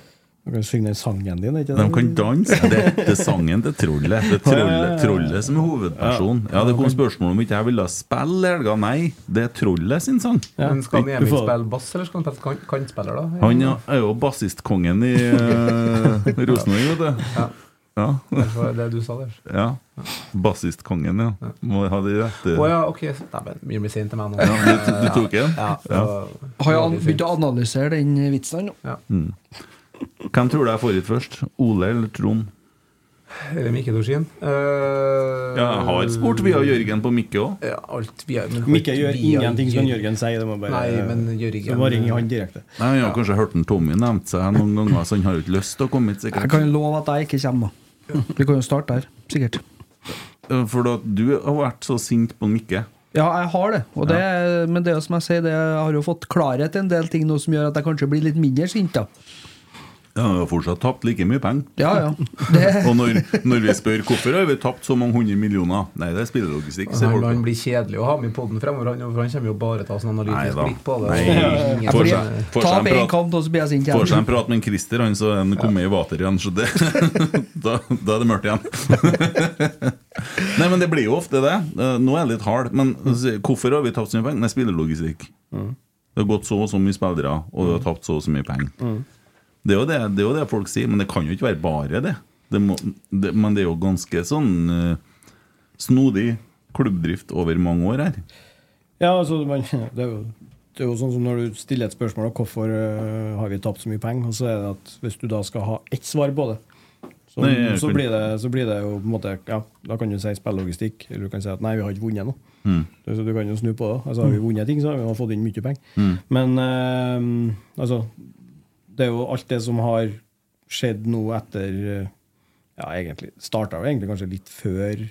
De kan synge den sangen din, ikke De kan danse. Det, det er sangen til trollet. Det er Ja, ja, ja, trollet, ja. trollet som er hovedperson. Ja, Det kom spørsmål om ikke jeg ville spille i helga. Nei, det er trollet sin sang. Men skal Emil spille bass, eller skal han spille kantspiller, da? Han er jo bassistkongen i uh, Rosenborg, vet du. Ja. Ja. Det er det du sa der. ja. Bassistkongen, ja. Må ha de rette Å ja, ok. Dæven, mye blir sint til meg nå. Ja, du, du tok en? Ja. Ja. Har jeg begynt å analysere den vitsen nå? Ja. Mm. Hvem tror du jeg får hit først? Ole eller Trond? Eller Mikke Dorsin. Uh, Ja, jeg har spurt via Jørgen på Mikke òg. Ja, Mikke gjør ingenting som Jørgen. Sier. Det må bare, Nei, men Jørgen- må ringe han direkte. Nei, Jeg har kanskje hørt en Tommy nevnt seg noen ganger, så han har jo ikke lyst til å komme hit. Jeg kan love at jeg ikke kommer, da. Vi kan jo starte der, sikkert. For da, du har vært så sint på Mikke. Ja, jeg har det. Og det Men det som jeg sier, det, jeg har jo fått klarhet i en del ting nå som gjør at jeg kanskje blir litt mindre sint. da Ja, Vi har fortsatt tapt like mye penger. Ja, ja. Det, Og når, når vi spør hvorfor har vi tapt så mange hundre millioner Nei, det er spillelogistikk. Han, han blir kjedelig å ha med i poden fremover, han, for han kommer jo bare til å ta sånn analytisk blikk på det. Nei. Får seg- en prat. Får seg en med en Christer, han så er han kommet i vater igjen. Så det, da, da er det mørkt igjen. Nei, men det blir jo ofte det. Eh, Nå er jeg litt hard, men altså, hvorfor har vi tapt så mye penger? Nei, spillelogistikk. Det har gått så og så mye spillere, og du har tapt så og så mye penger. Det er, jo det, det er jo det folk sier, men det kan jo ikke være bare det. det, må, det men det er jo ganske sånn uh, snodig klubbdrift over mange år her. Ja, altså, man, det, er jo, det er jo sånn som når du stiller et spørsmål om hvorfor uh, har vi tapt så mye penger, og så er det at hvis du da skal ha ett svar på det, så, Nei, så, blir det, så blir det jo på en måte Ja, da kan du si spillelogistikk, eller du kan si at nei, vi har ikke vunnet noe. Mm. Så du kan jo snu på det. Altså, har vi vunnet ting, så har vi fått inn mye penger. Mm. Men uh, altså Det er jo alt det som har skjedd nå etter øh, Ja, egentlig Starta jo egentlig kanskje litt før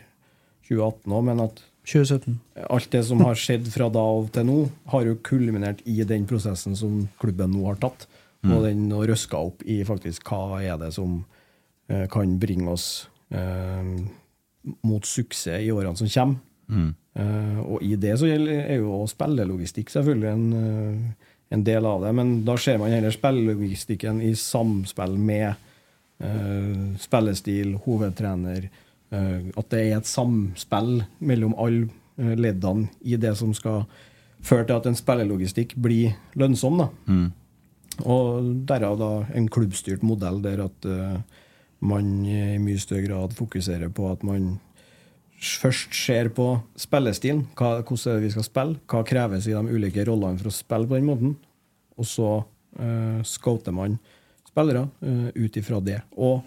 2018 òg, men at 2017. alt det som har skjedd fra da av til nå, har jo kulminert i den prosessen som klubben nå har tatt. Mm. Og den og røska opp i faktisk hva er det som eh, kan bringe oss eh, mot suksess i årene som kommer. Mm. Eh, og i det så gjelder, er jo også spillelogistikk selvfølgelig en, eh, en del av det. Men da ser man heller spillelogistikken i samspill med uh, spillestil, hovedtrener. Uh, at det er et samspill mellom alle eh, leddene i det som skal føre til at en spillelogistikk blir lønnsom. da. Mm. Og derav da en klubbstyrt modell der at man i mye større grad fokuserer på at man først ser på spillestilen. Hva, hvordan vi skal spille? Hva kreves i de ulike rollene for å spille på den måten? Og så uh, scouter man spillere uh, ut ifra det. Og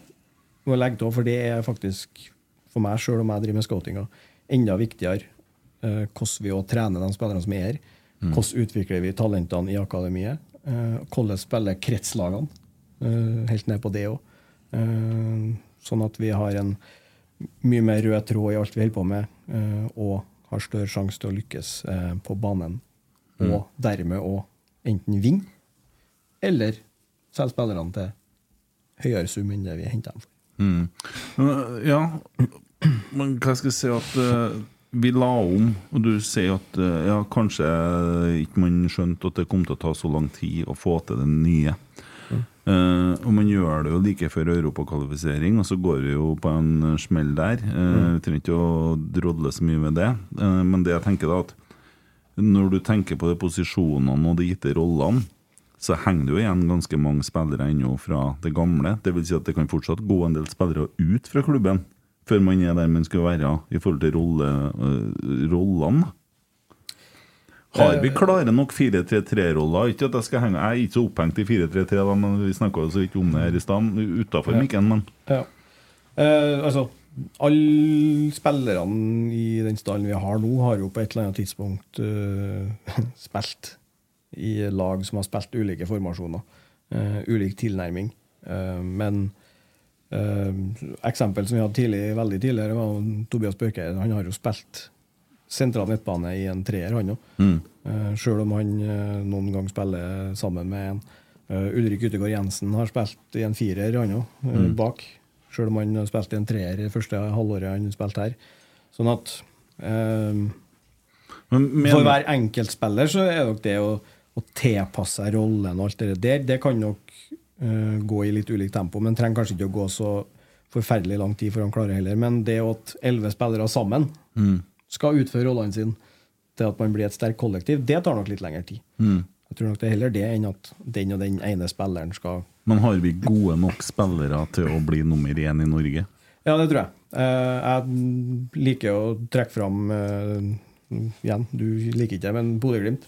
må jeg legge til, for det er faktisk for meg, sjøl om jeg driver med scoutinga, enda viktigere uh, hvordan vi også trener de spillerne som er her. Hvordan utvikler vi talentene i akademiet? Uh, hvordan spiller kretslagene? Uh, helt ned på det òg. sånn at vi har en mye mer rød tråd i alt vi holder på med, eh, og har større sjanse til å lykkes eh, på banen. Og dermed òg enten vinne, eller selge spillerne til høyere sum enn det vi henter dem for. Mm. Men, Ja, men hva skal jeg si at uh, vi la om, og du sier at uh, ja, kanskje ikke man skjønte at det kom til å ta så lang tid å få til det nye. Eh, og man gjør det jo like før europakvalifisering, og så går vi jo på en smell der. Uh, Vi trenger ikke å drodle så mye med det. Uh, men det jeg tenker da at når du tenker på de posisjonene og de gitte rollene, så henger det jo igjen ganske mange spillere ennå fra det gamle. Det vil si at det kan fortsatt gå en del spillere ut fra klubben før man er der man skal være i forhold til rolle, rollene. Har vi klare nok 4-3-3-roller? Ikke at Jeg skal henge Jeg er ikke så opphengt i 4-3-3, da, men vi snakka jo så vidt om det her i stad. Utafor Ja. mikken, men Ja. Eh, altså, alle spillerne i den stallen vi har nå, har jo på et eller annet tidspunkt uh, spilt i lag som har spilt ulike formasjoner. Uh, ulik tilnærming. Uh, men eksempel som vi hadde tidlig, veldig tidligere, var Tobias Børkeid. Han har jo spilt sentral midtbane i en treer, han òg. Mm. Uh, Sjøl om han eh, noen gang spiller sammen med en. Eh, Ulrik Utegård Jensen har spilt i en firer, han òg, Mm. bak. Sjøl om han har spilt i en treer det første halvåret han spilte her. Sånn at eh, Men men, For hver enkeltspiller så er nok det å, å tilpasse seg rollen og alt det der, det kan nok uh, gå i litt ulikt tempo, men trenger kanskje ikke å gå så forferdelig lang tid før han klarer heller. Men det at elleve spillere sammen Mm. Skal utføre rollene sine til at man blir et sterkt kollektiv, det tar nok litt lengre tid. Mm. Jeg tror nok det er heller det enn at den og den ene spilleren skal Men har vi gode nok spillere til å bli nummer én i Norge? Ja, det tror jeg. Eh, jeg liker å trekke fram eh, Igjen, du liker ikke det, men Bodø-Glimt.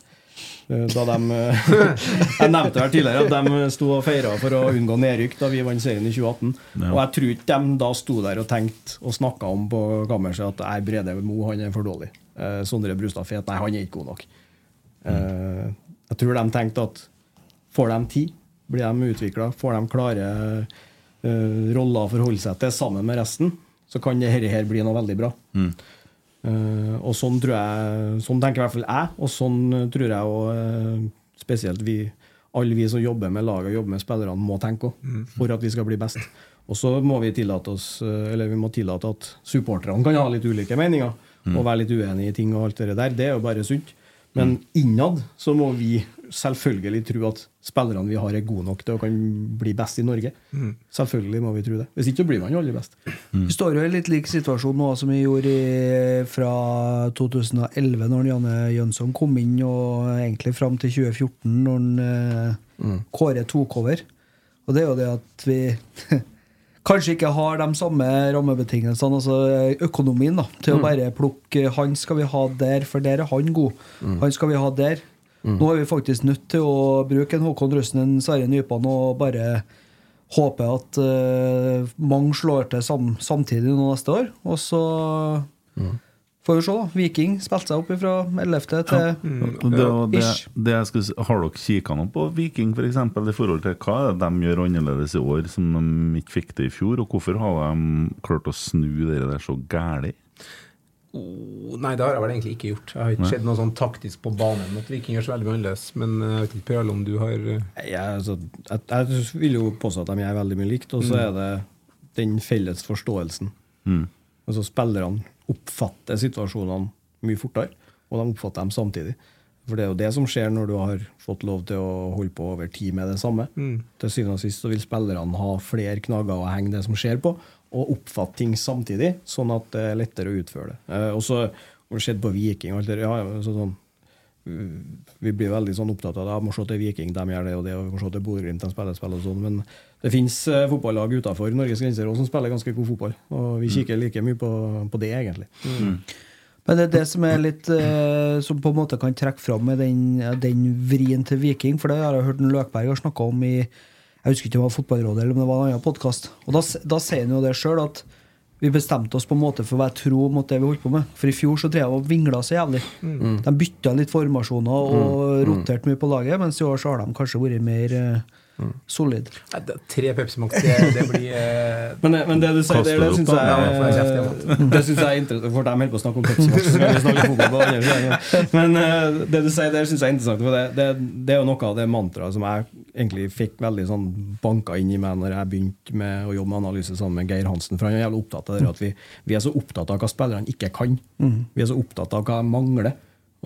Eh, Da de, eh, jeg nevnte her tidligere at de sto og feira for å unngå nedrykk da vi vant serien i 2018. Ja. Og jeg tror ikke de da sto der og tenkte og snakka om på kammerset at nei, Brede Mo han er for dårlig. Eh, Sondre Brustad Fet, nei, han er ikke god nok. Eh, jeg tror de tenkte at får de tid, blir de utvikla, får de klare eh, roller å forholde seg til sammen med resten, så kan dette her bli noe veldig bra. Mm. Eh, og sånn tror jeg Sånn tenker i hvert fall jeg, og sånn eh, tror jeg òg spesielt vi alle vi som jobber med laget og jobber med spillerne, må tenke òg, Mm. for at vi skal bli best. Og så må vi tillate oss eh, Eller vi må tillate at supporterne kan ha litt ulike meninger Mm. og være litt uenige i ting og alt det der. Det er jo bare sunt. Men innad så må vi selvfølgelig tro at spillerne vi har, er gode nok til å kan bli best i Norge. Mm. Selvfølgelig må vi tro det. Hvis ikke så blir man jo aldri best. Vi står jo i litt lik situasjon nå som vi gjorde i, fra 2011, når Janne Jønsson kom inn, og egentlig fram til 2014, når han, mm. Kåre tok over. Og det er jo det at vi kanskje ikke har de samme rammebetingelsene, altså økonomien, da, til å Mm. bare plukke Han skal vi ha der, for der er han god. Mm. Han skal vi ha der. Mm. Nå er vi faktisk nødt til å bruke en Håkon Røsten, en Sverre Nypan og bare håpe at uh, mange slår til sam samtidig nå neste år. Og så får vi se, da. Viking spilte seg opp fra 11. til Og det, det, det jeg skulle, si- har dere kikka noe på Viking for eksempel, i forhold til hva er det de gjør annerledes i år som de ikke fikk det i fjor? Og hvorfor har de klart å snu det der så gæli? Oh, nei, det har jeg vel egentlig ikke gjort. Jeg har ikke sett noe sånn taktisk på banen at Viking gjør så veldig annerledes. Men eh, jeg vet ikke, Per om du har eh, Jeg, altså, jeg, jeg vil jo påstå at de er veldig mye likt, og så Mm. er det den felles forståelsen. Mm. Altså Spillerne oppfatter situasjonene mye fortere, og de oppfatter dem samtidig. For det er jo det som skjer når du har fått lov til å holde på over tid med det samme. Mm. Til syvende og sist så vil spillerne ha flere knagger å henge det som skjer på, og oppfatte ting samtidig, sånn at det er lettere å utføre det. Eh, og så har det skjedd på Viking og alt det ja, ja, så sånn, uh, Vi blir veldig sånn opptatt av det. Ja, må se til Viking, de gjør det og det, og vi må se til Bodø-Glimt, de spiller spill og sånn. Men det fins uh, fotballag utenfor Norges grenser også som spiller ganske god fotball. Og vi kikker like mye på, på det, egentlig. Men det er det som er litt eh, Som på en måte kan trekke fram med den, den vrien til Viking. For det har jeg hørt en Løkberg har snakka om i Jeg husker ikke om det var Fotballrådet eller om det var en annen podkast. Og da, da sier han jo det sjøl, at vi bestemte oss på en måte for å være tro mot det vi holdt på med. For i fjor så drev jeg og vingla så jævlig. Mm. De bytta litt formasjoner og Mm. Mm. roterte mye på laget, mens i år så har de kanskje vært mer mm. Solid. Nei, det- Tre Pepsi Max, det, det blir eh, Men det, men det du sier det, det syns jeg, Ja, jeg det synes jeg er interessant. For de holder på å snakke om Pepsi Max, så skal vi snakke fotball på andre. Men eh, det du sier der, syns jeg er interessant. For det, det, det er jo noe av det mantraet som jeg egentlig fikk veldig sånn banka inn i meg når jeg begynte med å jobbe med analyse sammen med Geir Hansen. For han er jævlig opptatt av det at vi, vi er så opptatt av hva spillerne ikke kan. Mm. Vi er så opptatt av hva de mangler,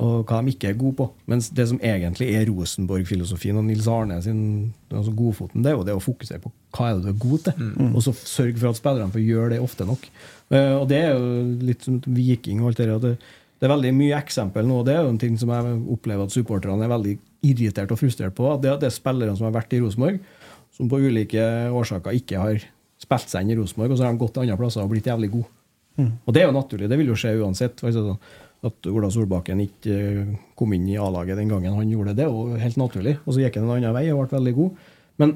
og hva de ikke er gode på. Mens det som egentlig er Rosenborg-filosofien og Nils Arne sin altså godfoten, det er jo det å fokusere på hva er det du er god til, og så sørge for at spillerne får gjøre det ofte nok. Eh, og det er jo litt som Viking og alt det der. Det er veldig mye eksempel nå, og det er jo en ting som jeg opplever at supporterne er veldig irritert og frustrert på. at Det, det er spillere som har vært i Rosenborg, som på ulike årsaker ikke har spilt seg inn i Rosenborg, og så har de gått til andre plasser og blitt jævlig gode. Og det er jo naturlig, det vil jo skje uansett. At Ola Solbakken ikke eh, kom inn i A-laget den gangen han gjorde det, er helt naturlig. Og så gikk han en annen vei og ble veldig god. Men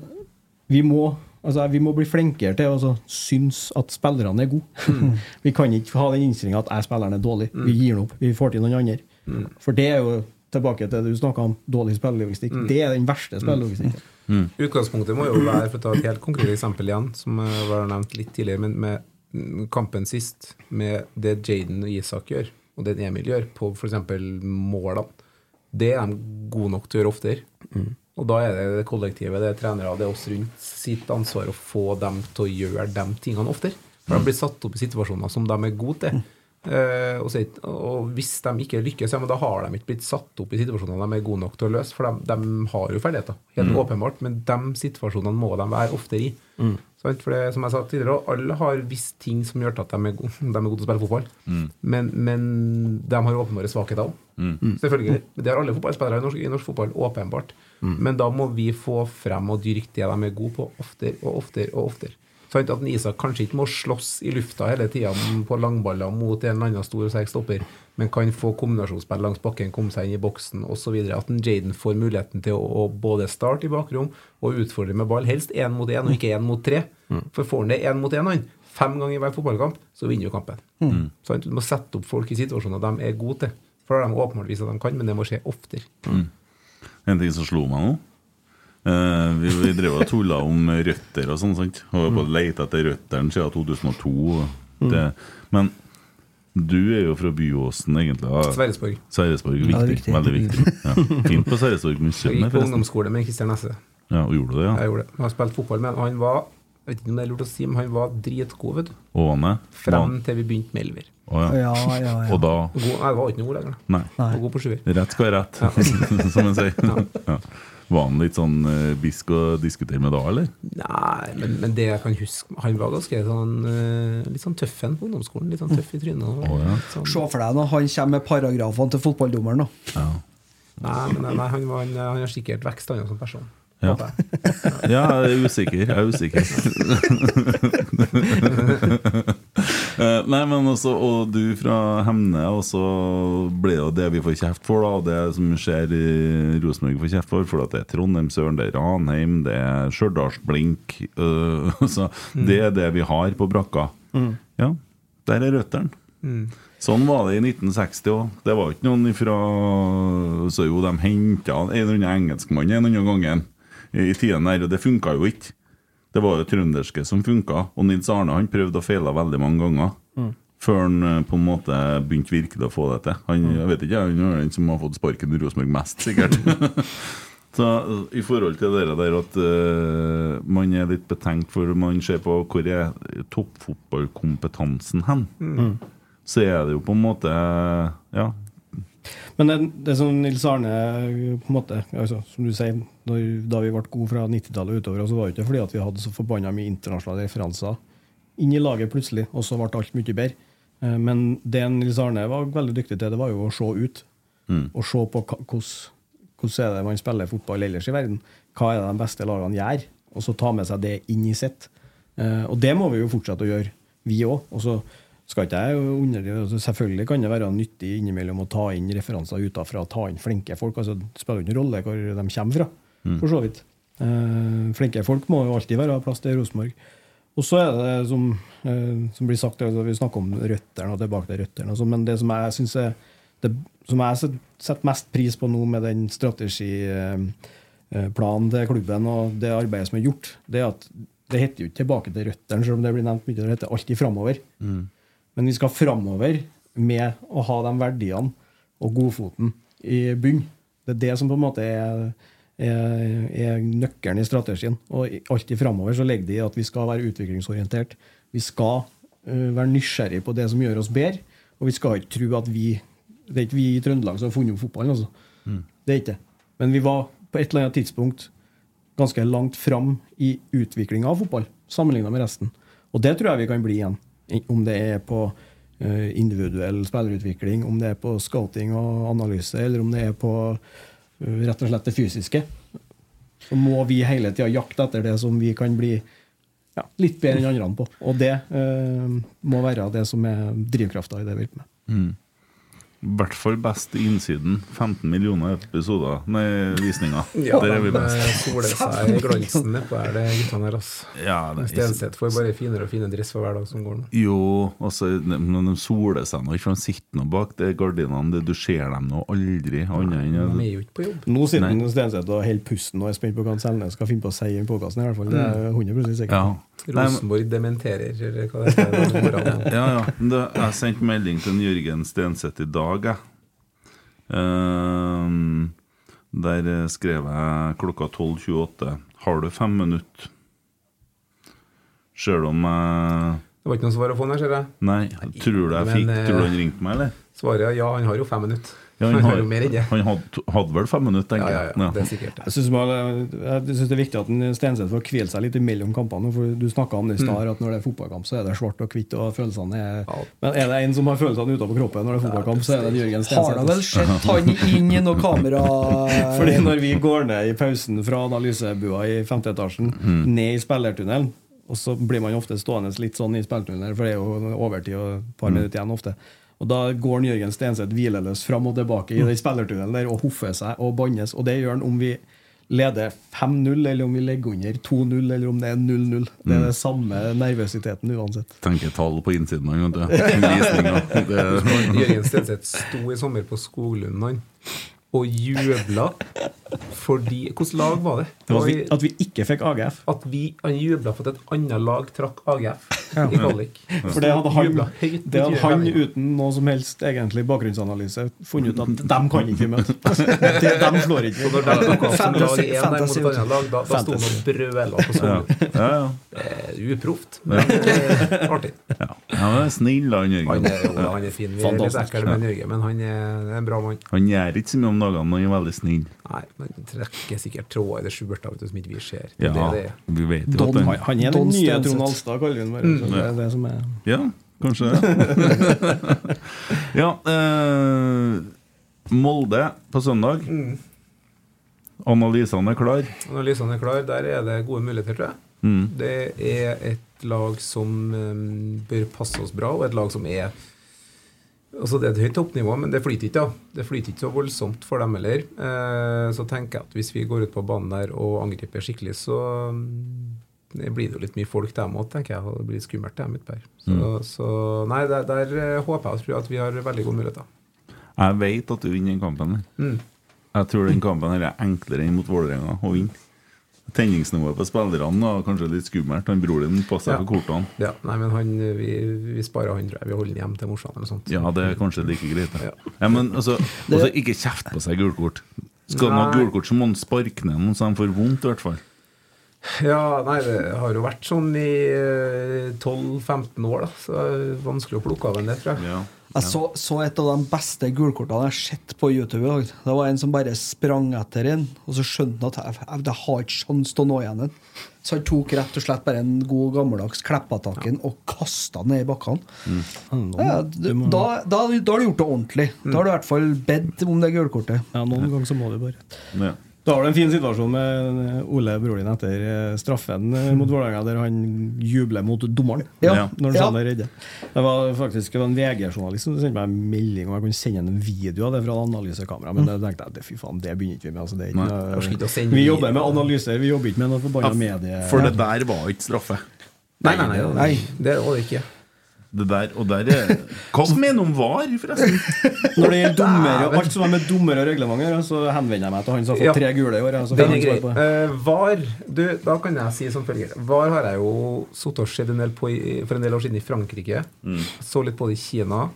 vi må, altså, vi må bli flinkere til å altså, synes at spillerne er gode. vi kan ikke ha den innstillinga at jeg spilleren er dårlig. Vi gir den opp. Vi får til noen andre. For det er jo tilbake til det du snakka om, dårlig spillelogistikk. Det er den verste spillelogistikken. Utgangspunktet må jo være, for å ta et helt konkret eksempel igjen, som eh, var nevnt litt tidligere, men med mm, kampen sist, med det Jaden og Isak gjør, og det Emil gjør, på f.eks. målene, det er de gode nok til å gjøre oftere. Og da er det det kollektivet, det er trenere, det er oss rundt sitt ansvar å få dem til å gjøre de tingene oftere. For de blir satt opp i situasjoner som de er gode til. Eh, og, så, og hvis de ikke lykkes, ja, men da har de ikke blitt satt opp i situasjoner de er gode nok til å løse. For de, de har jo ferdigheter, helt åpenbart, men de situasjonene må de være oftere i. Mm. For det, som jeg sa tidligere, alle har visst ting som gjør at de er gode, de er gode til å spille fotball. Men, men de har åpenbare svakheter òg. Selvfølgelig. Det har alle fotballspillere i norsk, i norsk fotball, åpenbart. Men da må vi få frem og dyrke det de er gode på, oftere og oftere og oftere. At en Isak kanskje ikke må slåss i lufta hele tida på langballer mot en eller annen stor sterk stopper, men kan få kombinasjonsspill langs bakken, komme seg inn i boksen osv. At en Jaden får muligheten til å, både starte i bakrom og utfordre med ball, helst én mot én og ikke én mot tre. For får han det én mot én, han, fem ganger i hver fotballkamp, så vinner jo kampen. Sant? Du må sette opp folk i situasjoner de er gode til. For det har de åpenbart vist at de kan, men det må skje oftere. En ting som slo meg nå eh, Vi, vi drev og tulla om røtter og sånn, sant? Var på leit etter røttene siden 2002. Det, men du er jo fra Byåsen, egentlig. Ja. Sverresborg. Sverresborg, Ja, er viktig, viktig. Veldig viktig. Ja. Fint på Sverresborg Jeg museum, gikk på ungdomsskole med Kristian Nesse. Ja, og gjorde du det, ja? Jeg gjorde det. Jeg har spilt fotball med han. Han var jeg vet ikke om det er lurt å si, men han var dritgod, vet du. Åne? Frem til vi begynte med elver. Å, ja. Ja, ja, ja. Og da God, nei, det var ikke noe god lenger. Nei. Nei. Og god på sjuer. Rett skal være rett, som en sier. Var han litt sånn eh, bisk å diskutere med da, eller? Nei, men, men det jeg kan huske Han var ganske sånn eh, litt sånn tøff en på ungdomsskolen. Litt sånn tøff i trynet. Oh, ja. sånn, Se for deg når han kommer med paragrafene til fotballdommeren. da. Ja. nei, men nei, han, var, han, han har sikkert vekst han som person. Ja. Ja, jeg er usikker. Jeg er usikker. Eh, Nei, men også, Og du fra Hemne, og så ble jo det vi får kjeft for, da, og det som skjer i Rosenborg får kjeft for, for at det er Trondheimsøren, det er Ranheim, det er Stjørdalsblink uh, Så det er det vi har på brakka. Ja, der er røttene. Sånn var det i 1960 òg. Det var ikke noen ifra Så jo, de henta en eller annen engelskmann en eller annen gang i tiden der, og det funka jo ikke. Det var jo trønderske som funka, og Nils Arne han prøvde og feila veldig mange ganger. Før han eh, på en måte begynte virkelig å få det til. Han, jeg vet ikke, han er den som har fått sparken i Rosenborg mest, sikkert. Så I forhold til det der at uh, man er litt betenkt for man ser på hvor er toppfotballkompetansen hen, så er det jo på en måte Ja. Men det, det som Nils Arne på en måte, altså, Som du sier, når, da vi ble gode fra 90-tallet utover, så var det ikke fordi at vi hadde så forbanna mye internasjonale referanser inn i laget plutselig, og så ble alt mye bedre. Eh, Men det Nils Arne var veldig dyktig til, det var jo å se ut. Og se på hvordan hvordan er det man spiller fotball ellers i verden. Hva er det de beste lagene gjør? Og så ta med seg det inn i sitt. Eh, og det må vi jo fortsette å gjøre, vi òg. Skal ikke jeg jo altså Selvfølgelig kan det være nyttig innimellom å ta inn referanser utenfra, ta inn flinke folk. altså Det spiller ingen rolle hvor de kommer fra, for så vidt. Eh, flinke folk må jo alltid være plass til Rosenborg. Og så er det som, eh, som blir sagt, altså, vi snakker om røttene og tilbake til røttene, og sånn, men det som jeg synes er det som jeg setter mest pris på nå med den strategiplanen til klubben og det arbeidet som er gjort, det er at det heter jo ikke 'tilbake til røttene', selv om det blir nevnt mye. Det heter alltid 'framover'. Men vi skal framover med å ha de verdiene og godfoten i bunn. Det er det som på en måte er, er, er nøkkelen i strategien. Og alltid framover så ligger det i at vi skal være utviklingsorientert. Vi skal uh, være nysgjerrig på det som gjør oss bedre. Og vi skal ikke tro at vi Det er ikke vi i Trøndelag som har funnet opp fotballen. Altså. Det er ikke det. Men vi var på et eller annet tidspunkt ganske langt fram i utviklinga av fotball, sammenligna med resten. Og det tror jeg vi kan bli igjen. Om det er på eh, individuell spillerutvikling, om det er på scouting og analyse, eller om det er på eh, rett og slett det fysiske. Så må vi hele tida jakte etter det som vi kan bli ja, litt bedre enn andre på. Og det eh, må være det som er drivkrafta i det vi holder på med. Mm. I hvert fall best i innsiden. 15 millioner episoder Nei, visninger. Ja, Der er vi best. soler seg i glansen nedpå her, det guttene her, Altså. Ja, det Stenseth får bare finere og finere dress for hver dag som går nå. Jo, altså, men de soler seg nå ikke, de sitter nå bak de gardinene. det- Du ser dem nå aldri annet enn De er jo ikke på jobb. Nå sitter Stenseth og holder pusten og er spent på hva Selnes skal finne på å si i podkasten. Det er 100 sikkert. Ja. Rosenborg dementerer, eller hva det heter. ja, ja. Det, jeg sendte melding til en Jørgen Stenseth i dag, jeg. Ehm, der eh, skrev jeg klokka 12.28 Har du fem minutter? Sjøl om jeg Det var ikke noe svar å få der, ser jeg. Nei, tror du jeg fikk eh, Tror du han ringte meg, eller? Svaret er ja, han har jo fem minutter. Ja, han, har mer. Han hadde, hadde vel fem minutter, tenker Ja, ja, jeg. ja, det er sikkert. Jeg syns det er viktig at Stenseth får hvile seg litt mellom kampene. For Du snakka om det i stad, Mm. at når det er fotballkamp, så er det svart og hvitt. og følelsene er... Men er det en som har følelsene utenpå kroppen når det er fotballkamp, så er det Jørgen Stenseth. Har da vel sett han inn i noe kamera Fordi når vi går ned i pausen fra analysebua i femte etasjen, Mm. ned i spillertunnelen, og så blir man ofte stående litt sånn i spillertunnelen, for det er jo overtid og et par Mm. minutter igjen ofte. Og Da går Jørgen Stenseth hvileløs fram og tilbake i den spillertunnelen der og hoffer seg og bannes. Og det gjør han om vi leder 5-0, eller om vi legger under 2-0, eller om det er 0-0. Det er Mm. den samme nervøsiteten uansett. Tenker tall på innsiden han, vet du. Jørgen Stenseth sto i sommer på Skoglund han, og jubla fordi Hvilket lag var det? Det var at vi, at vi ikke fikk AGF. At vi, han jubla for at et annet lag trakk AGF Ja. i kvalik. For det hadde han, det hadde han uten noe som helst egentlig bakgrunnsanalyse funnet ut at dem kan ikke vi møte. De, dem slår ikke Så når de tok av som lag én mot et annet lag, da, da sto han og brøla på Skoglund. Ja, ja. Det er uproft, men eh, artig. Ja, han er snill, han Jørgen. Han er, jo, han er fin. Vi er litt ekle med Jørgen, men han er, er en bra mann. Han gjør ikke så mye om dagene, man er veldig snill. Nei, men trekker sikkert tråder i det skjulte som ikke vi ser. Ja, Det er det. vi vet jo Don, at han, han er den nye Trond Alstad, kaller vi ham bare. Mm. Det er det som er Ja, kanskje det. ja, eh, Molde på søndag. Mm. Analysene er klar. Analysene er klar. Der er det gode muligheter, tror jeg. Mm. Det er et lag som um, bør passe oss bra, og et lag som er Altså Det er et høyt toppnivå, men det flyter ikke. da Det flyter ikke så voldsomt for dem heller. Eh, så tenker jeg at hvis vi går ut på banen der og angriper skikkelig, så um, det blir det jo litt mye folk der òg, tenker jeg. Og det blir skummelt der midtbær. Så, Mm. så nei, der, der eh, håper jeg og tror at vi har veldig gode muligheter. Jeg vet at du vinner den kampen. Mm. Jeg tror den kampen er enklere enn mot Vålerenga å vinne. Tenningsnivået på spillerne var kanskje litt skummelt. Han bror din passer Ja. for kortene. Ja, nei, men han, vi, vi sparer han, tror jeg. Vi holder han hjem til morsan eller noe sånt. Ja, det er kanskje like greit. Ja. Ja, men altså, også, Ikke kjeft på seg gulkort. Skal han ha gult kort, så må han sparke ned noen så han får vondt, i hvert fall. Ja, nei, det har jo vært sånn i eh, 12-15 år, da. Så det er vanskelig å plukke av en det, tror jeg. Jeg så, så et av de beste gulkortene jeg har sett på YouTube. i dag. Det var en som bare sprang etter en, og så skjønte han at jeg, jeg, jeg har ikke sjans til å nå igjen en. Så han tok rett og slett bare en god gammeldags kleppatakken og kasta den ned i bakkene. Ja, d- da, da, da har du gjort det ordentlig. Da har du i hvert fall bedt om det gulkortet. Ja, noen ganger så må du bare Ja. Da har du en fin situasjon med Ole, broren din, etter eh, straffen eh, mot Vålerenga, der han jubler mot dommeren Ja. når han Ja. sa redde. Det var faktisk det var en VG-journalist som sendte meg en melding om jeg kunne sende en video av det fra analysekamera, men da tenkte jeg det, fy faen, det begynner ikke vi med. Altså, det er ikke noe- vi jobber med analyser, vi jobber ikke med noe forbanna medie... For det der var ikke straffe. Nei, nei, nei, nei, det var det ikke. Det der, og der er Hva mener du om VAR, forresten? Når det gjelder dommer og alt som er med dommer og reglement så henvender jeg meg til han som har fått Ja. tre gule i år. Så Den er han grei. svar på det. Eh, VAR du, Da kan jeg si som følger. VAR har jeg jo sittet og sett en del på i, for en del år siden i Frankrike. Mm. Så litt på det i Kina.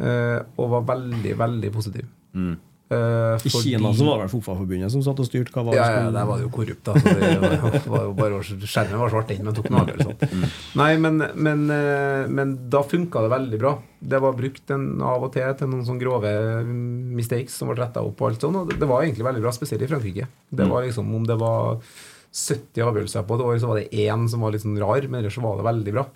uh, og var veldig, veldig positiv. Mm. Eh, I Kina så var det vel Fotballforbundet som satt og styrte hva var ja, det ja, der var det jo korrupt. Altså. det var, var jo bare Skjermen var svart, den, men tok noe Mm. Nei, men, men, eh, men da funka det veldig bra. Det var brukt en, av og til til noen sånne grove mm, mistakes som ble retta opp. og alt sånt, og det- var egentlig veldig bra, spesielt i Frankrike. Det var liksom, Om det var 70 avgjørelser på et år, så var det én som var litt sånn rar, men ellers så var det veldig bra.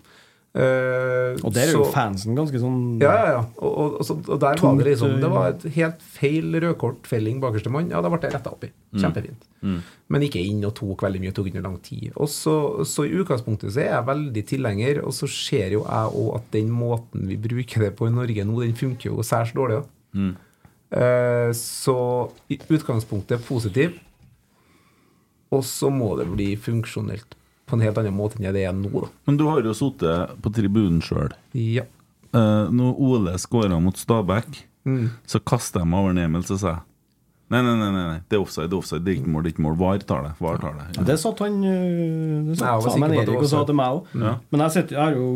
Eh, Og der er jo så- fansen ganske sånn ja, ja, ja. Og, og, og, så, og der var det liksom eh, Det var et helt feil rødkortfelling bakerste mann. Ja, da ble det retta opp i. Mm. Kjempefint. Mm. Men ikke inn og tok veldig mye, tok under lang tid. Og så, så i utgangspunktet så er jeg veldig tilhenger, og så ser jo jeg òg at den måten vi bruker det på i Norge nå, den funker jo særs dårlig. da. Mm. Uh, så i utgangspunktet positiv, og så må det bli funksjonelt på en helt annen måte enn det er nå, da. Men du har jo sittet på tribunen sjøl. Ja. når Ole skåra mot Stabæk, Mm. så kasta jeg meg over en Emil og sa Nei, nei, nei, nei, nei, det er offside, det er offside, det er ikke mål, det er ikke mål. VAR tar det. VAR tar det. Ja, Det satt han øh, Det satt, Erik og sa så. til meg òg. Ja. Men jeg, sitter, jeg har jo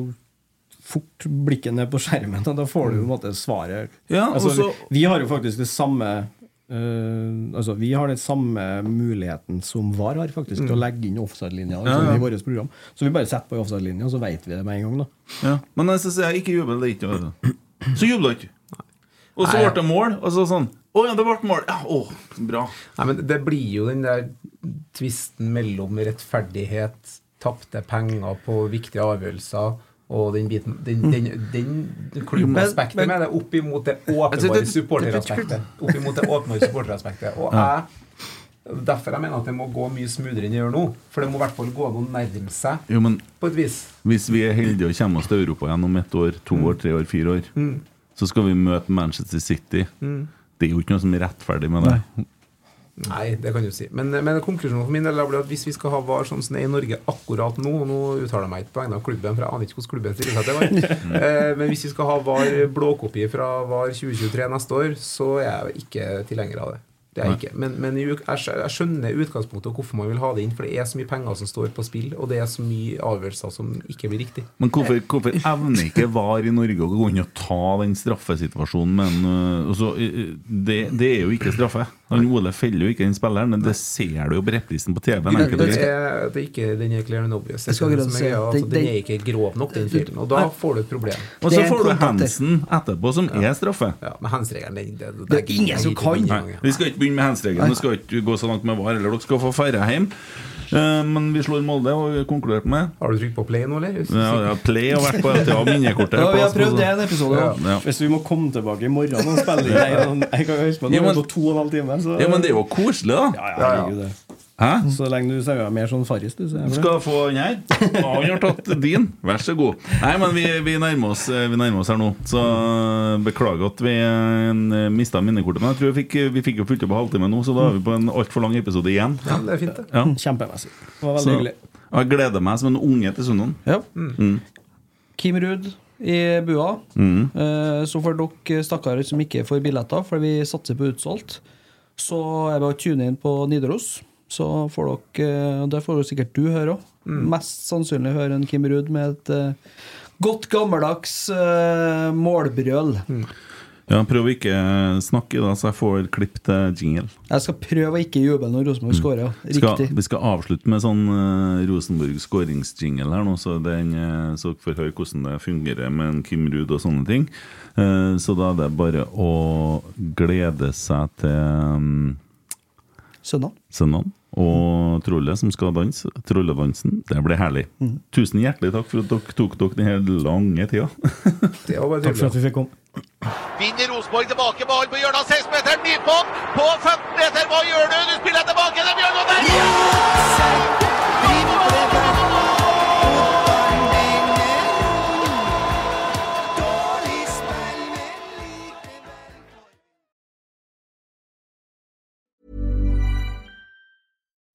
fort blikket ned på skjermen, og da får du på en måte svaret. Ja, altså, så- vi, vi har jo faktisk det samme øh, altså Vi har den samme muligheten som VAR har, faktisk, til å legge inn offside-linja Mm. Ja, altså, ja. i vårt program. Så vi bare setter på offside-linja, og så vet vi det med en gang. da Ja. Men jeg synes jeg ikke jubler det er ikke noe. Så jubla ikke. Og så ble det mål, og så sånn Å ja, det ble mål! Ja, å, bra. Nei, men Det blir jo den der tvisten mellom rettferdighet, tapte penger på viktige avgjørelser og den biten Den, den, den klubbaspektet med det opp imot det åpenbare supporteraspektet. Opp imot det åpenbare supporteraspektet. Og jeg Derfor jeg mener at det må gå mye smoothere enn det gjør nå. For det må i hvert fall gå an å nærme seg Jo, men på et vis. hvis vi er heldige og kommer oss til Europa igjen om ett år, to år, tre år, fire år, Mm. så skal vi møte Manchester City. Mm. Det er jo ikke noe som er rettferdig med det. Nei, det kan du si. Men, men konklusjonen for min del blir at hvis vi skal ha VAR sånn som det er i Norge akkurat nå og Nå uttaler jeg meg ikke på vegne av klubben, for jeg aner ikke hvordan klubben stiller seg til VAR. eh, men hvis vi skal ha VAR blåkopi fra VAR 2023 neste år, så er jeg ikke tilhenger av det. Det er jeg ikke. Men, men jeg jeg skjønner utgangspunktet og hvorfor man vil ha det inn, for det er så mye penger som står på spill, og det er så mye avgjørelser som ikke blir riktig. Men hvorfor, hvorfor evner ikke VAR i Norge å gå inn og ta den straffesituasjonen? Men, øh, altså, det, det er jo ikke straffe. Han Ole feller jo ikke den spilleren, men det ser du jo på reprisen på TV. Den, er, det er ikke, den er clear and obvious. Er altså, den- er ikke grov nok, den feilen. Og da får du et problem. Og så får du. Hansen etterpå, som er straffe. Ja, men handsregelen den- det, Det er ingen som kan. Nei, vi skal ikke begynne med handsregelen. Vi skal ikke gå så langt med VAR. Eller dere skal få feire hjem. Eh, men vi slår Molde, og vi har konkludert med Har du trykt på play nå, eller? ja, ja, Play har vært på ja, minnekortet. Ja, vi har prøvd det en episode. Ja. Ja. Ja. Hvis vi må komme tilbake i morgen og spille inn en- Jeg huske på Ja, to og en halv time. Så, ja, men det er jo koselig, da. ja, ja, Hæ? Så lenge du sier mer sånn Farris, du. Så skal få den her. Ja, han har tatt din. Vær så god. Nei, men vi, vi, nærmer, oss, eh, vi nærmer oss her nå. Så eh, beklager at vi uh, mista minnekortet. Men jeg tror vi fikk, vi fikk jo fulgt opp på halvtime nå, så da er vi på en altfor lang episode igjen. Ja, det er fint, det. Ja. Kjempemessig. Det var veldig Så, hyggelig. jeg gleder meg som en unge til søndagen. Ja. Mm. Kim Ruud i bua. Mm. Eh, Så for dere stakkarer som ikke får billetter, for vi satser på utsolgt, så er det bare å tune inn på Nidaros. Så får dere, det får jo sikkert du høre òg. Mest sannsynlig høre en Kim Ruud med et eh, godt gammeldags eh, målbrøl. Ja, prøv å ikke snakke, da, så jeg får klipp til jingle. Jeg skal prøve å ikke juble når Rosenborg. Mm. Skal, Riktig. vi skal avslutte med sånn uh, Rosenborg skåringsjingle her nå, så, den, uh, så dere får høre hvordan det fungerer med en Kim Ruud og sånne ting. Uh, så da er det bare å glede seg til um, Søndag. søndagen. Og Trolle som skal danse. Trolledansen. Det blir herlig. Tusen hjertelig takk for at dere tok dere denne lange tida. Det var bare Takk for at vi fikk komme. Vinner Rosenborg tilbake ball på hjørnet av 16-meteren. Nypott på 15 meter. Hva gjør du? Du spiller tilbake. Det Bjørn noe der!